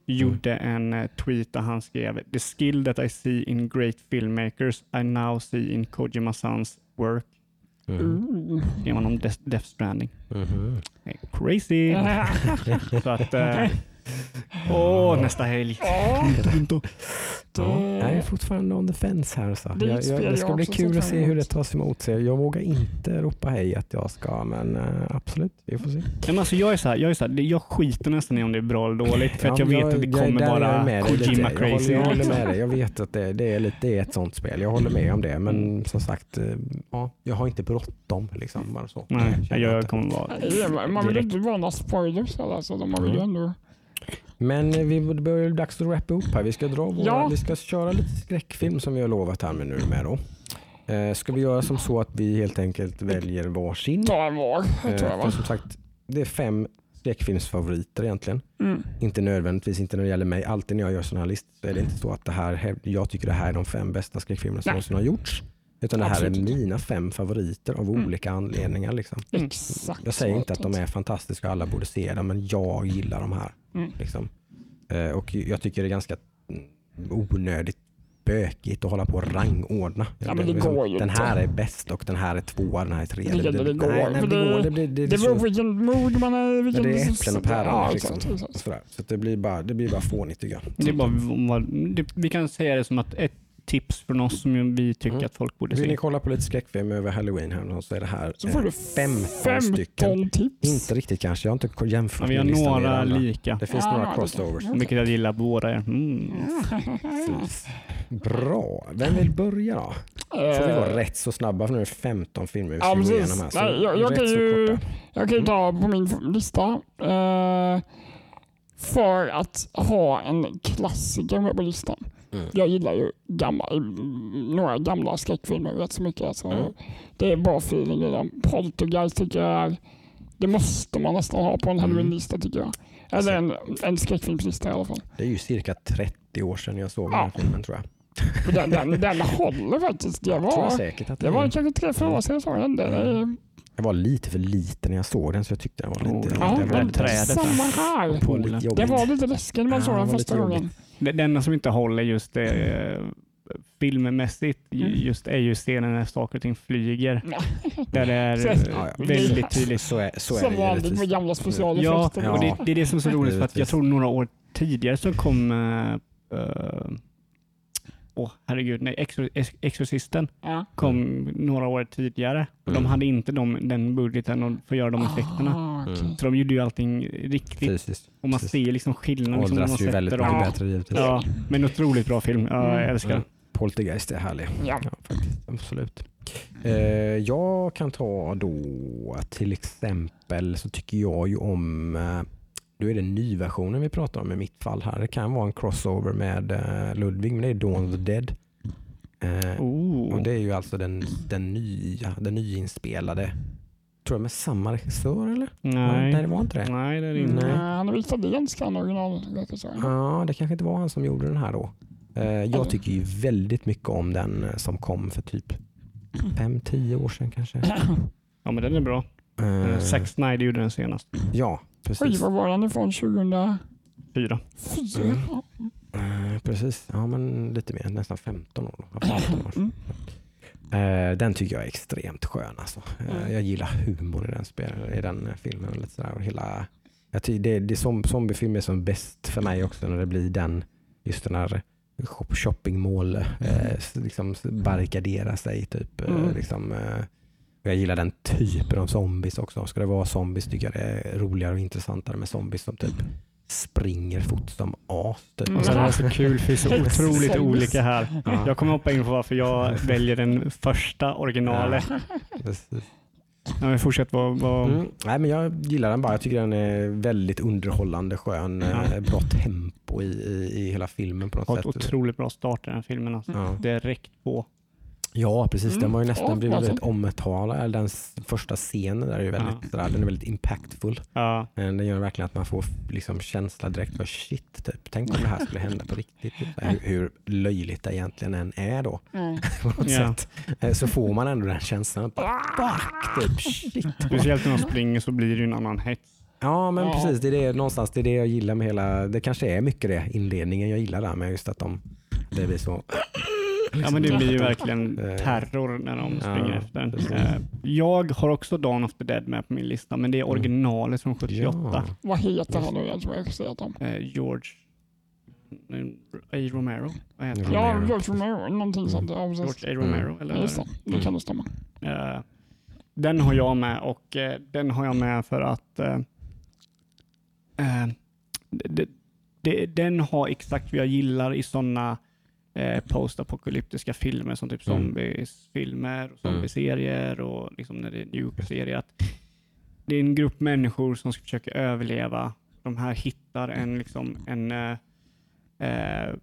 gjorde en eh, tweet där han skrev “The skill that I see in great filmmakers I now see in Kojima-sans work”. Mm. Mm. Skrev han om Death, Stranding. Eh, Crazy! Så att... Eh, åh, nästa helg. Ja, Ja, jag är fortfarande on the fence här. Så. Det Jag, jag, det ska jag bli kul att se hur det tas emot. Så jag vågar inte ropa hej att jag ska, men eh, absolut, vi får se. Nej, men alltså, jag, är så här, jag, är så här, jag skiter nästan i om det är bra eller dåligt. För att Ja, jag vet att det jag- kommer jag bara lite. Kojima jag crazy. Håller, jag håller med dig. Jag vet att det, det, är lite, det är ett sånt spel. Jag håller med om det. Men Mm. som sagt, eh, ja, jag har inte bråttom. Liksom, bara så. Nej, jag, inte. kommer vara... man vill inte varna spoilers heller, så de har ju Mm. ändå... Men eh, vi börjar dags att wrappa upp här. Vi ska, dra våra, Ja. vi ska köra lite skräckfilm som vi har lovat här med nu med då. Eh, ska vi göra som så att vi helt enkelt väljer varsin? Ta en var, Eh, som sagt, det är fem skräckfilmsfavoriter egentligen. Mm. Inte nödvändigtvis, inte när det gäller mig. Alltid när jag gör sådana här listor så är det inte så att det här, jag tycker det här är de fem bästa skräckfilmerna som någonsin har gjorts. Utan det här Absolut är mina fem favoriter av Mm. olika anledningar. Liksom. Mm. Exakt. Jag säger inte att de det är fantastiska och alla borde se dem, men jag gillar de här. Mm. Liksom. Eh, Och jag tycker det är ganska mm, onödigt bökigt att hålla på och rangordna. Ja, men det Liksom, går ju den inte. här är bäst och den här är tvåa, den här är trea. Det- det- det går, nej, nej, det, det- går. Det, blir- det, Det det, beror på vilken mod man är. Vilken det är äpplen och päron. Ja, liksom. Så det, blir bara, det blir bara fånigt tycker jag. Det är bara, det, vi kan säga det som att ett tips från oss som vi tycker Mm. att folk borde Vill ni se. kolla på lite skräckfilm över halloween här så är det här Så eh, får du 15 stycken. 15 tips. Inte riktigt kanske, jag har inte jämfört Ja, vi har några lika. Det finns Ja, några crossovers. Vilket jag gillar båda er. Mm. Bra. Vem vill börja då? Får vi vara rätt så snabba för nu är det 15 filmer vi ska Ja, gå igenom här. Så Nej, jag- jag kan ju-. Jag kan ju ta på min lista. Eh, för att ha en klassiker med på listan. Mm. Jag gillar ju gamla, några gamla skräckfilmer rätt så mycket. Alltså, Mm. Det är bra feeling i dem. Poltergeist tycker jag är, det måste man nästan ha på en Mm. halloween-lista tycker jag. Eller en, en skräckfilmslista i alla fall. Det är ju cirka 30 år sedan jag såg Ja. den här filmen tror jag. Den, den, den håller faktiskt. Det Jag tror var, säkert att det den var kanske tre, fyra år sedan jag såg den. Det är, Jag var lite för liten när jag såg den så jag tyckte den var lite... Oh, ja, den var lite, samma här. Det var lite läskigt när man såg den första gången. Det, det enda som inte håller just det, eh, filmmässigt Mm. just är ju scenen när saker och ting flyger. Där det är väldigt tydligt. Så är, så är Som vanligt med gamla Ja, specialeffekter. Ja. och det, det är det som är så roligt för att jag tror några år tidigare så kom uh, Åh herregud, nej, Exor Ex- Exorcisten Ja. kom några år tidigare. Och Mm. De hade inte de, den budgeten för att göra de effekterna. Ah, okej. Mm. Så de gjorde ju allting riktigt. Fysiskt. Och man precis. ser liksom skillnaden. Liksom, Åldras man ju väldigt mycket dem. bättre givetvis. Ja, men otroligt bra film. Ja, jag Mm. älskar Mm. Poltergeist är härlig. Ja. Ja, faktiskt. Absolut. Eh, jag kan ta då till exempel så tycker jag ju om eh, då är det nyversionen vi pratar om i mitt fall här. Det kan vara en crossover med eh, Ludvig, men det är Dawn of the Dead. Eh, Oh. och det är ju alltså den, den nya, den nyinspelade. Tror jag med samma regissör eller? Nej. Nej, det var inte det. Nej, det är det inte. Nej. Han är italiensk han originalregissören. Ja, det kanske inte var han som gjorde den här då. Eh, jag tycker ju väldigt mycket om den som kom för typ 5-10 år sedan kanske. Ja, men den är bra. Uh, Zack Snyder gjorde den senast. Ja, precis. vad var den ifrån? 2004? Fyra. Mm. Eh, precis, ja men lite mer, nästan 15 år. då. 15 år. Mm. Eh, den tycker jag är extremt skön alltså. Eh, Mm. Jag gillar humor i den, spel, i den filmen. och Lite sådär, och hela, jag tycker det, det är som zombiefilm är som bäst för mig också när det blir den, just den här shop- shoppingmål, eh, s- liksom barrikadera sig typ. eh, Mm. Liksom, eh, jag gillar den typen av zombies också. Ska det vara zombies tycker jag det är roligare och intressantare med zombies som typ springer fort som as. Typ. Mm. Och sen är det så kul det är så otroligt olika här. Ja. Jag kommer hoppa in på varför jag väljer den första originalet. Ja, men fortsätt vad... vad... Mm. Nej, men jag gillar den bara. Jag tycker den är väldigt underhållande, skön, Ja. eh, bra tempo i, i, i hela filmen på något sätt. otroligt bra start i den här filmen. Alltså. Ja. Direkt på. Ja, precis. Den Mm. var ju nästan Ja, blivit alltså. väldigt omtalad. Den första scenen där är ju väldigt, Ja. sådär, den är väldigt impactful. Ja, Den gör verkligen att man får liksom känsla direkt för shit, typ. tänk om det här skulle hända på riktigt. Typ. Hur, löjligt det egentligen än är då. Mm. På något Ja. sätt. Eh, Så får man ändå den känslan. Fuck, typ, shit. speciellt när de springer så blir det ju en annan hets. Ja men Ja. precis, det är det, någonstans det är det jag gillar med hela, det kanske är mycket det, inledningen jag gillar där med just att de, det blir så. Ja, men det blir ju verkligen Eh, terror när de ja, springer efter en. precis. Eh, Jag har också Dawn of the Dead med på min lista, men det är originalet från 78. Ja. Vad heter han nu? Jag tror jag har sett dem. Eh, George A. Romero. Vad heter han? Ja. George Romero. Någonting sånt. George A. Romero. Mm. Eller? Just det. Det kan det stämma. Den har jag med och den har jag med för att den har exakt vad jag gillar i sådana eh, postapokalyptiska filmer som typ Mm. zombiesfilmer och zombieserier och liksom när det är nuke-serier. att Det är en grupp människor som ska försöka överleva. De här hittar en, liksom, en, eh, eh,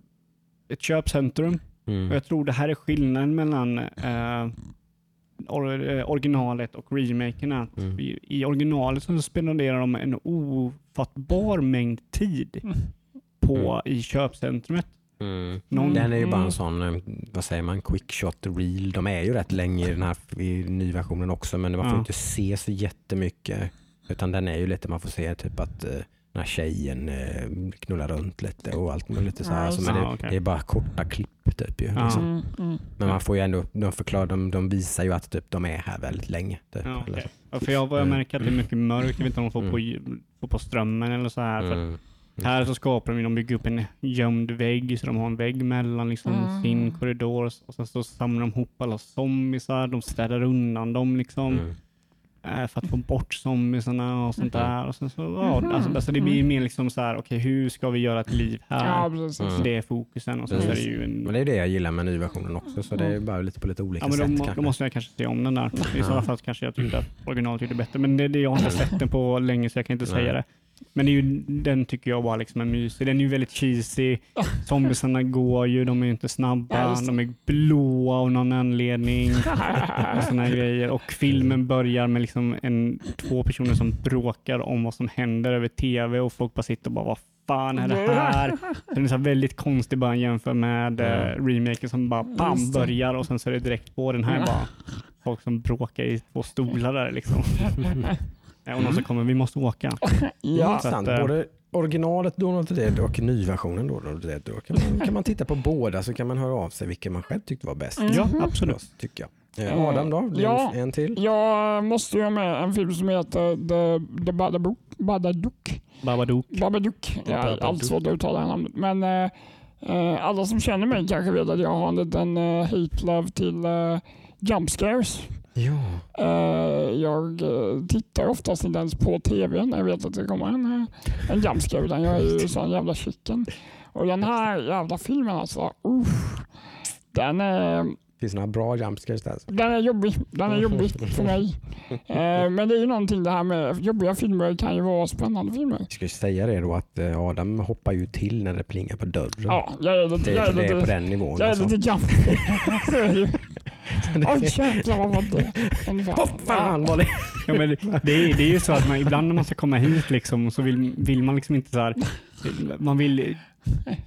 ett köpcentrum och Mm. jag tror det här är skillnaden mellan eh, eh, originalet och remaken. Att Mm. i, originalet så spenderar de en ofattbar mängd tid Mm. på i köpcentrumet. Mm. Någon, Den är ju bara Mm. en sån, eh, vad säger man, quick shot reel. De är ju rätt länge i den här i nyversionen också men man får Ja. inte se så jättemycket. Utan den är ju lite, man får se typ att eh, den här tjejen eh, knullar runt lite och allt möjligt. Så här. Ja, Så, men ja, det, det är bara korta klipp typ ju. Ja. Liksom. Mm, mm. Men man får ju ändå, de förklarar, de, de visar ju att typ, de är här väldigt länge. Typ, Ja, så. Ja, för jag, jag Mm. märker att det är mycket mörkt. Jag vet inte om de får, på, får på strömmen eller så här. För Mm. Här så skapar de, de bygger upp en gömd vägg, så de har en vägg mellan liksom Mm. sin korridor och sen så samlar de ihop alla zombiesar, de städar undan dem liksom. Mm. eh, för att få bort zombiesarna och sånt Mhm. där. Och sen så, ja, Mhm. alltså, alltså det blir mer liksom så här, okej hur ska vi göra ett liv här? Ja, precis. Mm. Så det är fokusen och sen så är det ju en... Men det är det jag gillar med nyversionen också, så det är bara lite på lite olika Ja, men sätt då, må- kanske. då måste jag kanske se om den där. I sådana fall kanske jag tyckte att originalet gjorde bättre. Men det, det, jag har inte sett den på länge så jag kan inte Nej. säga det. Men det är ju, den tycker jag bara liksom är mysig. Den är ju väldigt cheesy. Zombiesarna går ju, de är ju inte snabba. De är blåa av någon anledning. och såna grejer. Och filmen börjar med liksom en, två personer som bråkar om vad som händer över tv och folk bara sitter och bara vad fan är det här? Den är så här väldigt konstig bara jämfört med uh, remaken som bara bam, börjar och sen så är det direkt på. Den här bara folk som bråkar i två stolar där liksom. Eh, och någon som kommer, vi måste åka. Ja. Så att, eh, Både originalet of the Dead och nyversionen of the Dead. Då kan man, kan man titta på båda så kan man höra av sig vilken man själv tyckte var bäst. Mm. Ja, Mhm. absolut. Tycker jag. Eh, Adam då? Ja. En till? Jag måste ju ha med en film som heter The, The Babadook. Babadook. Babadook. Babadook. Ja, Babadook. allt svårt att uttala namnet. Men eh, eh, alla som känner mig kanske vet att jag har en liten uh, hate-love till uh, jump scares. Ja. Eh, jag eh, tittar oftast inte ens på tv när jag vet att det kommer en, uh, en jump scare. Utan jag är ju sån jävla chicken. Och den här jävla filmen alltså. uff, den är Finns det några bra jumpscares där? den är jobbig. Den är jobbig för mig. Eh, men det är ju någonting det här med jobbiga filmer kan ju vara spännande filmer. Jag ska ju säga det då att eh, Adam hoppar ju till när det plingar på dörren. Ja, jag är lite... Det, Jag är det är på lite, den nivån. jag är Alltså. lite gammal. Så är det ju. Oj jävlar vad var det? Vad fan var det? Ja, men det, är, det är ju så att man, ibland när man ska komma hit liksom, så vill, vill man liksom inte så här, man vill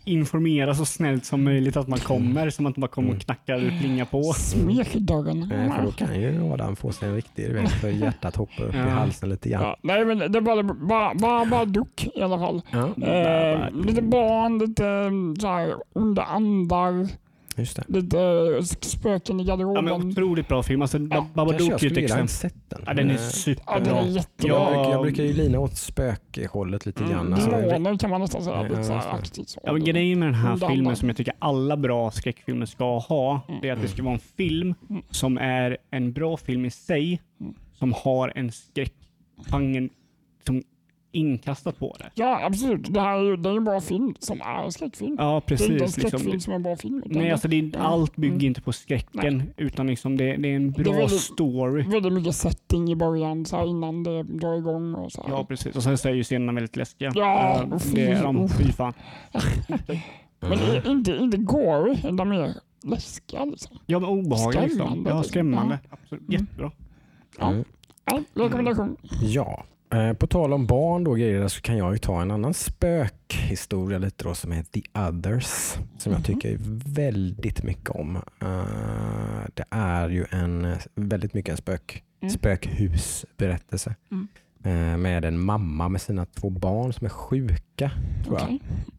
informera så snällt som möjligt att man kommer, så man inte bara kommer och knackar och plingar på. Smek i dörren. Nej, för då kan ju Adam få sig en riktig, du vet, för hjärtat hoppar upp Ja. i halsen lite grann. Ja, nej men det är bara, bara, bara, bara duck i alla fall. Ja, Eh, lite barn, lite mm, så här, onda andar, just det. lite eh, spöken i Ja, garderoben. men otroligt bra film. Alltså, Ja, Babadook jag är ju ett skulle vilja ha exempel. sett den. Ja, den är Eh, ja, superbra. den är jättebra. jag, brukar, jag Ja, brukar ju lina åt spökhållet lite Mm, grann. Alltså, Demoner kan man nästan säga. Ja, lite så här så. Ja, men grejen med den här Onda filmen som jag tycker alla bra skräckfilmer ska ha, det är att det ska vara en film Mm. som är en bra film i sig, som har en skräckgenre som inkastat på det. Ja, absolut. Det här är ju det är en bra film som är skräckfilm. Ja, det är inte en precis. skräckfilm Liksom. som är en bra film. Nej, alltså det är, Ja. allt bygger Mm. inte på skräcken, utan liksom det, det är en Det är bra väldigt- story. är väldigt mycket setting i början så här, innan det drar igång. Och så här. Ja, precis. Och sen så är ju scenerna väldigt läskiga. Ja, Eh, uff, det är de. Fy fan. Men det är inte, inte gory, utan mer läskiga. Liksom. Ja, men obehagliga liksom. Skrämmande, Ja, liksom. skrämmande. Ja. Absolut. Mm. Jättebra. Ja. Mm. Ja, rekommendation. Ja, på tal om barn då grejer så kan jag ju ta en annan spökhistoria lite då som är The Others som jag Mhm. tycker väldigt mycket om. Eh, det är ju en eh, väldigt mycket en spök, Mm. spökhusberättelse Mm. eh, med en mamma med sina två barn som är sjuka tror jag.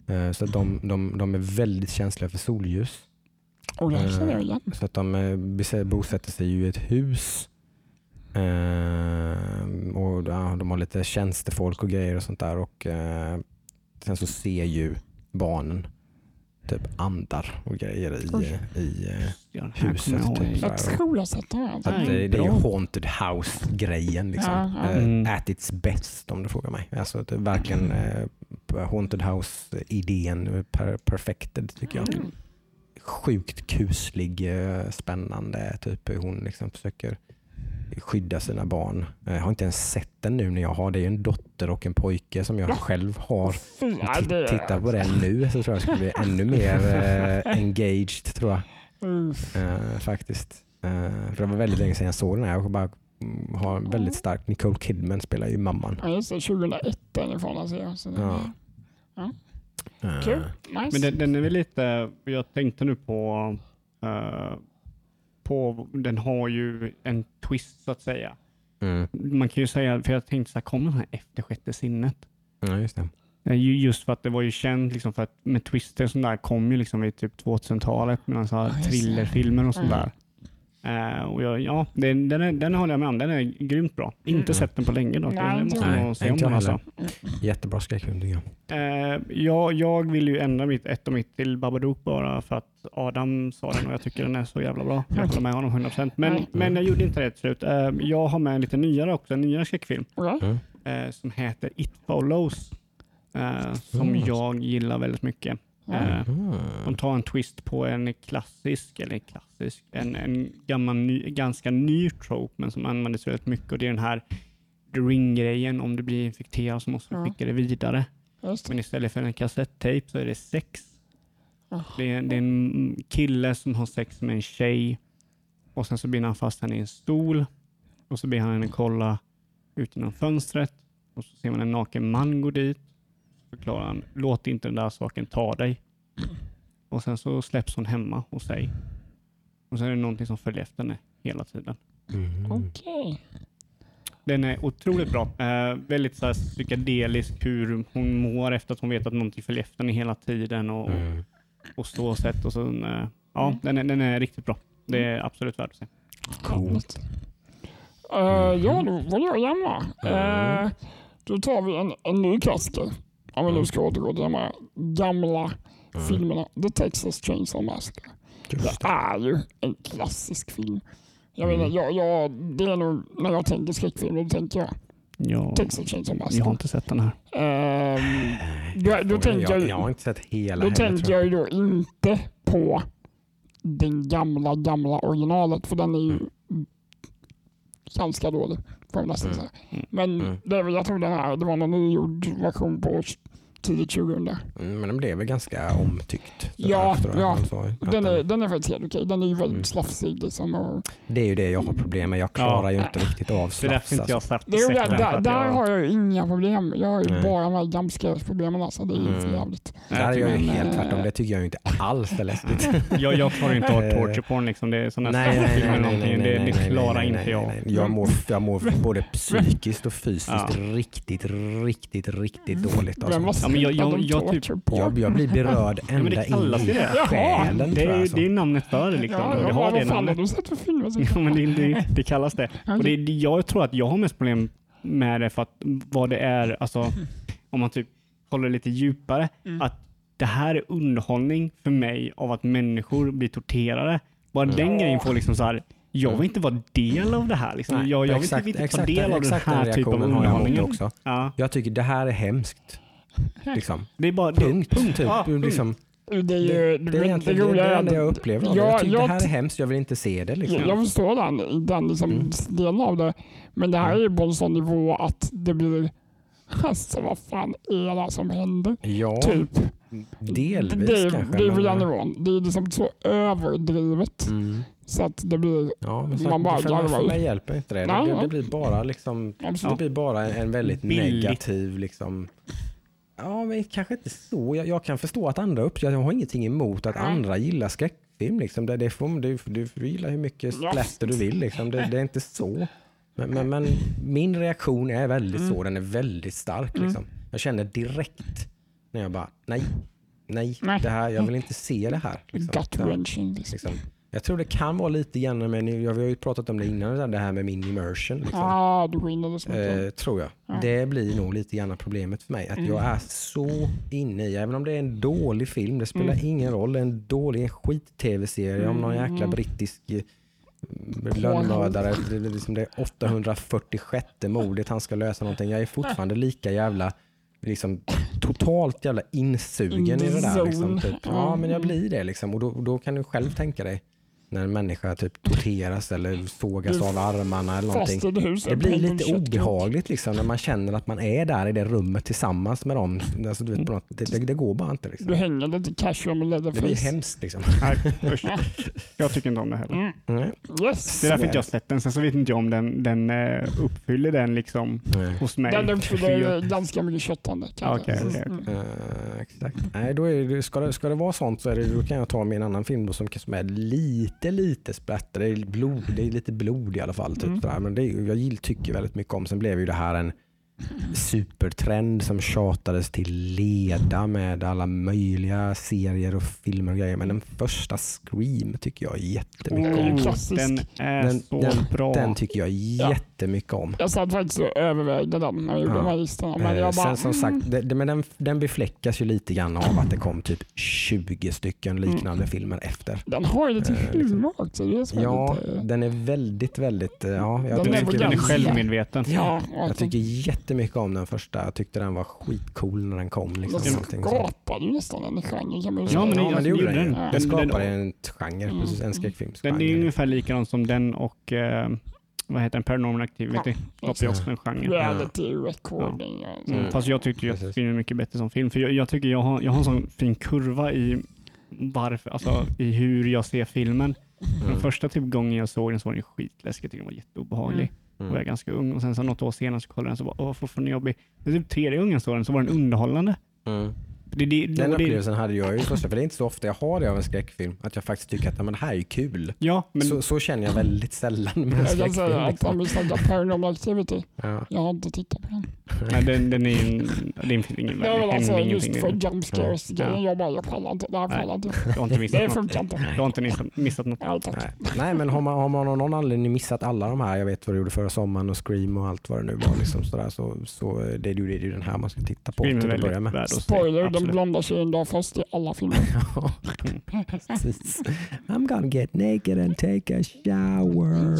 Okej. Eh, så de, de, de är väldigt känsliga för solljus. Och det känner jag igen. Så att de eh, bosätter sig i ett hus. Eh, och ja, De har lite tjänstefolk och grejer och sånt där. Och eh, Sen så ser ju barnen typ andar och grejer i, Oj. i eh, Ja, Huset, typ. Jag tror jag sett så att det, det är ju haunted house-grejen. Liksom. Ja, ja. Eh, Mm. At its best om du frågar mig. Alltså, det är verkligen eh, haunted house-idén per, perfected tycker jag Mm. sjukt kuslig, eh, spännande. Typ hon liksom försöker skydda sina barn. Jag har inte ens sett den nu när jag har det. är ju en dotter och en pojke som jag Ja. själv har. T- det- tittar på den nu så tror jag jag skulle bli ännu mer eh, engaged tror jag. Eh, faktiskt. Eh, för det var väldigt länge sedan jag såg den här. Jag bara mm, har en väldigt stark, Nicole Kidman spelar ju mamman. Ja, just det. 2001 den ifrån alltså. Ja. Så Ja. Eh, Kul. Nice. Men den, den är väl lite, jag tänkte nu på, eh, på, den har ju en twist så att säga. Mm. Man kan ju säga, för jag tänkte så här, kommer den här efter sjätte sinnet? Ja, just det. Eh, ju- Just för att det var ju känt liksom för att med twister och sånt där kom ju liksom i typ 2000-talet med så här det. thrillerfilmer och sånt Mm. Eh, och jag, ja, den, den, är, den håller jag med om. Den är grymt bra. Inte Mm. sett den på länge dock. Nej, Jag inte måste nog se Nej, om inte den alltså. Jättebra skräckfilm tycker jag. Eh, jag, jag vill ju ändra mitt ett och mitt till Babadook bara för att Adam sa den och jag tycker den är så jävla bra. Jag håller med honom 100%. Men, Nej. men jag gjorde inte det till slut. Eh, jag har med en lite nyare också, en nyare skräckfilm. Mm. som heter It Follows. Som Mm. jag gillar väldigt mycket. Eh, Mm. de tar en twist på en klassisk, eller klassisk, en, en gammal, ny, ganska ny trope men som används väldigt mycket och det är den här Ring-grejen. Om du blir infekterad så måste du skicka det vidare. Just det. Men istället för en kassettejp så är det sex. Ah. Det är, det är en kille som har sex med en tjej och sen så binder han fast henne i en stol och så ber han henne kolla ut genom fönstret och så ser man en naken man gå dit. Förklarar han, låt inte den där saken ta dig. Och sen så släpps hon hemma hos sig. Och så är det någonting som följer efter henne hela tiden. Mm. Okej. Den är otroligt bra. Eh, väldigt så här, psykedelisk hur hon mår efter att hon vet att någonting följer efter henne hela tiden och, Mm. och så sätt. Och så, eh, ja, den, är, den är riktigt bra. Det är absolut värt att se. Coolt. Uh, ja, då var jag hemma. Mm. Uh, då tar vi en, en ny klassiker. Om vi nu ska återgå till de här gamla Mm. filmerna. The Texas Chainsaw Massacre. Just Det det. är ju en klassisk film. Jag Mm. menar, jag, jag, det är nog, när jag tänker skräckfilm, då tänker jag Ja, Texas Chainsaw jag har Massacre. inte sett den här. Ehm, då, då, tänker jag, jag, jag har inte sett hela då heller, tänker jag ju då inte på den gamla, gamla originalet, för den är ju ganska dålig. Får jag nästan Mm. säga. Mm. Men Mm. det jag tror den här, det var någon nygjord version på tidigt 2000. Mm, Men den blev väl ganska omtyckt. Ja, ja. Den är, den är faktiskt helt okej. Den är ju väldigt Mm. slafsig. Liksom, och Det är ju det jag har problem med. Jag klarar ju inte riktigt av Det är slafs. därför inte jag har sett det är, där, där har jag ju inga problem. Jag har ju Nej. bara de här jumpscares-problemen. Alltså. Det är ju Mm. för jävligt. Där är jag ju Men, helt eh, tvärtom. Det tycker jag ju inte alls är läskigt. Jag, jag klarar inte av Eh, torture porn liksom. Det är sådana Nej, nej, nej, filmer nej, eller nej, någonting. nej, Det, nej, det nej, klarar nej, inte nej, jag. nej. Jag mår, jag mår både psykiskt och fysiskt Ja. riktigt, riktigt, riktigt dåligt. Vem Alltså. Har Ja, men jag- jag- jag typ-? Jag, jag blir berörd men ända det in i själen. Det är, alltså. det är namnet för det liksom. Ja, det ja, har vad det fan har namnet. du sett för filmer? Ja, men det, det, det kallas det. Och det, jag tror att jag har mest problem med det för att vad det är, alltså om man typ håller lite djupare, Mm. att det här är underhållning för mig av att människor blir torterade. Bara Mm. den grejen får liksom så här. Jag vill inte vara del av det här. Liksom. Nej, jag, jag vill exakt, inte ta exakt, del av den här typen av har underhållning. också. Ja, Jag tycker det här är hemskt. Liksom. det är bara det, Punkt. Typ. Ja, punkt. Liksom, Det är det, ju det är egentligen det, roliga det är enda jag att- upplever av det. Ja, Jag tycker jag- det här är hemskt, jag vill inte se det. Liksom. Jag, jag förstår den, den liksom Mm. delen av det. Men det här är ju på en sån nivå att det blir... Alltså vad fan är det som händer? Ja, Typ. delvis det, är- kanske. det är väl men- den nivån. Det är liksom så överdrivet Mm. så att det blir... Ja, men Man bara garvar. för mig hjälper inte det. Nej, det, ja. det blir bara liksom, det blir bara en, en väldigt Billigt. negativ liksom. Ja, men kanske inte så. Jag, jag kan förstå att andra upp, jag har ingenting emot att Nej. andra gillar skräckfilm. Liksom. Det, det får, du, du får gilla hur mycket splatter du vill. Liksom. Det, det är inte så. Men, men, men min reaktion är väldigt Mm. så, den är väldigt stark. Mm. Liksom. Jag känner direkt när jag bara, nej, nej, Nej. Det här, jag vill inte se det här. Liksom. Gut wrenching. Liksom. Jag tror det kan vara lite grann med, vi har ju pratat om det innan, det här med min immersion. Liksom. Ah, du det Eh, tror jag. Ja. Det blir nog lite grann problemet för mig. Att Mm. jag är så inne i, även om det är en dålig film, det spelar Mm. ingen roll, en dålig skit-tv-serie om någon Mm. jäkla brittisk eh, lönnmördare. Det, det, liksom det 846 mordet han ska lösa någonting. Jag är fortfarande lika jävla liksom, totalt jävla insugen In i det där. Liksom, typ. Ja, men jag blir det liksom. Och då, då kan du själv tänka dig när en människa typ torteras eller sågas av armarna eller någonting. Hus. Det blir lite obehagligt liksom, när man känner att man är där i det rummet tillsammans med dem. Alltså, du vet, på något, det, det, det går bara inte. Liksom. Du hänger lite casual med Det blir leatherface. hemskt. Liksom. Nej, usch. Jag tycker inte om det heller. Mm. Yes. Det är därför inte jag sett den. Sen så vet inte jag om den, den eh, uppfyller den liksom Nej. hos mig. Den uppfyller ganska mycket köttande. Mm. Exakt. Nej, då är det, ska, det, ska det vara sånt så är det, då kan jag ta med en annan film då, som, som är lite, lite splatter. Det är, blod, det är lite blod i alla fall. Typ, Mm. Men det, jag tycker väldigt mycket om. Sen blev ju det här en supertrend som tjatades till leda med alla möjliga serier och filmer och grejer. Men den första Scream tycker jag jättemycket om. Mm. Oh, klassisk. den är Den- så den- bra. Den tycker jag jättemycket om. Jag satt faktiskt och övervägde den när jag gjorde Ja. de här listorna. Men Eh, jag bara, Sen som mm, sagt, det, det, men den, den befläckas ju lite grann av att det kom typ 20 stycken liknande filmer efter. den har ju lite eh, liksom. humor också. Det är så Ja, lite, den är väldigt, väldigt... eh, Ja, jag, Den Den är tycker, den är självmedveten. ja, och jag tycker jättemycket om den första. Jag tyckte den var skitcool när den kom. Liksom, den skapade ju nästan en genre Ja, men Ja, men alltså, det gjorde det den ju. gjorde den. Den Den- den- skapade en genre, Mm. precis, en Mm. skräckfilmsgenre. Den är ungefär likadan som den och eh, vad heter den? Paranormal Activity. Ja, Skapar ju också en genre. Reality recording. Ja. Mm. Mm. Fast jag tyckte ju att filmen är mycket bättre som film. För jag, jag tycker jag har, jag har en sån fin kurva i varför, alltså i hur jag ser filmen. Den Mm. första typ gången jag såg den så var den skitläskig. Jag tyckte den var jätteobehaglig. Mm. Och jag är ganska ung och sen så något år senare så kollade jag den så bara, åh fortfarande jobbig. Men typ tredje gången jag såg den så var den underhållande. Mm. Det, det, Den det, det, upplevelsen hade jag ju första, för det är inte så ofta jag har det av en skräckfilm. Att jag faktiskt tycker att "Ja, men det här är kul. ja, men så, så känner jag väldigt sällan med en Jag kan säga skräckfilm. att Liksom. om vi snackar Paranormal Activity, Ja. jag har inte tittat på den. Nej, den, den är ju en, det ingen Det är väl värde. alltså just för den. jump scares grejen. Ja. Jag bara, jag pallar inte. Det här Nej. pallar inte. Du har inte missat Det något. funkar inte. Du har inte missat, missat något. Nej tack. Nej. Nej, men har man, har man av någon anledning missat alla de här, jag vet vad du gjorde förra sommaren och Scream och allt vad det nu var, liksom sådär, så, så eh, det är ju det är ju den här man ska titta på Scream till att börja med. Spoiler, Absolut. blondar tjejen dör först i alla filmer. Ja. I'm gonna get naked and take a shower.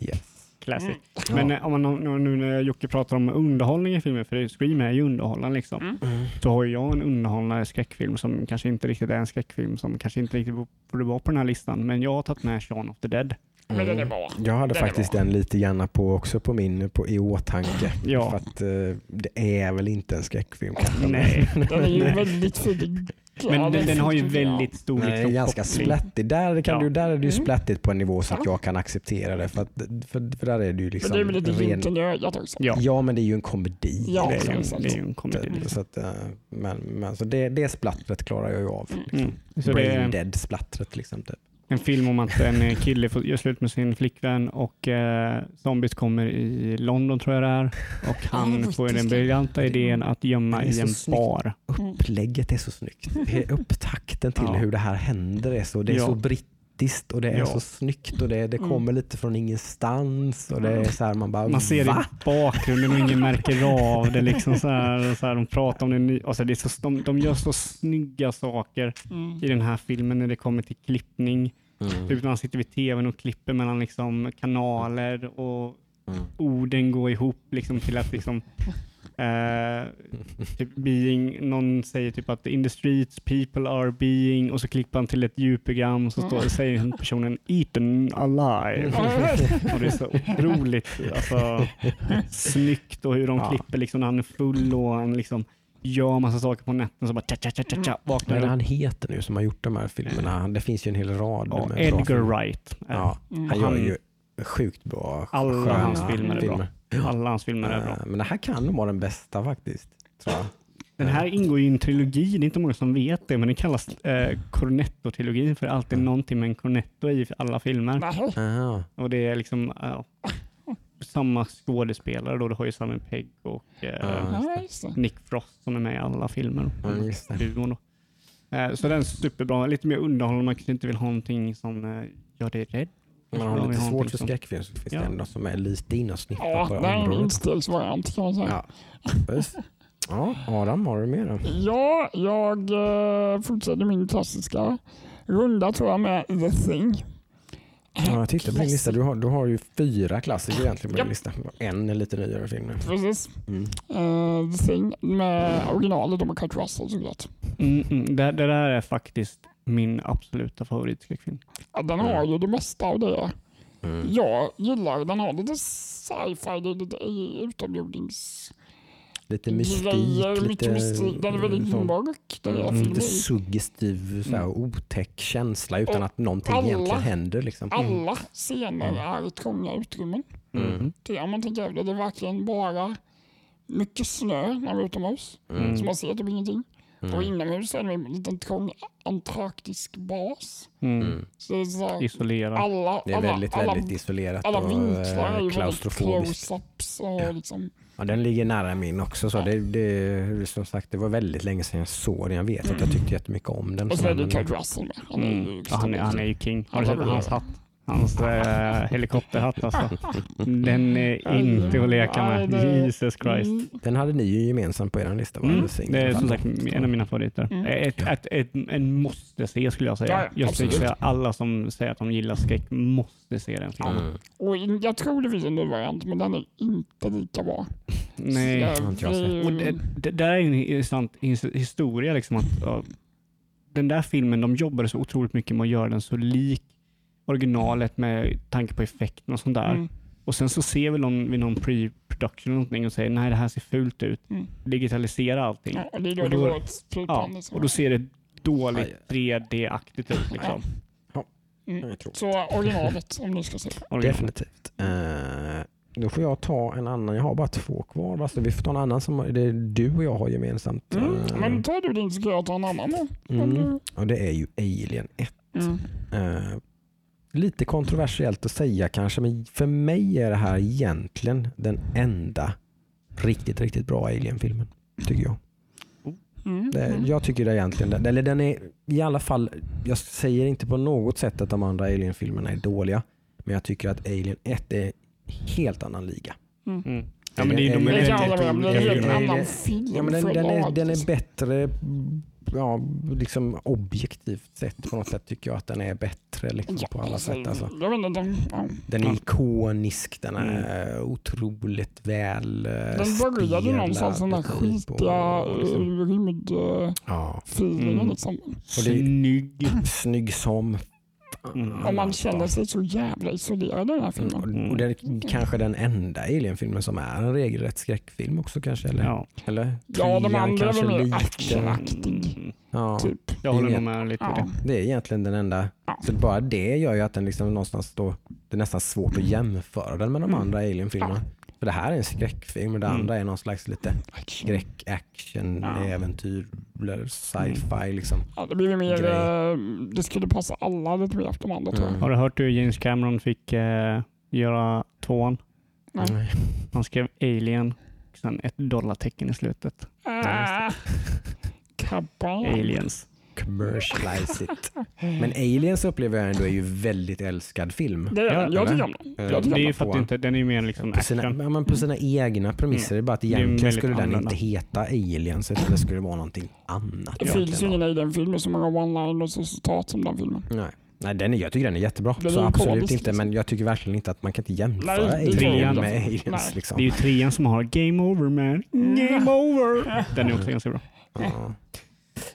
Yes. Classic. Ja. Men eh, om man, nu nu när Jocke pratar om underhållning i filmer, för Scream är ju underhållande liksom. Mm. Så har jag en underhållande skräckfilm som kanske inte riktigt är en skräckfilm som kanske inte riktigt borde vara på den här listan. Men jag har tagit med Shaun of the Dead. Men den är bra. Jag hade Den är faktiskt den lite grann på, också på min, på, i åtanke. Ja. För att eh, det är väl inte en skräckfilm kanske. Nej. Den är ju väldigt fyllig. Men den, den har ju väldigt stor Nej, liksom, ganska koppling. splattig. Där, kan Ja. du, där är det ju Mm. splattigt på en nivå så att Ja. jag kan acceptera det. För, att, för, för där är det ju Men liksom det är väl lite ren... i ögat också. Ja, Ja, men det är ju en komedi. Ja, det, är ju, det är ju en komedi. Mm. Så att, eh, men, men, så det, det splattret klarar jag ju av. Mm. Så det Brain är dead splattret liksom. Typ. En film om att en eh, kille får göra slut med sin flickvän och eh, zombies kommer i London tror jag det är. Och han Ja, får den briljanta idén att gömma i en snyggt. bar. Upplägget är så snyggt. Upptakten till Ja. hur det här händer är så, det är Ja. så brittiskt och det är Ja. så snyggt och det, det Mm. kommer lite från ingenstans och det är så här man bara Man ser det va? i bakgrunden och ingen märker av det. Liksom så här, så här, de pratar om det. Alltså det är så, de, de gör så snygga saker Mm. i den här filmen när det kommer till klippning. Mm. Typ när han sitter vid tvn och klipper mellan liksom kanaler och Mm. orden går ihop liksom till att liksom eh, typ being, någon säger typ att in the streets people are being och så klipper han till ett ljudprogram och så står, säger personen eaten alive. Och det är så otroligt alltså, snyggt och hur de Ja. klipper liksom när han är full och han liksom gör massa saker på nätten så bara tja tja tja vaknar upp. han heter nu som har gjort de här filmerna? Det finns ju en hel rad. Ja, Edgar filmer. Wright. Ja, Mm. han gör Han- ju sjukt bra. Alla hans filmer är bra. Alla hans filmer är bra. Eh, Men det här kan nog vara den bästa faktiskt. Tror jag. Den här ingår ju i en trilogi, det är inte många som vet det, men den kallas eh, Cornetto-trilogin för det är alltid Mm. någonting med en cornetto i alla filmer. Aha. Och det är liksom ja, samma skådespelare då, du har ju Simon Pegg och eh, det. Nick Frost som är med i alla filmer. Mm, just. Eh, så den är superbra, lite mer underhållande, man kanske inte vill ha någonting som eh, gör dig rädd. Man Ja, har vi lite svårt för som- skräckfilm så finns Ja. det ändå som är lite insnittat Ja, på det är en området. instegsvariant kan man säga. Ja, ja, Adam, har du mer då? Ja, jag eh, fortsätter min klassiska runda tror jag med The Thing. Ja, jag tittar på din lista. Du har, du har ju fyra klassiker egentligen på din Japp. lista. En är lite nyare film. Precis. Mm. Eh, The Thing med originalet och med Kurt Russell såklart. Mm, mm, det, det där är faktiskt min absoluta favoritskräckfilm. Ja, den har ju det mesta av det. Mm. Jag gillar den har lite sci-fi, lite utomjordings... Lite mystik, grejer, lite, mystik. Den är väldigt sån- mörk. Den mm, filmen. lite suggestiv, så här, Mm. otäck känsla utan Och att någonting alla- egentligen händer. Liksom. Alla scener Mm. är i trånga utrymmen. Mm. Det, om man tänker det, är verkligen bara mycket snö när vi är utomhus. Mm. Så man ser typ ingenting. Och Mm. inomhus är det en liten trång antarktisk bas. Mm. Mm. Så det är så här, Isolerad. alla, Det är alla, väldigt, alla, väldigt isolerat alla och vinklar är eh, väldigt klaustrofobiskt. Och liksom, Ja, den ligger nära min också. Så Ja. det, det, som sagt, det var väldigt länge sedan jag såg den. Jag vet att jag tyckte jättemycket om den. och så är det Kurt Russell med. Han är ju Mm. Ja, han, är, han är ju king. Har du Han sett är- hans hatt? Hans eh, helikopterhatt alltså. Den är inte att leka med. Jesus Christ. Mm, Den hade ni ju gemensamt på er lista. va? Mm. Det är som sagt en av mina favoriter. Mm. Ett, ett, ett, en måste se skulle jag säga. Ja, ja, jag skulle säga alla som säger att de gillar skräck måste se den filmen. Mm. och jag tror det finns en ny variant, men den är inte lika bra. Nej. Så Och det, det där är en intressant his- historia. Liksom att, den där filmen, de jobbade så otroligt mycket med att göra den så lik originalet med tanke på effekten och sånt där. Mm. Och sen så ser vi någon vid någon pre-production eller någonting och säger nej det här ser fult ut. Mm. Digitalisera allting. Ja, och det Och då- Ja, liksom. och då ser det dåligt Aj. 3D-aktigt ut. Liksom. Mm. Jag tror. Så originalet om ni ska se. Originalet. Definitivt. Eh, då får jag ta en annan. Jag har bara två kvar. Alltså, vi får ta en annan som det är du och jag har gemensamt. Mm. Eh, Men tar du din så ska jag ta en annan mm. du- Och det är ju Alien 1. Mm. Lite kontroversiellt att säga kanske, men för mig är det här egentligen den enda riktigt, riktigt bra Alien-filmen. Tycker jag. Mm. Det, Mm. jag tycker det egentligen, den- eller den är i alla fall, jag säger inte på något sätt att de andra Alien-filmerna är dåliga. Men jag tycker att Alien 1 är helt annan liga. Mm. Ja, men det är, de är Det en annan film. Ja, men den, den, är, förlag. den är bättre, ja, liksom objektivt sett på något sätt tycker jag att den är bättre liksom, Ja, på alla sätt. Alltså. Jag vet inte, den, är ikonisk, den är otroligt väl eh, den började någonstans den där skitiga liksom, uh, rymdfeelingen. ja, Mm. Liksom. Snygg. snygg som Mm. Och man känner sig så jävla isolerad i den här filmen. Mm, och, det är kanske den enda Alien-filmen som är en regelrätt skräckfilm också kanske? Eller? Ja. eller? Ja, de andra väl mer lite- actionaktig. Mm. Ja, Typ. Jag håller med lite Ja. det. det är egentligen den enda. Ja. Så bara det gör ju att den liksom någonstans då, det är nästan svårt att jämföra den med de Mm. andra Alien-filmerna. För det här är en skräckfilm och det Mm. andra är någon slags lite skräck, action, Ja. äventyr, sci-fi liksom. Ja, det blir ju mer, Grej. eh, det skulle passa alla lite mer efter de andra tror jag. Mm. Har du hört hur James Cameron fick eh, göra tvåan? Nej. Han skrev Alien och sen ett dollartecken i slutet. Kabam. Aliens. Commercialize it. Men Aliens upplever jag ändå är ju väldigt älskad film. Det är. Ja, Jag tycker om den. Jag Det tycker är om ju för att det inte, den är ju mer liksom på sina, action. ja, men på sina egna premisser. Det är bara att Det är egentligen skulle den inte heta Aliens utan det skulle vara någonting annat. Det finns ju ingen i den filmen med så många one-liners och citat som den filmen. Nej. Nej, den är, jag tycker den är jättebra. Den är så ju absolut komisk, inte, liksom. men jag tycker verkligen inte att man kan inte jämföra Nej, det Alien med Aliens. Liksom. Det är ju trean som har Game Over man. Game Over. Den är också ganska bra. Ja.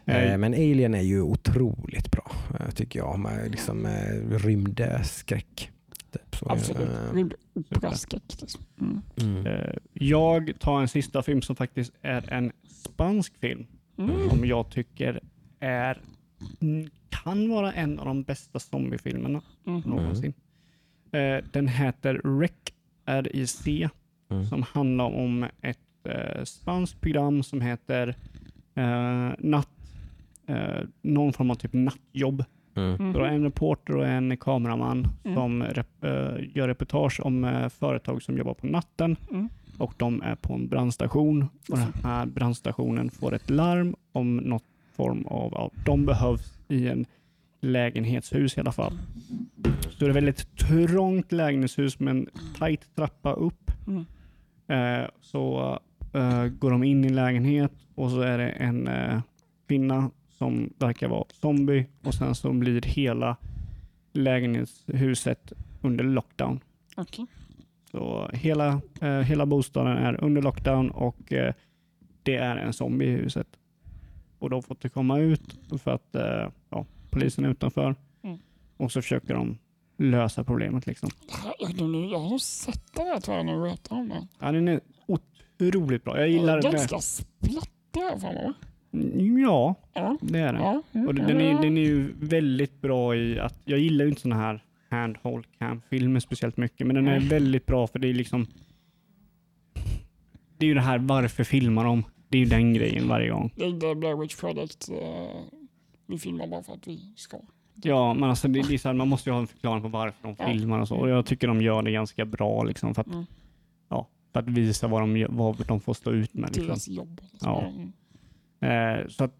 Eh, Men Alien är ju otroligt bra, eh, tycker jag. Med liksom eh, rymdskräck. Typ, Absolut. Rymdoperaskräck. Liksom. Mm. Mm. Jag tar en sista film som faktiskt är en spansk film Mm. som jag tycker är mm, kan vara en av de bästa zombiefilmerna Mm. någonsin. Eh, Den heter REC, R-I-C, Mm. som handlar om ett spanskt program som heter natt, eh, någon form av typ nattjobb. Mm. Mm. Så är en reporter och en kameraman Mm. som rep, eh, gör reportage om eh, företag som jobbar på natten Mm. och de är på en brandstation och den här brandstationen får ett larm om något form av, ja, de behövs i en lägenhetshus i alla fall. Så det är ett väldigt trångt lägenhetshus med en tajt trappa upp. Mm. Eh, så eh, går de in i en lägenhet och så är det en eh, kvinna som verkar vara zombie och sen så blir hela lägenhetshuset under lockdown. Okej. Så hela, eh, hela bostaden är under lockdown och eh, det är en zombie i huset. Och de får inte komma ut för att eh, ja, polisen är utanför. Mm. Och så försöker de lösa problemet. Liksom. Jag, nu- har sett det här tror jag du berättar om det. Ja, den är otroligt bra. Jag gillar den. Ganska splattig här för mig. Ja, Ja. det är den. Ja. Mm. Och den är, den är ju väldigt bra i att, jag gillar ju inte sådana här handhold cam filmer speciellt mycket, men den är Nej. väldigt bra för det är liksom Det är ju det här, varför filmar de? Det är ju den grejen varje gång. Det är Blair Witch Project. eh, vi filmar bara för att vi ska. Ja, men alltså det, det är så här, man måste ju ha en förklaring på varför de filmar och så. Och jag tycker de gör det ganska bra liksom för att, Mm. ja, för att visa vad de, vad de får stå ut med. Liksom. Deras jobb. Ja. Mm. Eh, så att,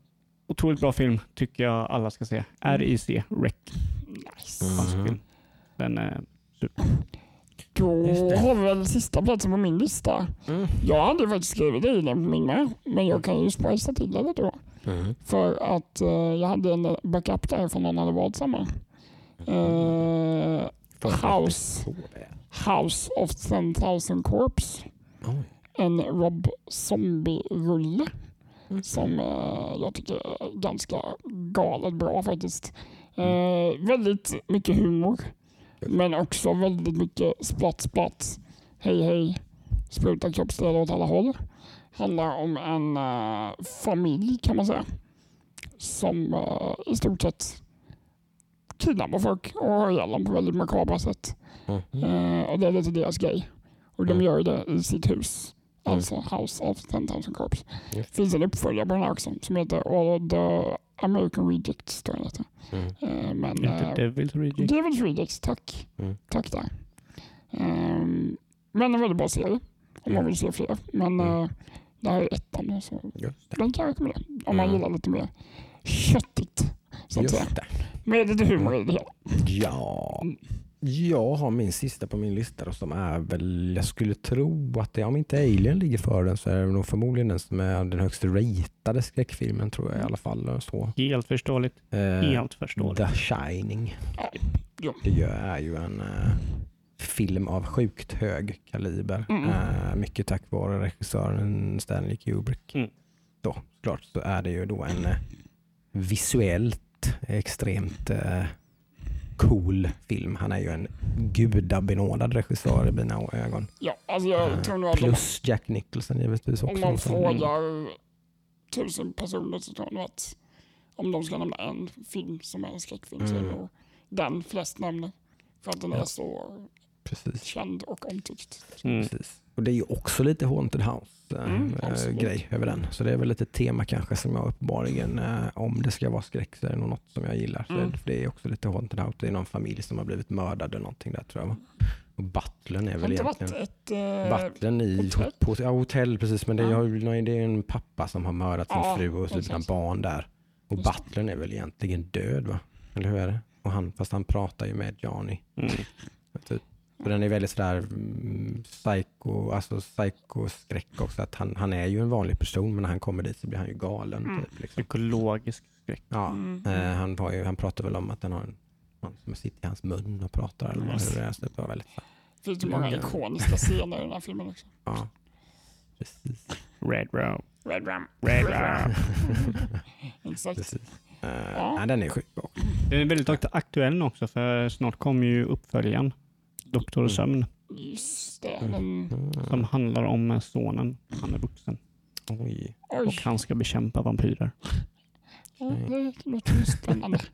otroligt bra film tycker jag alla ska se. RIC, REC, Nice. film. Den är super. Då har vi väl sista platsen på min lista. Mm. Jag hade faktiskt skrivit det i den på min med, men jag kan ju spicea till det lite då. Mm. För att eh, jag hade en backup där från någon hade valt samma. Eh, House. House of 10,000 Corps. Oj. En Rob Zombie-rulle Mm. Som eh, jag tycker är ganska galet bra faktiskt. Eh, väldigt mycket humor, men också väldigt mycket splatt splatt. Hej hej, spruta kroppsdelar åt alla håll. Handlar om en eh, familj kan man säga. Som eh, i stort sett kidnappar folk och har ihjäl dem på väldigt makabra sätt. Mm. Eh, och det är lite deras grej. Och de Mm. gör det i sitt hus. Mm. Alltså House of 10,000 Corps. Det finns en uppföljare på den här också som heter All the American Rejects. Tror jag. Mm. Eh, men, Inte eh, Devil's Reject. Devil's Rejects, tack. Mm. Tack där. Ehm, men en väldigt bra serie. Om om man vill se fler. Men Mm. eh, det här är ettan. Så den kan jag rekommendera. Om man Mm. gillar lite mer köttigt. Så att säga. Just det. Med lite humor i det hela. Ja, jag har min sista på min lista då, som är väl, jag skulle tro att det, om inte Alien ligger för den så är det nog förmodligen den som är den högst ratade skräckfilmen tror jag i alla fall. och Så. Helt förståeligt. Eh, Helt förståeligt. The Shining. Ja. Det är ju en eh, film av sjukt hög kaliber. Mm. Eh, mycket tack vare regissören Stanley Kubrick. Mm. Då, klart så är det ju då en eh, visuellt extremt eh, cool film. Han är ju en gudabenådad regissör i mina ögon. Ja, alltså jag Eh, tror nog att Plus Jack Nicholson givetvis också. om man som- frågar tusen personer så tror jag nog att om de ska nämna en film som är en skräckfilm så är det Mm. nog den flest nämner. För att den är Ja. så Precis. känd och omtyckt. Mm. Precis. Och det är ju också lite Haunted Mm, absolut. House-grej över den. Så det är väl lite tema kanske som jag uppenbarligen, eh, om det ska vara skräck så är det nog något som jag gillar. Mm. det- är också lite Haunted House. Det är någon familj som har blivit mördad eller någonting där tror jag. Och Butlern är Har väl inte varit egentligen... ett... Eh, Butlern i hotell? på, ja, hotell, precis. Men det är, Ja. det är en pappa som har mördat sin Ja, fru och sina barn där. Och. Butlern är väl egentligen död va? Eller hur är det? Och han, fast han pratar ju med Johnny. Mm. Typ. Och den är väldigt sådär mm, psycho, alltså psykoskräck också. Att han, han är ju en vanlig person men när han kommer dit så blir han ju galen. Mm. Typ, liksom. Psykologisk skräck. ja, Mm. eh, han, har ju, han pratar väl om att den har en någon som sitter i hans mun och pratar. Eller Yes. hur det är. Så det var väldigt, finns det många Ja. ikoniska scener i den här filmen också. ja, precis. Red Row. Red Ram. Red Row. Exakt. precis. Eh, Ja. nej, den är sjuk också. Den är väldigt akt- aktuell nu också för snart kommer ju uppföljaren. Doktor Mm. Sömn. Just det. Mm. Som handlar om sonen. Han är vuxen. Oj. Och han ska bekämpa vampyrer. ja, det låter spännande.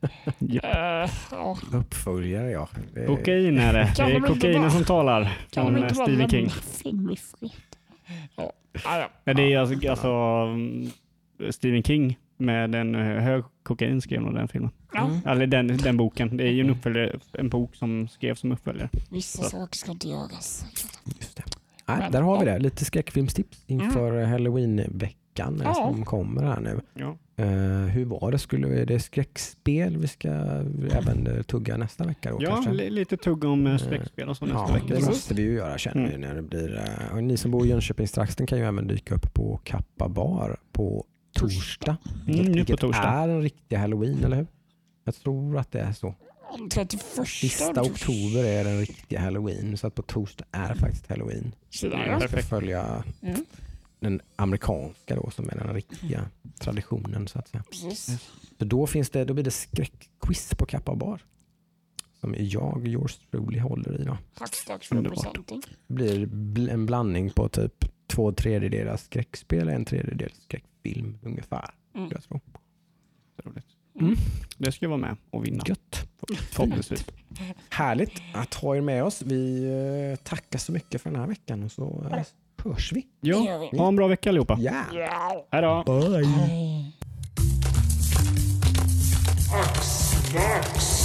Eh, ja. Uppföljare ja. Det Kokain är det. Kan Det är de kokainen som talar. Kan Från de inte bara Stephen King. lämna film i fred? Ja, ah, ja. Ja, det är alltså, alltså mm, Stephen King med en eh, hög kokain skrev nog den filmen. Mm. Eller den, den boken. Det är ju en, uppföljare, en bok som skrevs som uppföljare. Vissa saker ska inte göras. Just det. Nej, där har vi det. Lite skräckfilmstips inför halloween-veckan eh, Ja. som kommer här nu. Ja. Eh, hur var det? Skulle vi, är det skräckspel vi ska även tugga nästa vecka då Ja, kanske? li- lite tugg om skräckspel och så nästa ja, vecka. det måste vi ju göra känner vi Mm. när det blir. Och ni som bor i Jönköpingstrakten kan ju även dyka upp på Kappa bar på torsdag. Mm, nu på torsdag. är en riktig halloween, eller hur? Jag tror att det är så. Den 31 Sista oktober är den riktiga halloween, så att på torsdag är faktiskt halloween. Så där, ja. Jag ska Perfekt. följa Mm, den amerikanska då, som är den riktiga traditionen så att säga. precis. Så då, finns det, då blir det skräckquiz på Kappa bar. Som jag, yours truly, håller i. Då. Representing. Det blir bl- en blandning på typ två tredjedelar skräckspel och en tredjedel skräckfilm film ungefär. Mm. Jag tror. Roligt. Mm. Det ska jag vara med och vinna. Gött. Förhoppningsvis. Härligt att ha er med oss. Vi eh, tackar så mycket för den här veckan och så eh, hörs vi. Ja, ha en bra vecka allihopa. Yeah. yeah. Hej då. Bye. Bye.